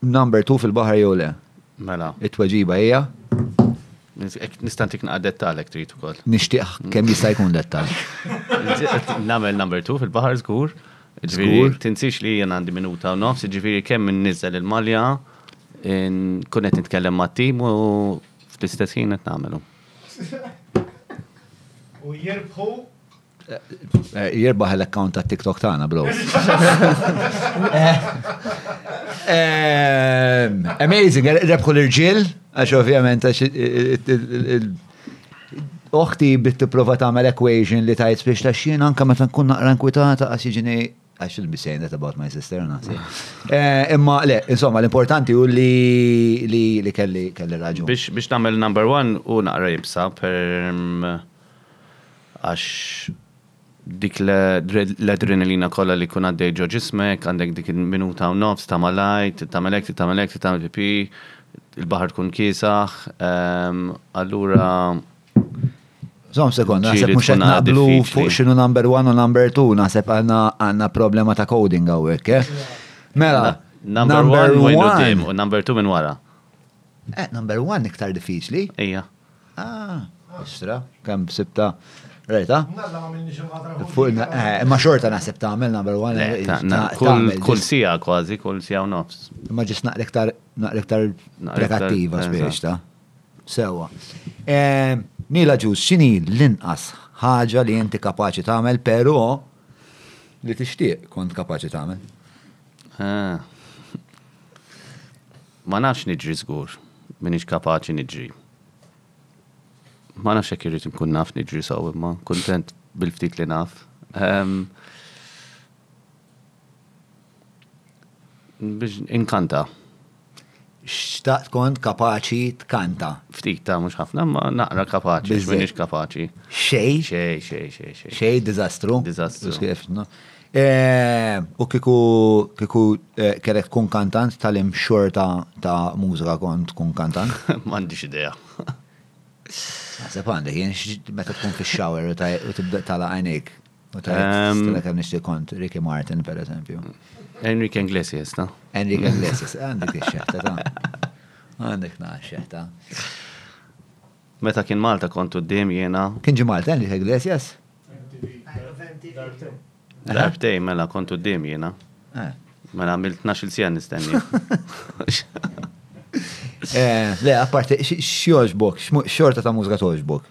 number 2 fil-bahar jew le, Mela, it-tweġiba hija nistantik naqdet talek trid ukoll. nixtieq kemm jista' jkun dettal. Namel number 2 fil-bahar żgur. Żgur. Tinsix li jien għandi minuta u nofs, ġifieri kemm nizzel il-malja, in- kun qed nitkellem mat-tim u fl-istess ħin qed nagħmelu. U jirbħu Jirbaħ l-account ta' TikTok tagħna, bro. Ehm, Amazing, rebħu l-irġiel, għax ovvjament Uħti bit tipprova tagħmel equation li tajt biex ta' xien anka meta nkun naqra nkwitata għax jiġini I should be saying that about my sister, nasi. Eh, Imma, le, insomma, l-importanti u li li li kelli kelli raġun. Biex biex nagħmel number 1 u naqra jibsa per mm, għax dik l-adrenalina kollha li kun għaddej ġo ġismek, għandek dik il-minuta u nofs ta' malajt, ta' malek, ta' malek, ta' pipi, il-bahar tkun kisaħ, ehm, allura Zom sekond, naħseb mux naqblu fuq xinu number one u number two, naħseb għanna problema ta' coding għawek, eh? Mela, number 1 u u number 2 minn wara. Eh, number one iktar diffiċli. Ejja. Ah, istra, kam sibta. Rejta? Eh, ma xorta naħseb ta' għamil number one. Eh, kull sija kważi, kull sija u nofs. Ma ġis naqlektar naqlektar prekattiva eh, spiex ta' sewa. Nila ġus, xini l-inqas ħaġa li jenti kapaċi ta' għamil, pero li tixtieq kont kapaċi ta' għamil? Ma nafx nidġri zgur, minix kapaċi nidġri. Ma nafx jekk irrid nkun naf niġri sew imma kuntent bil-ftit li naf. Biex inkanta. Xtaqt kont kapaċi tkanta. Ftit ta' mhux ħafna, ma naqra kapaċi, biex minix kapaċi. Xej, Xej, xej, xej, xej. xej dizastru. Diżastru. U kiku kiku eh, kellek tkun kantant tal-im xorta ta' mużika kont tkun kantant. M'għandix idea. Għasab għandek, jien x- meta tkun fi shower u tibda tala għajnik. U ta' stila kem nishti kont Ricky Martin, per eżempju. Enrique Iglesias, no? Enrique Iglesias, għandek il-xeħta ta' għandek na' xeħta. Meta kien Malta kontu d-dim jena, Kien ġi Malta Enrique Iglesias? darbtej mela kontu d-dim jena. Eh. Mela għamilt 12 sija nistenni. Eh, Le, apparti, xjoġbok, xorta ta' mużika toġbok.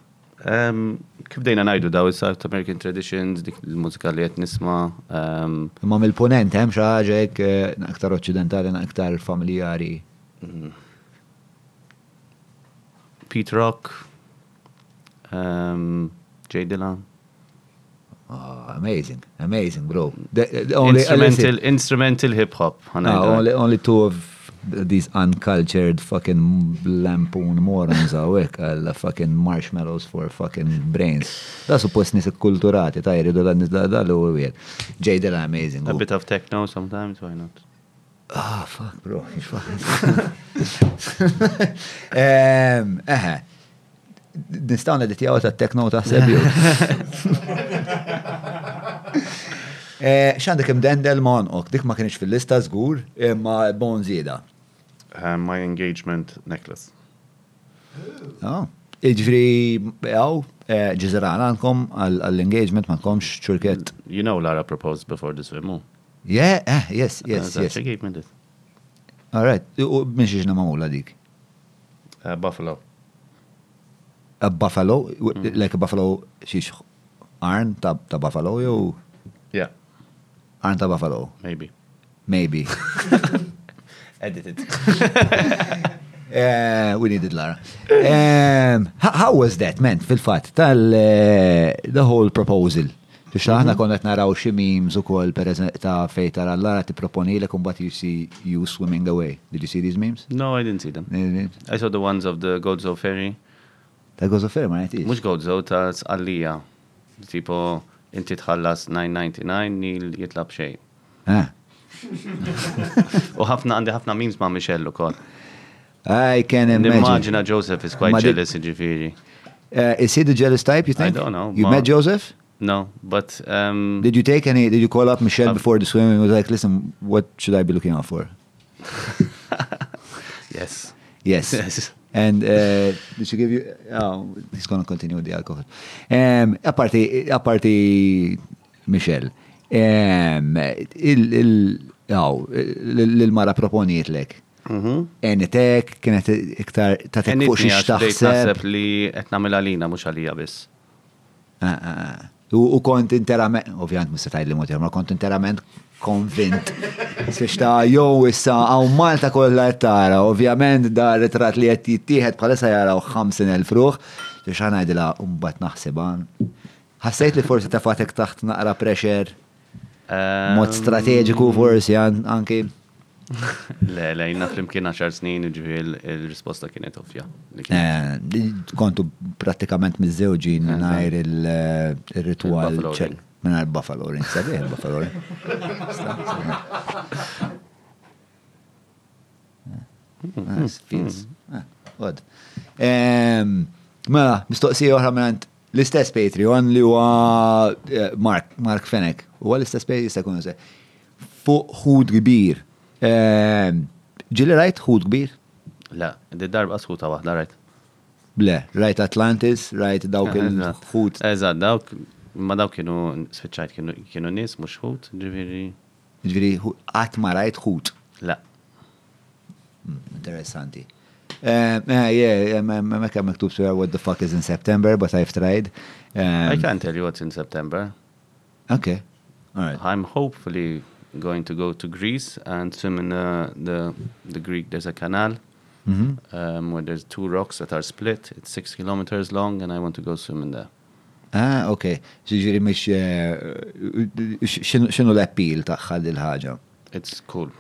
Kif dejna najdu daw il-South American Traditions, dik il-mużika li qed nisma. Imma mill-ponent hemm xi ħaġa hekk eh, aktar occidentali, aktar familjari. Pete Rock, Jay Dillon. Oh, amazing, amazing, bro. The- the only- Instrumental, instrumental hip hop. No, ħanajdu. only, only two of these uncultured fucking lampoon morons għawek għalla fucking marshmallows for fucking brains. Da suppost nis kulturati, ta' jiridu da nis da da l għir. Jade amazing. A bit of techno sometimes, why not? Ah, fuck, bro. mhux fucking- Em, Eħe. Nistaw neditjaw ta' tekno ta' sebju. Eh, Xandek imdendel monqok, dik ma kienx fil-lista zgur, imma bon zida. Uh, my engagement necklace. Oh. Iġviri, għaw, ġizran għandkom għall-engagement ma komx ċurket. You know Lara proposed before the swim. Yeah, eh, yes, yes, yes. She gave me this. All right, u minn xieġna mamula dik. Uh, Buffalo. A buffalo, like a buffalo, xiex arn ta' ta' buffalo, jew Yeah, arn ta' buffalo, maybe. maybe. Edited. Uh, we needed Lara. Um, how, how was that, man, fil-fat, tal uh, the whole proposal? Biex aħna konnet naraw xi memes per eżempju ta' fej tara Lara tipproponi lek but you see you swimming away. Did you see these memes? No, I didn't see them. I saw the ones of the Godzo Ferry. Ta' gozo ferma, għajti. Mux Godzo, ta' Sqallija. Tipo, inti tħallas 9.99 nil jitlab xej. Ah. U ħafna għandi ħafna memes ma' Michelle u kol. I can imagine. Imagine Joseph is quite jealous, ġifiri. Uh, is he the jealous type, you think? I don't know, You met Joseph? No, but um, Did you take any, did you call up Michelle Um, before the swim and was like, listen, what should I be looking out for? yes. Yes. Yes. And uh, did she give you? Oh, he's going to continue with the alcohol. Um, apparti, apparti Michelle, um, il, il, oh, l-mara proponiet lek. Mhm. Enitek, kienet iktar ta' tek fuq xiex taħseb. li qed nagħmel għalina mhux għalija biss. Ah, ah, ah. U kont interament, ovvjament mis tajt li moti, ma kont interament konvint. Siex ta' jow issa għaw Malta kollha qed tara, ovvjament da ritrat li qed jittieħed bħalissa jaraw 50,000 ruħ, siex ħanajdilha mbagħad naħsiban. Ħassejt li forsi tafatek taħt naqra pressure, mod Um, strateġiku forsi an- anki. Le, le, jina flimkien 10 snin ġivi il-risposta kienet ovvja. Eh, Kontu pratikament miż-żewġin Eżatt. najr il-ritual ċer. Ring. Minna il-Buffalo Ring, sabi il-Buffalo Ring. Feels. Em, Mela, mistoqsija oħra minn l-istess Patreon li huwa eh, Mark, Mark Fenek. Huwa l-istess Patreon jista' jkun. Fuq ħud kbir. Ġili rajt ħud kbir? La, di darba skuta waħda, rajt. Ble, rajt Atlantis, rajt dawk il-ħut. Eżad, dawk, ma dawk kienu, spiċċajt, kienu, nis, mux ħut, ġiviri. Ġviri, għat ma rajt ħut. La, Hmm, Interessanti. Eh, eh, yeah, kemm maktub swear what the fuck is in September, but I've tried. I Um, can't tell you what's in September. Okay. All right. I'm hopefully going to go to Greece and swim in the, the, the Greek, there's a canal Mhm. um, where there's two rocks that are split. It's six kilometers long and I want to go swim in there. Ah, okay. Ġiġiri mux, xinu l-appil taħħa dil-ħagġa? It's cool.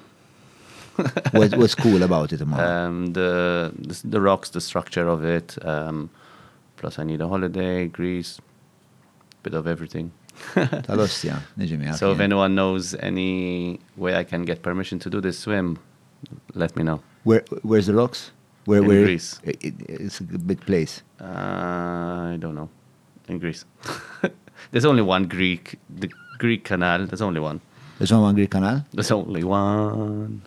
What, what's cool about it? Um, the, the the rocks, the structure of it. Um, plus, I need a holiday, Greece, bit of everything. So, if anyone knows any way I can get permission to do this swim, let me know. Where, where's the rocks? Where, In where, Greece. It- it's a big place. Uh, I don't know. In Greece, there's only one Greek, the Greek canal. There's only one. There's only one Greek canal? There's only one.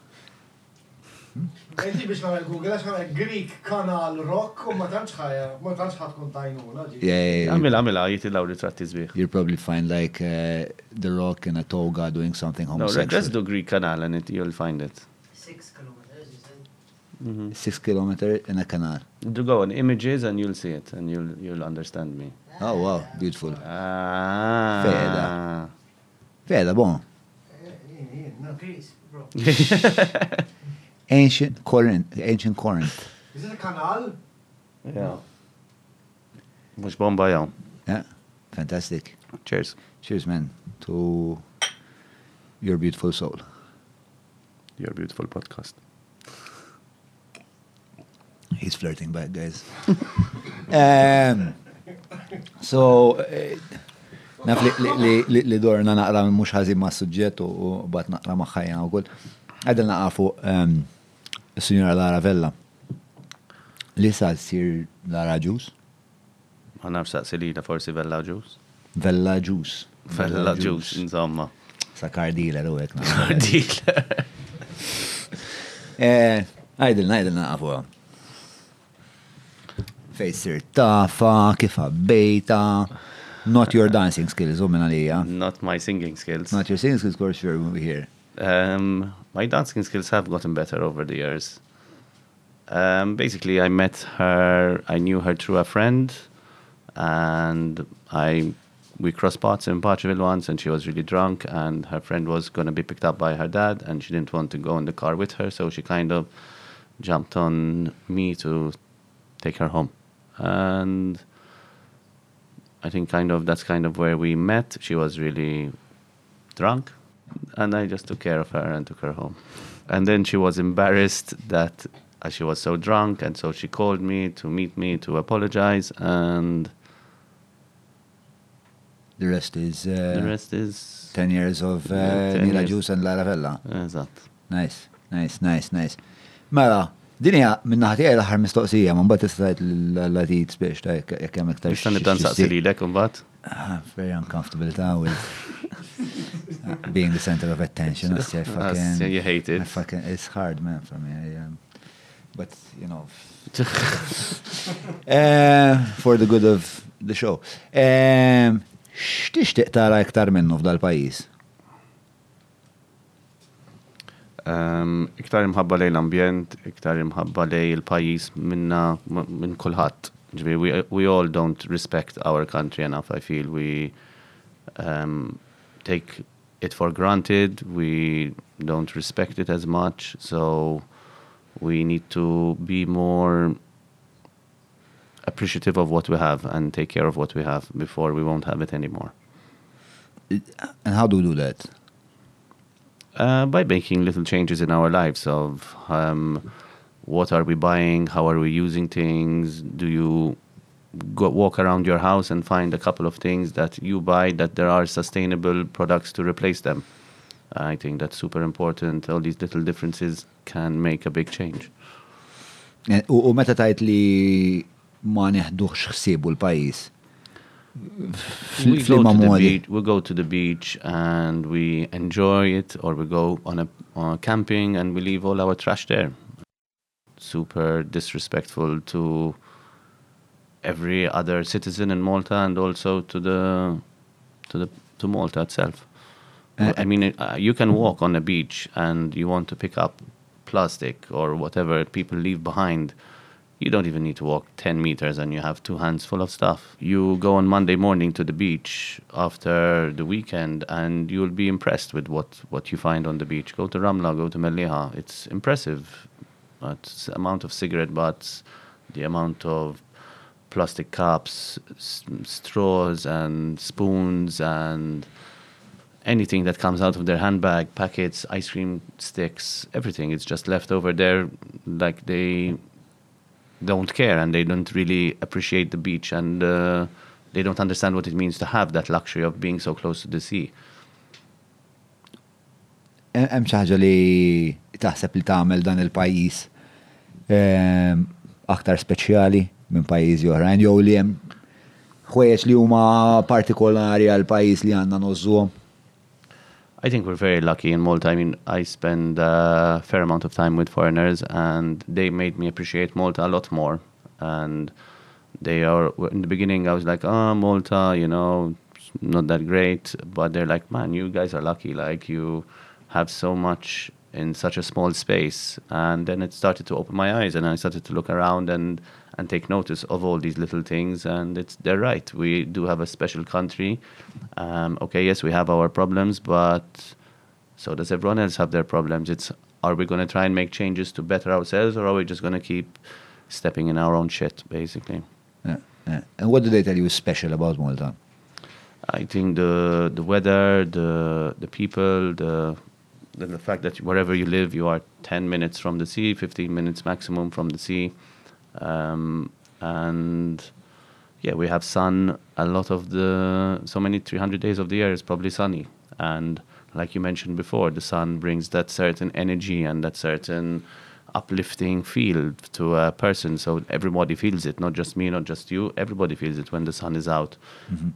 Enti biex namel Google, għax namel Greek Kanal Rock, u ma tantx ħajja, ma tantx ħat kun tajnuna. ġi. Yeah, yeah, yeah. Għamil, għamil, għajti law ritratti zbieħ. You'll probably find like uh, The Rock in a toga doing something No, homosexual. let's do Greek canal and it, you'll find it. Six kilometers, you said? Six kilometer in a canal. Do go on images and you'll see it and you'll you'll understand me. Oh, wow, beautiful. Ah. Feda. Veda, bon. Eh, jien, jien, no. Greece, bro. Ancient Corinth. Ancient Corinth. Is it a kanal? yeah. Mux bomba jaw. Yeah, fantastic. Cheers. Cheers, man, to your beautiful soul. Your beautiful podcast. He's flirting back, guys. um, so, eh, naf li, li, li, li, li dorna naqra mux ħazin ma' suġġett u bat naqra ma' ħajja u kull. Għadil naqra fuq il-Signora Lara Vella. Li sa' sir Lara Ġus? Ma nafx saqsilina forsi Vella Juice. Vella Ġus. Vella Juice, insomma. Sa' dealer u għek. Dealer. Eh, Għajdil, għajdil naqra fuq. Fej sir tafa, kif bejta. Not your dancing skills, u minna lija. Not my singing skills. Not your singing skills, of course, we're here. Um, my dancing skills have gotten better over the years. Um, basically, I met her. I knew her through a friend, and I we crossed paths in Paceville once, and she was really drunk, and her friend was going to be picked up by her dad, and she didn't want to go in the car with her, so she kind of jumped on me to take her home, and I think kind of that's kind of where we met. She was really drunk, and I just took care of her and took her home. And then she was embarrassed that uh, she was so drunk, and so she called me to meet me to apologize, and The rest is uh, the rest is 10 years of uh, Yeah, 10 Nila years. Juice and Lara Vella. Eżatt. Nice, nice, nice, nice. Mela, Dinja minna ħati għaj l-ħar mistoqsija, man bat istajt l-latit biex ta' jekk hemm iktar. Biex nibdan saqsi li lek mbagħad. Ah, Very uncomfortable ta' being the center of attention. I say, fucking, you hate it. I fucking, it's hard, man, for me. I, um, but, you know, uh, for the good of the show. Um, X'tixtieq tara iktar minnu f'dal pajjiż? Um, iktar imħabba lej l-ambjent, iktar imħabba lej il-pajis minna minn kulħadd. We, we all don't respect our country enough, I feel. We um, take it for granted, we don't respect it as much, so we need to be more appreciative of what we have and take care of what we have before we won't have it anymore. And how do we do that? Uh, by making little changes in our lives of um, what are we buying, how are we using things, do you go walk around your house and find a couple of things that you buy that there are sustainable products to replace them. I think that's super important. All these little differences can make a big change. Eh, U meta tajt li ma neħduħx xsibu l-pajjiż? we go, to the beach, we go to the beach and we enjoy it, or we go on a, on a camping and we leave all our trash there. Super disrespectful to every other citizen in Malta and also to the to the to Malta itself. Uh, I mean, uh, you can walk on a beach and you want to pick up plastic or whatever people leave behind. You don't even need to walk 10 meters and you have two hands full of stuff. You go on Monday morning to the beach after the weekend and you'll be impressed with what, what you find on the beach. Go to Ramla, go to Mellieħa. It's impressive. It's the amount of cigarette butts, the amount of plastic cups, s- straws, and spoons, and anything that comes out of their handbag, packets, ice cream sticks, everything. It's just left over there like they don't care and they don't really appreciate the beach and uh, they don't understand what it means to have that luxury of being so close to the sea. Hemm xi ħaġa li taħseb li tagħmel dan il-pajjiż ehm, aktar speċjali minn li li huma partikolari għal li nożżuhom. I think we're very lucky in Malta. I mean, I spend a fair amount of time with foreigners, and they made me appreciate Malta a lot more. And they are in the beginning, I was like, "Oh, Malta, you know, not that great," but they're like, "Man, you guys are lucky. Like, you have so much in such a small space." And then it started to open my eyes, and I started to look around and and take notice of all these little things. And it's they're right. We do have a special country. Um, okay, yes, we have our problems, but so does everyone else have their problems. It's are we going to try and make changes to better ourselves, or are we just going to keep stepping in our own shit, basically? Yeah, yeah. And what do they tell you is special about Malta? I think the the weather, the the people, the the, the fact that wherever you live, you are 10 minutes from the sea, 15 minutes maximum from the sea, um, and yeah, we have sun. A lot of the so many 300 days of the year is probably sunny, and like you mentioned before, the sun brings that certain energy and that certain uplifting feel to a person. So everybody feels it, not just me, not just you. Everybody feels it when the sun is out.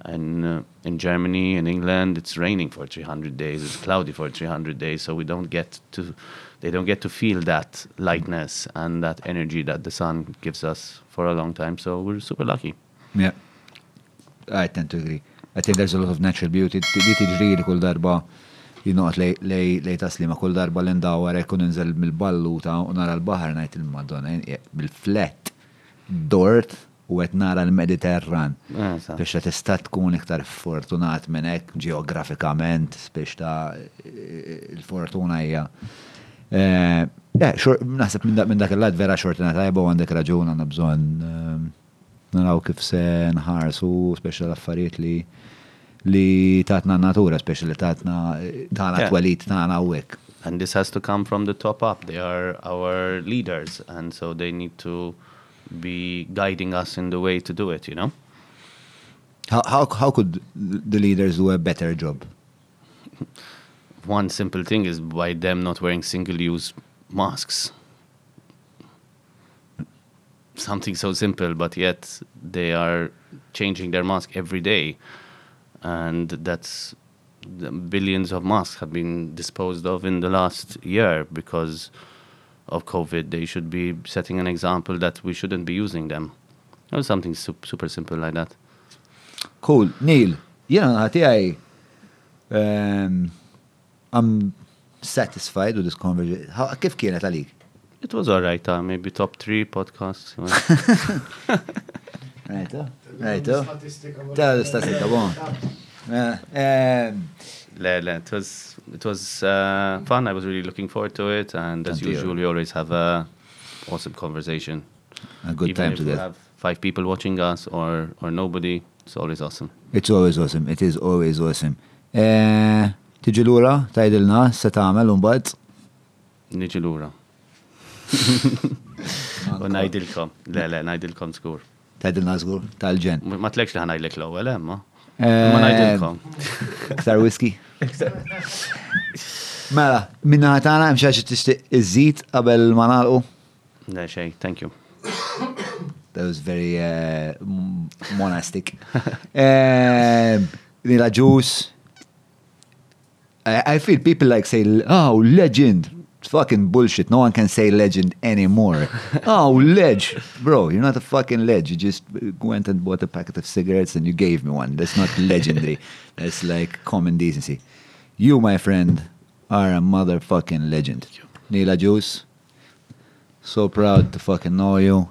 And uh, in Germany, in England, it's raining for 300 days. It's cloudy for 300 days. So we don't get to, they don't get to feel that lightness and that energy that the sun gives us for a long time. So we're super lucky. Yeah. I tend to agree. I think there's a lot of natural beauty. Li tiġri li kull darba jinnoqt lej taslima kull darba l-indawar kun inżel mill-balluta u nara l-bahar najt il-madonna bil-flet dort u għet nara l-Mediterran. Sa. Biex ta' tista' tkun iktar fortunat minn hekk ġeografikament biex ta' il-fortuna hija. Eh, eh, Naħseb minn dak- il-lad vera xortina tajba għandek raġun għandna bżonn eh, naraw kif se nħarsu speċi l-affarijiet li li tatna natura, speċi li tatna tana twelit tana u. And this has to come from the top up. They are our leaders, and so they need to be guiding us in the way to do it, you know? How, how, how could the leaders do a better job? One simple thing is by them not wearing single use masks. something so simple, but yet they are changing their mask every day, and that's billions of masks have been disposed of in the last year because of COVID. They should be setting an example that we shouldn't be using them. Or something sup- super simple like that. Cool. Neil, jena ħati għaj, um, I'm satisfied with this conversation. How- Kif kienet għalik? It was alright, uh, maybe top three podcasts. Rajto? Rajto? Ta' l-istatistika, bon. Le, le, it was it was uh, fun. I was really looking forward to it, and as Tanti usual, we always have a awesome conversation. A good Even time if we together. have five people watching us or or nobody, it's always awesome. It's always awesome. It is always awesome. Eh, Tiġi l-ura, tajdilna, se tagħmel un-bad? Niġi lura. U najdilkom. Le, le, najdilkom skur. Tajdilna żgur, tal-ġen. Ma tlekx li ħanajdlek l-ewwel, emma. Eh, Ma najdilkom. Ktar whisky. Mela, minna ħatana, mxaċi tixtiq iż-żid qabel ma nagħlqu? Le, xej, thank you. That was very uh, monastic. Nila juice. I, I feel people like say, oh, legend. It's fucking bullshit. No one can say legend anymore. oh, ledge. Bro, you're not a fucking ledge. You just went and bought a packet of cigarettes and you gave me one. That's not legendary. That's like common decency. You, my friend, are a motherfucking legend. Neil Agius. So proud to fucking know you.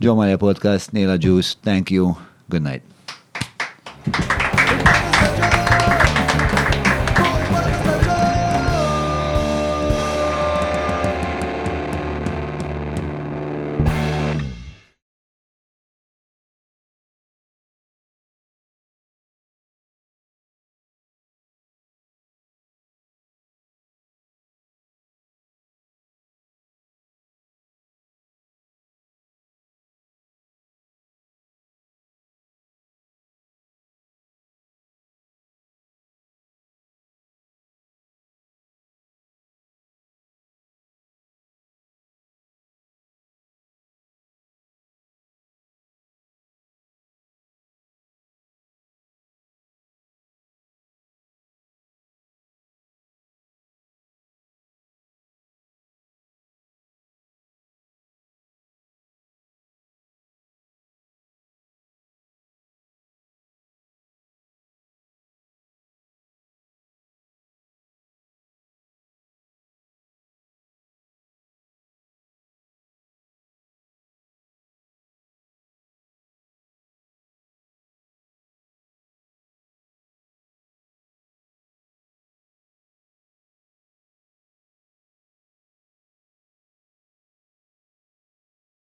Jon Mallia Podcast, Neil Agius, thank you. Good night.